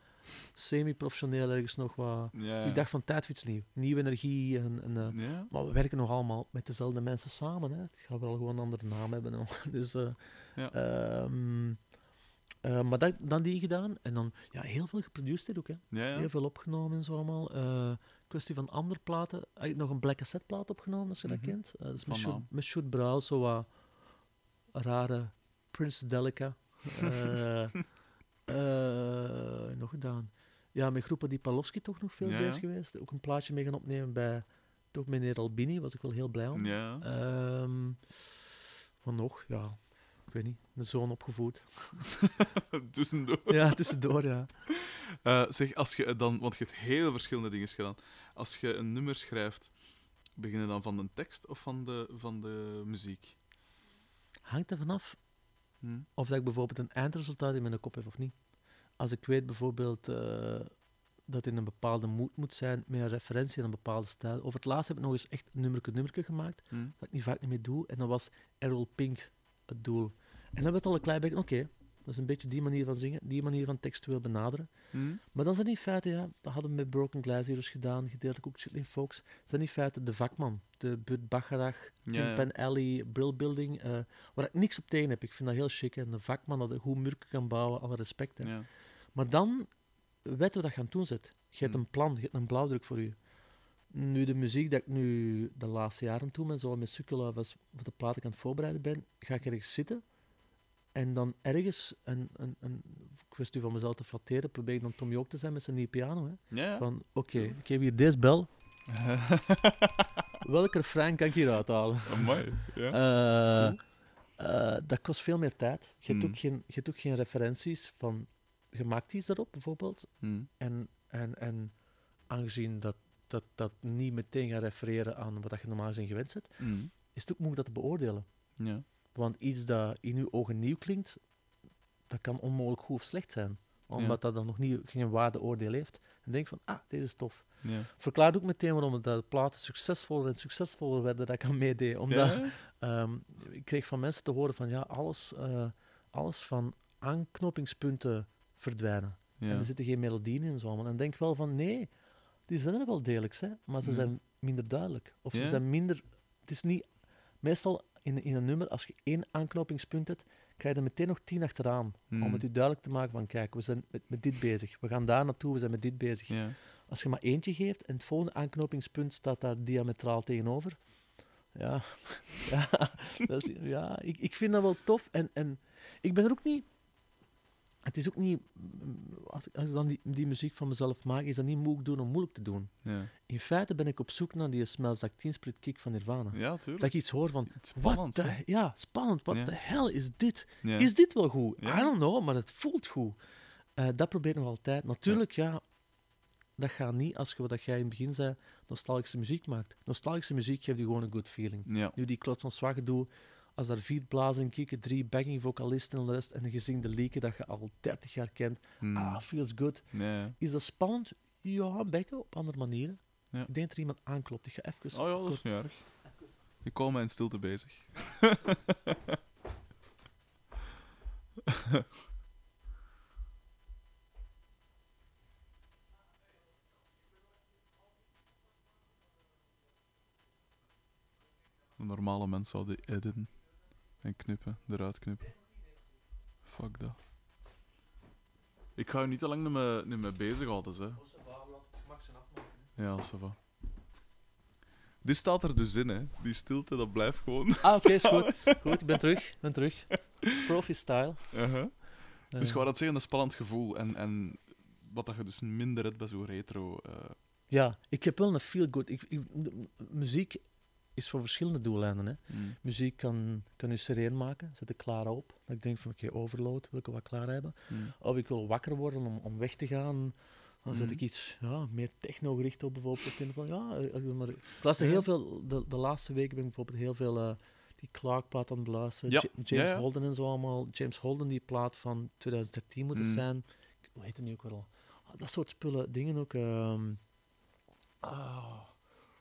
semi-professioneel ergens nog wat... Ja. Ik dacht van, tijd voor iets nieuws. Nieuwe energie. En, en, eh, Ja. maar we werken nog allemaal met dezelfde mensen samen. Hè. Het gaat wel gewoon een andere naam hebben. al. [LAUGHS] Dus, eh, Ja. ehm, eh, maar dat, dan die gedaan. En dan ja, heel veel geproduceerd ook. Hè. Heel veel opgenomen en zo allemaal. Kwestie van andere platen. Ik heb nog een Black Cassette plaat opgenomen, als je Mhm. dat kent. Eh, dat is met Sjoerd- naam. met Sjoerd Brouw, zo wat rare Prince Delica. [LAUGHS] Eh, nog gedaan. Ja, met groepen die Palowski toch nog veel Ja, bezig geweest. Ook een plaatje mee gaan opnemen bij toch meneer Albini, was ik wel heel blij om. Ja. Ehm, van nog, ja, ik weet niet, een zoon opgevoed. [LAUGHS] Tussendoor. ja, tussendoor, ja. Eh, zeg, als je dan, want je hebt heel verschillende dingen gedaan. Als je een nummer schrijft, begin je dan van de tekst of van de, van de muziek? Hangt er vanaf Of dat ik bijvoorbeeld een eindresultaat in mijn kop heb of niet. Als ik weet bijvoorbeeld eh, dat in een bepaalde moed moet zijn, met een referentie aan een bepaalde stijl. Over het laatst heb ik nog eens echt een nummerke nummerke gemaakt, Hm? dat ik niet vaak niet meer doe. En dat was Errol Pink het doel. En dan werd al een klein beetje, oké, Dat is een beetje die manier van zingen, die manier van textueel benaderen. Hm? Maar dan zijn die feiten, ja, dat hadden we met Broken Glass Heroes gedaan, gedeeltelijk ook Chitlin Folks. zijn die feiten de vakman, de Bud Bacharach, Ja, ja. Alley, Brill Building, eh, waar ik niks op tegen heb. Ik vind dat heel chic. En de vakman dat een goed murken kan bouwen, alle respect. Hè. Ja. Maar dan weten we dat je aan het doen zit. Je hebt Hmm. een plan, je hebt een blauwdruk voor je. Nu, de muziek dat ik nu de laatste jaren doe, ben, zo met Sukkela was voor de plaat ik aan het voorbereiden ben, ga ik ergens zitten en dan ergens een, een, een kwestie van mezelf te flatteren, probeer ik dan Tommy ook te zijn met zijn nieuwe piano. Hè. Ja. Van, oké, ik heb hier deze bel, [LAUGHS] welke refrein kan ik hier uithalen? Amai. Ja. Eh, eh, dat kost veel meer tijd. Je hebt, Hmm. ook geen, je hebt ook geen referenties van, je maakt iets daarop bijvoorbeeld, Hm. en, en, en aangezien dat, dat dat niet meteen gaat refereren aan wat je normaal gezien gewend bent, Hm. is het ook moeilijk dat te beoordelen. Ja. Want iets dat in uw ogen nieuw klinkt, dat kan onmogelijk goed of slecht zijn. Omdat dat dan nog niet, geen waardeoordeel heeft. En denk van, ah, deze is tof. Ja. Verklaart ook meteen waarom de platen succesvoller en succesvoller werden dat ik aan meedeed. Omdat Ja? ehm, ik kreeg van mensen te horen van, ja, alles, eh, alles van aanknopingspunten verdwijnen. En er zitten geen melodieën in zo allemaal. En denk wel van, nee, die zijn er wel degelijk, hè, maar ze zijn minder duidelijk. Of ze zijn minder... Het is niet... Meestal in, in een nummer, als je één aanknopingspunt hebt, krijg je er meteen nog tien achteraan. Om het u duidelijk te maken van, kijk, we zijn met, met dit bezig. We gaan daar naartoe, we zijn met dit bezig. Als je maar eentje geeft en het volgende aanknopingspunt staat daar diametraal tegenover. Ja, [LAUGHS] ja, dat is, ja ik, ik vind dat wel tof. En, en ik ben er ook niet. Het is ook niet. Als ik, als ik dan die, die muziek van mezelf maak, is dat niet moeilijk doen om moeilijk te doen. Ja. In feite ben ik op zoek naar die Smells Like Teen Spirit kick van Nirvana. ja, tuurlijk. Dat ik iets hoor van. Spannend. Wat de, ja, spannend. Wat Ja. de hel is dit? Ja. Is dit wel goed? I don't know, maar het voelt goed. Eh, dat probeer ik nog altijd. Natuurlijk, ja, dat gaat niet als je, wat dat jij in het begin zei, nostalgische muziek maakt. Nostalgische muziek geeft je gewoon een good feeling. Nu die klots van Zwagge doe, als daar vier blazen in kieken, drie backing vocalisten en de rest, en je zingt de lieken dat je al 30 jaar kent, Hm. ah, feels good. Ja. Is dat spannend? Ja, een beetje, op andere manieren. Ja. Ik denk dat er iemand aanklopt. Ik ga even... Oh ja, dat is niet erg. Ik kom mij in stilte bezig. [LAUGHS] Een normale mens zou die editen en knippen, eruit knippen. Fuck dat. Ik ga je niet te lang niet mee, niet mee bezighouden, hè. Ja, ça va. Die staat er dus in, hè. Die stilte, dat blijft gewoon. Ah, oké, is [LAUGHS] goed. Goed, ik ben terug. Ik ben terug. Profi-style. Uh-huh. Dus Eh, ik wou dat zeggen, een spannend gevoel. En, en wat dat je dus minder hebt bij zo'n retro. eh, Ja, ik heb wel een feel-good. Muziek is voor verschillende doeleinden. Hè. mm. Muziek kan, kan je sereen maken, zet ik klaar op. Dat ik denk van, oké, overload, wil ik wat klaar hebben. Mm. Of ik wil wakker worden om, om weg te gaan. Dan zet Mhm. ik iets ja, meer techno-gericht op, bijvoorbeeld. Op de telefoon. Ja, eh, eh, maar ik luister heel veel, de, de laatste weken ben ik bijvoorbeeld heel veel eh, die Clark-plaat aan het beluisteren. Ja. Ja. James Ja, ja. Holden en zo allemaal. James Holden, die plaat van 2013 moet het zijn. Hoe heet het nu ook wel? Ah, dat soort spullen, dingen ook. ehm ah,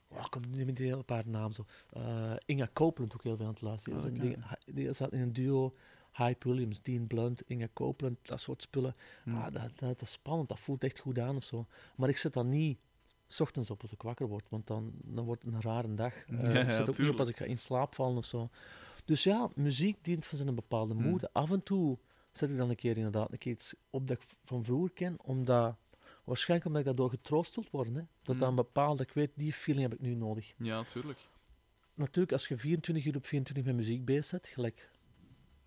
oh, ik kom nu met een paar namen zo. Eh, Inga Copeland ook heel veel aan het luisteren. Ah, die zat in een duo. Hype Williams, Dean Blunt, Inga Copeland, dat soort spullen. Mm. Ah, dat, dat, dat is spannend, dat voelt echt goed aan of zo. Maar ik zet dat niet s ochtends op als ik wakker word, want dan, dan wordt het een rare dag. [LAUGHS] Eh, Ja, ik zet ook niet op als ik ga in slaap vallen of zo. Dus ja, muziek dient voor zijn bepaalde Mm. moed. Af en toe zet ik dan een keer inderdaad een keer iets op dat ik van vroeger ken, omdat, waarschijnlijk omdat ik daardoor getroost wil worden. Hè. Dat Mm. dan bepaald, dat ik weet, die feeling heb ik nu nodig. Ja, natuurlijk. Natuurlijk, als je 24 uur op 24 met muziek bezig bent, gelijk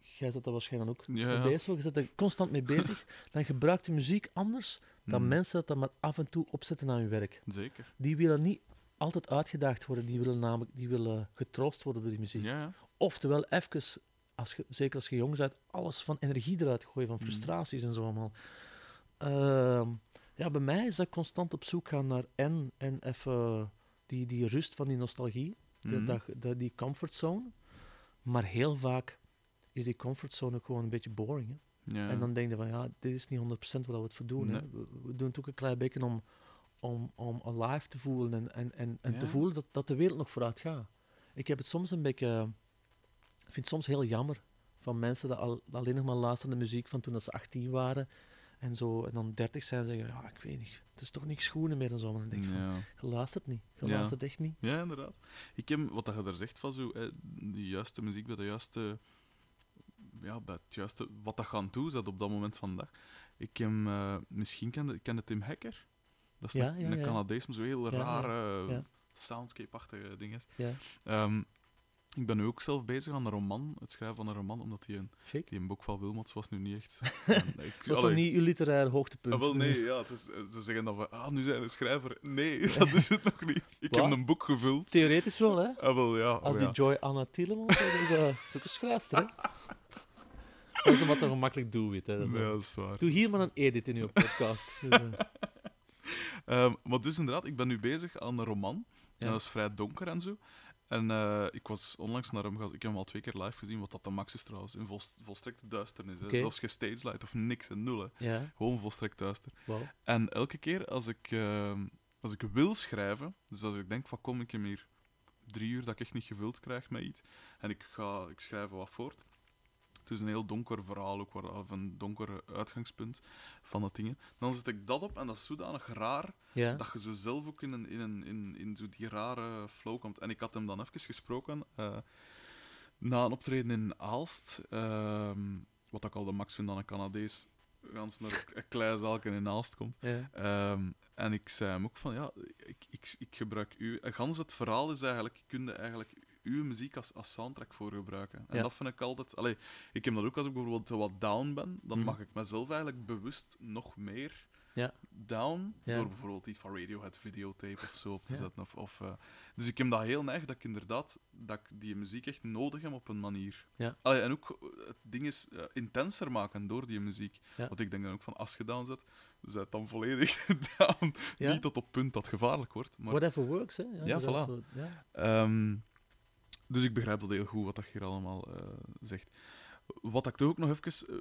jij zit daar waarschijnlijk ook Ja, mee ja. bezig, je zit er constant mee [LAUGHS] bezig, dan gebruikt de muziek anders dan Mm. mensen dat dan maar af en toe opzetten aan hun werk. Zeker. Die willen niet altijd uitgedaagd worden, die willen namelijk die willen getroost worden door die muziek. Ja. Oftewel, even, als je, zeker als je jong bent, alles van energie eruit gooien, van Mm. frustraties en zo allemaal. Ehm, ja, bij mij is dat constant op zoek gaan naar en, en even die, die rust van die nostalgie, die, Mhm. dat, dat- die comfortzone. Maar heel vaak is die comfortzone ook gewoon een beetje boring. Hè? Ja. En dan denk je van, ja, dit is niet 100% wat we het voor doen. Hè? We, we doen het ook een klein beetje om, om, om alive te voelen en, en, en, en te voelen dat, dat de wereld nog vooruit gaat. Ik heb het soms een beetje... Ik vind het soms heel jammer van mensen die al, alleen nog maar luisteren naar muziek van toen dat ze 18 waren. En, zo, en dan 30 zijn en zeggen, ja, ik weet niet, het is toch niks schoenen meer en zo. En dan denk ik van, je luistert niet. Je Ja. luistert echt niet. ja, inderdaad. Ik heb, wat dat je daar zegt van zo, hè, de juiste muziek bij de juiste, ja, bij het juiste, wat dat gaan doen zet op dat moment van de dag. Ik heb, eh, misschien kende, kende Tim Hacker. Dat is Ja, een. Canadees met zo'n heel rare, soundscape-achtige dingen. Ja, Ehm, ik ben nu ook zelf bezig aan een roman, het schrijven van een roman, omdat die een, die een boek van Wilmots was nu niet echt... [LAUGHS] En ik, Dat was toch niet uw literaire hoogtepunt? Ah, wel, nee, ja, het is, ze zeggen dan van, ah, nu zijn we schrijver. Nee, [LAUGHS] dat is het nog niet. Ik heb een boek gevuld. Theoretisch wel, hè? Ah, wel, ja. Als oh, die ja. Joy Anna Tielemans, dat is, dat ook een schrijfster, hè? Dat is wat een gemakkelijk doelwit, hè? Dat is, Nee, dat is waar. Doe hier maar een edit in uw [LAUGHS] podcast. Dus, eh, Ehm, maar dus inderdaad, ik ben nu bezig aan een roman. Ja. En dat is vrij donker en zo. En eh, ik was onlangs naar hem gaan. Ik heb hem al twee keer live gezien, wat dat de max is trouwens. In volst- volstrekte duisternis. Oké. Zelfs geen stage light of niks en nul. Hè. ja, Gewoon volstrekt duister. En elke keer als ik, ehm, als ik wil schrijven, dus als ik denk van kom, ik heb hier drie uur dat ik echt niet gevuld krijg met iets, en ik, ga, ik schrijf wat voort. Het is een heel donker verhaal, ook, waar- of een donker uitgangspunt van dat dingen. Dan zet ik dat op en dat is zodanig raar Ja, dat je zo zelf ook in, een, in, een, in, in zo die rare flow komt. En ik had hem dan even gesproken eh, na een optreden in Aalst, ehm, wat ik al de max vind dan een Canadees, gans naar een klein zaalke in Aalst komt. ja. Ehm, en ik zei hem ook van, ja, ik, ik, ik gebruik u... Gans het verhaal is eigenlijk, kun je eigenlijk uw muziek als, als soundtrack voor gebruiken. En Ja. dat vind ik altijd... Allee, ik heb dat ook als ik bijvoorbeeld wat down ben, dan Mhm. mag ik mezelf eigenlijk bewust nog meer Ja. down, Ja. door bijvoorbeeld iets van Radiohead videotape of zo op te zetten. Of, of, eh, dus ik heb dat heel neig dat ik inderdaad dat ik die muziek echt nodig heb op een manier. Allee, en ook eh, het ding is eh, intenser maken door die muziek. Want ik denk dan ook van, als je down zet, zet dan volledig [LAUGHS] down. Niet tot op punt dat het gevaarlijk wordt. Maar, Whatever works, hè? Ja, voilà. zo- ja. Dus ik begrijp dat heel goed, wat dat hier allemaal eh, zegt. Wat ik toch ook nog even eh,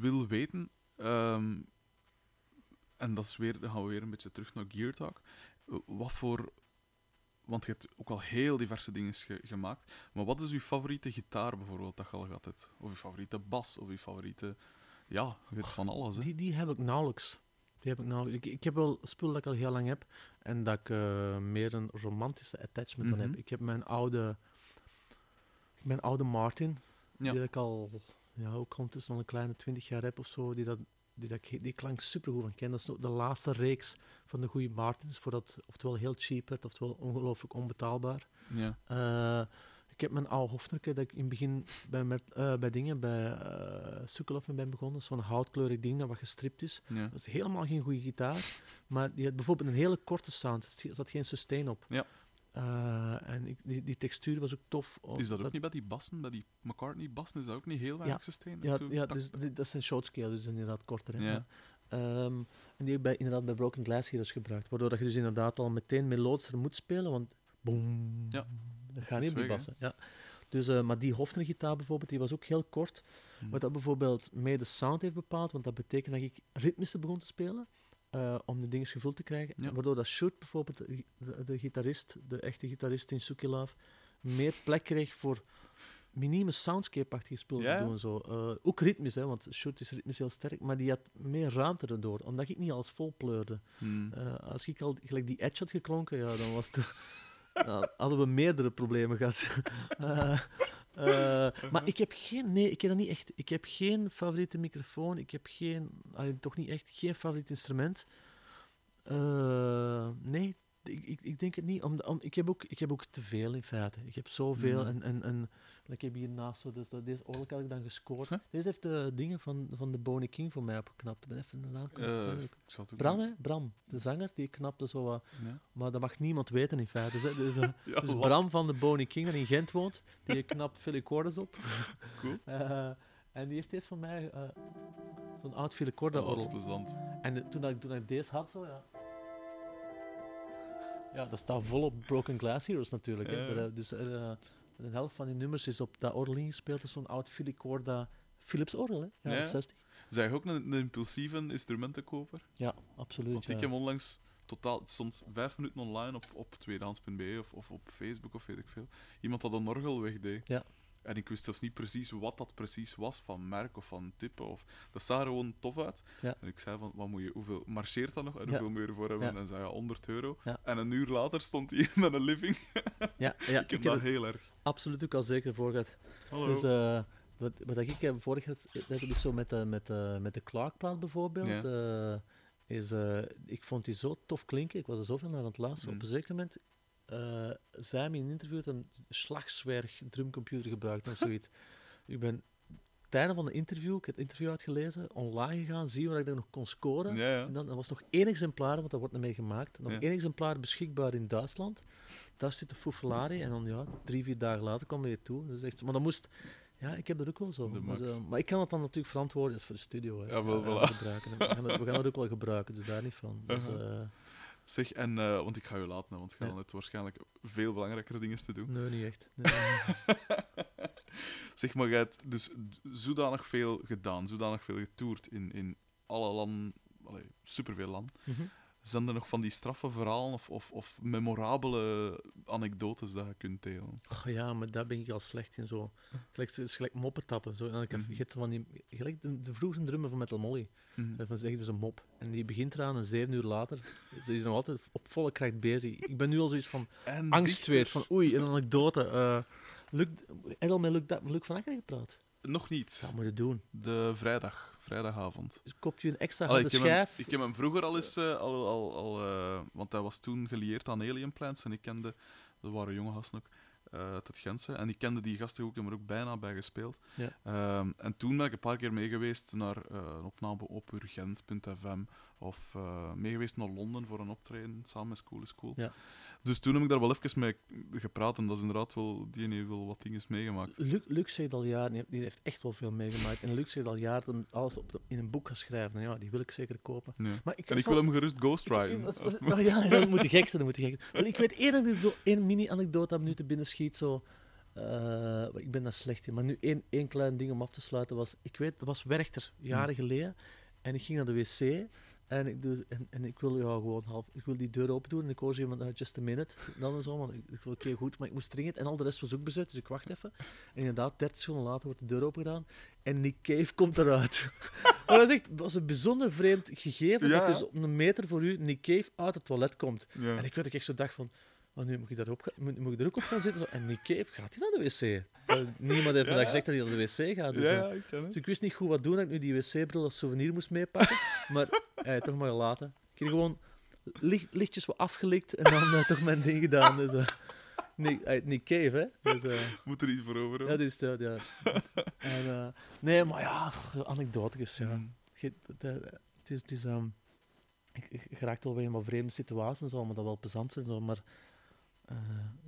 wil weten, ehm, en dat is weer, dan gaan we weer een beetje terug naar Gear Talk. Eh, Wat voor... Want je hebt ook al heel diverse dingen ge- gemaakt. Maar wat is uw favoriete gitaar bijvoorbeeld dat je al gehad hebt? Of uw favoriete bas? Of uw favoriete... Ja, je van alles, hè? Die, die heb ik nauwelijks. Die heb ik, nauwelijks. Ik, ik heb wel spul dat ik al heel lang heb en dat ik meer een romantische attachment aan Mhm. heb. Ik heb mijn oude, mijn oude Martin, Ja. die ik al ja, ook ondertussen al een kleine twintig jaar heb of zo, die, dat, die, dat, die klank supergoed van ken. Dat is de laatste reeks van de goede Martins, voordat oftewel heel cheap werd, oftewel ongelooflijk onbetaalbaar. Ja. Eh, ik heb mijn oude Hofnerke dat ik in het begin bij, met, eh, bij dingen, bij Sukkelhoff mee ben begonnen. Zo'n houtkleurig ding dat wat gestript is. ja. Dat is helemaal geen goede gitaar, maar die had bijvoorbeeld een hele korte sound. Er zat geen sustain op. Ja. Eh, en ik, die, die textuur was ook tof. Oh, Is dat ook niet bij die bassen, bij die McCartney-bassen, is dat ook niet heel weinig sustain? Ja, Zo ja tak- dus, die- dat zijn short scale, dus inderdaad korter. Hè. Ja. Ehm, en die heb ik bij, inderdaad bij Broken Glass Heroes gebruikt. Waardoor dat je dus inderdaad al meteen melodischer moet spelen, want boom, Ja, dat gaat niet op die bassen. Ja. Dus, eh, maar die Hofner-gitaar bijvoorbeeld, die was ook heel kort. Hm. Wat dat bijvoorbeeld mee de sound heeft bepaald, want dat betekent dat ik ritmische begon te spelen. Eh, om de dingen gevuld te krijgen. Ja. Waardoor dat Shoot bijvoorbeeld, de, de, de gitarist, de echte gitarist in Suki Love, meer plek kreeg voor minieme soundscape-achtige spullen Ja, te doen. Zo. Eh, ook ritmisch, hè, want Shoot is ritmisch heel sterk, maar die had meer ruimte erdoor, omdat ik niet alles vol pleurde. Hm. Eh, als ik al gelijk die edge had geklonken, ja, dan was het, [LAUGHS] hadden we meerdere problemen gehad. [LAUGHS] Eh, maar ik heb geen, nee, ik heb dat niet echt. Ik heb geen favoriete microfoon. Ik heb geen, allee, toch niet echt, geen favoriet instrument. Eh, nee, ik, ik, ik denk het niet. Om, om, ik, heb ook, ik heb ook te veel in feite. Ik heb zoveel. Mhm. En, en, en ik heb hiernaast zo, dus deze oorlog had ik dan gescoord. Huh? Deze heeft de dingen van, van de Bonnie King voor mij opgeknapt. Ik ben even de naam kwijt. Eh, Bram, hè? Bram, de zanger, die knapte zo wat. Ja. Maar dat mag niemand weten in feite. Dus, dus, [LAUGHS] eh, Ja, dus lap. Bram van de Bonnie King, dat in Gent woont, die knapt Philly Cordes op. [LAUGHS] Cool. [LAUGHS] Eh, en die heeft deze van mij eh, zo'n oud Philly Dat was orgel. plezant. En eh, toen, ik, toen ik deze had, zo ja. Ja, dat staat vol op Broken Glass Heroes natuurlijk. Hè. Eh, dus eh, de helft van die nummers is op dat orgel ingespeeld. Dat is zo'n oud Philly Corda Philips orgel, hè? Ja, Ja. 60. Zij je ook een, een impulsieve instrumentenkoper? Ja, absoluut. Want ja. ik heb onlangs totaal, het stond vijf minuten online op, op tweedehands.be of, of op Facebook of weet ik veel. Iemand dat een orgel wegdeed. Ja. En ik wist zelfs niet precies wat dat precies was, van merk of van type. Of... Dat zag er gewoon tof uit. Ja. En ik zei van, wat moet je, hoeveel marcheert dat nog? En hoeveel moet je ervoor hebben? En zei, ja, 100 euro. Ja. En een uur later stond hij [LAUGHS] met een living. Ja, ja ik [LAUGHS] ik heb heb dat heel erg. absoluut ook al zeker voor gehad. Hallo. Dus eh, wat, wat ik heb vorig jaar, dat is zo met, de met, de met de Clarkplaat bijvoorbeeld, Ja. eh, is, eh, ik vond die zo tof klinken, ik was er zoveel naar aan het luisteren. Mm. Op een zeker moment eh zei hij in een interview dat een slagzwerg drumcomputer gebruikt of [LAUGHS] zoiets. ik ben einde van het interview, ik heb het interview uitgelezen, online gegaan, zien waar ik dat nog kon scoren. Ja, ja. En dan er was nog één exemplaar, want dat wordt ermee gemaakt. Nog Ja. één exemplaar beschikbaar in Duitsland. Daar zit de Fuffelari. En dan ja, drie, vier dagen later kwam hij hier toe. Dus echt, maar dat moest... Ja, ik heb dat ook wel zo. De Maar, max. zo- maar ik kan het dan natuurlijk verantwoorden. Dat is voor de studio. Hè. Ja, wel, we, gaan voilà. we, gaan dat, we gaan dat ook wel gebruiken, dus daar niet van. [LAUGHS] Dus, Uh-huh. Zeg, en, eh, want ik ga je laten, want je Ja. gaat net waarschijnlijk veel belangrijkere dingen te doen. nee, niet echt. Nee, nee. [LAUGHS] Zeg maar, jij hebt dus zodanig veel gedaan, zodanig veel getoerd in, in alle landen, allee, superveel landen. Mhm. Zijn er nog van die straffe verhalen of, of, of memorabele anekdotes dat je kunt delen? Och, ja, maar daar ben ik al slecht in. Zo. Gelijk, is gelijk moppen tappen. Zo. En ik heb hebt van die, gelijk de, de vroegere drummer van Metal Molly. Dat was echt dus een mop. En die begint eraan en zeven uur later is hij nog altijd op volle kracht bezig. Ik ben nu al zoiets van En angstzweet, van oei, een anekdote. eh Luc, heb je al met Luc, Da- Luc van Akker gepraat? Nog niet. Dat moet je doen. De vrijdag, vrijdagavond. Dus koopt je een extra Allee, harde ik, heb hem, schijf. ik heb hem vroeger al eens, eh, al, al, al, eh, want hij was toen gelieerd aan Alien Plants en ik kende, dat waren jonge gasten ook, uit het Gentse, en ik kende die gasten ook, ik heb er ook bijna bij gespeeld. Ja. Ehm, en toen ben ik een paar keer meegeweest naar eh, een opname op Urgent.fm of eh meegeweest naar Londen voor een optreden samen met School is Cool. Ja. Dus toen heb ik daar wel even mee gepraat en dat is inderdaad wel, die heeft wel wat dingen meegemaakt. Luc, Luc zegt al jaren, die heeft- die heeft echt wel veel meegemaakt. En Luc zegt al jaren dat hij alles op de- in een boek gaat schrijven. En ja, die wil ik zeker kopen. Ja. Maar ik, En ik zal- wil hem gerust ghostwriten. oh ja, dat moet de gek zijn, dat moet de gek zijn. Wel, ik weet één, één mini-anekdote dat nu te binnen schiet. Zo, eh, ik ben daar slecht in. Maar nu één, één klein ding om af te sluiten was... Ik weet, dat was Werchter, jaren geleden. En ik ging naar de wc. En ik, doe, en, en ik wil ja, gewoon half... Ik wil die deur open doen. En ik hoor zo iemand... "Ah, just a minute. En dan en zo. Want ik, ik wil, oké, goed. Maar ik moest dringend. En al de rest was ook bezet. Dus ik wacht even. En inderdaad, 30 seconden later wordt de deur open gedaan. En Nick Cave komt eruit. [LAUGHS] maar dat is echt, was een bijzonder vreemd gegeven. Ja. Dat dus op een meter voor u Nick Cave uit het toilet komt. Ja. En ik ik echt zo dacht van, oh, nu moet ik, daarop, moet, moet ik er ook op gaan zitten. Zo. En Nick Cave, gaat hij naar de wc? Niemand heeft me Ja. dat gezegd dat hij naar de wc gaat. Dus, ja, ik het. dus ik wist niet goed wat doen, dat ik nu die wc-bril als souvenir moest meepakken. [LAUGHS] maar eh, toch maar gelaten. Ik heb gewoon licht, lichtjes wat afgelikt en dan eh, toch mijn ding gedaan. Dus, eh, Nick, eh, Nick Cave, hè. Dus, Moet er iets voor over ja, hebben. dus, ja, ja. [LAUGHS] En, nee, maar ja, anekdotes, ja. Mm. Het, het is, het is ehm, ik, ik wel weer in wat vreemde situaties en zo, maar dat wel plezant zijn. Zo, maar eh,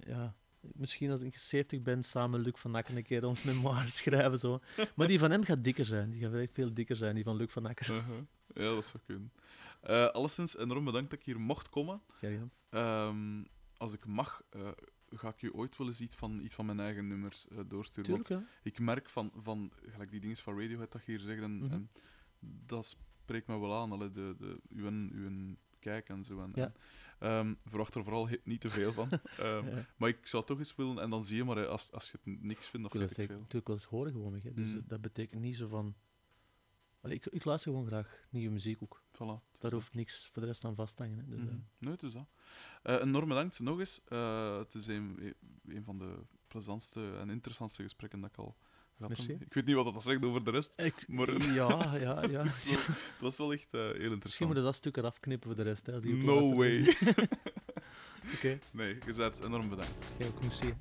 ja, misschien als ik 70 ben, samen Luc van Akker een keer ons memoir [LAUGHS] schrijven. Zo. Maar die van hem gaat dikker zijn. Die gaat echt veel dikker zijn, die van Luc van Akker. Uh-huh. Ja, dat zou kunnen. Eh alleszins, enorm bedankt dat ik hier mocht komen. Ja, ja. Ehm, als ik mag, eh, ga ik je ooit wel eens iets van, iets van mijn eigen nummers doorsturen. Tuurlijk, Want ja. ik merk van, van gelijk die dingen van Radiohead dat je hier zegt, en, Mhm. en dat spreekt me wel aan. Allee, de, de, uw, uw kijk en zo. En, Ja. en, ehm, verwacht er vooral niet te veel van. [LAUGHS] Ehm, Ja. Maar ik zou toch eens willen, en dan zie je maar, als, als je het niks vindt of Ik wil dat weet ik veel. natuurlijk wel eens horen gewoon. Hè. Dus Mm. eh, dat betekent niet zo van... Allee, ik, ik luister gewoon graag nieuwe muziek ook. Voilà. Daar hoeft niks voor de rest aan vast te hangen. Hè. Dus, Mhm. Nee, het is dat. Eh, enorm bedankt nog eens. Eh, het is een, een van de plezantste en interessantste gesprekken dat ik al. Ik weet niet wat dat zegt over de rest. ik, Maar- [LAUGHS] ja, ja, [LAUGHS] ja. Het, is wel- het was wel echt eh, heel Misschien interessant. moet je dat stuk eraf knippen voor de rest. Hè, als No way. [LAUGHS] Oké, nee, je bent enorm bedankt. jij ook, merci.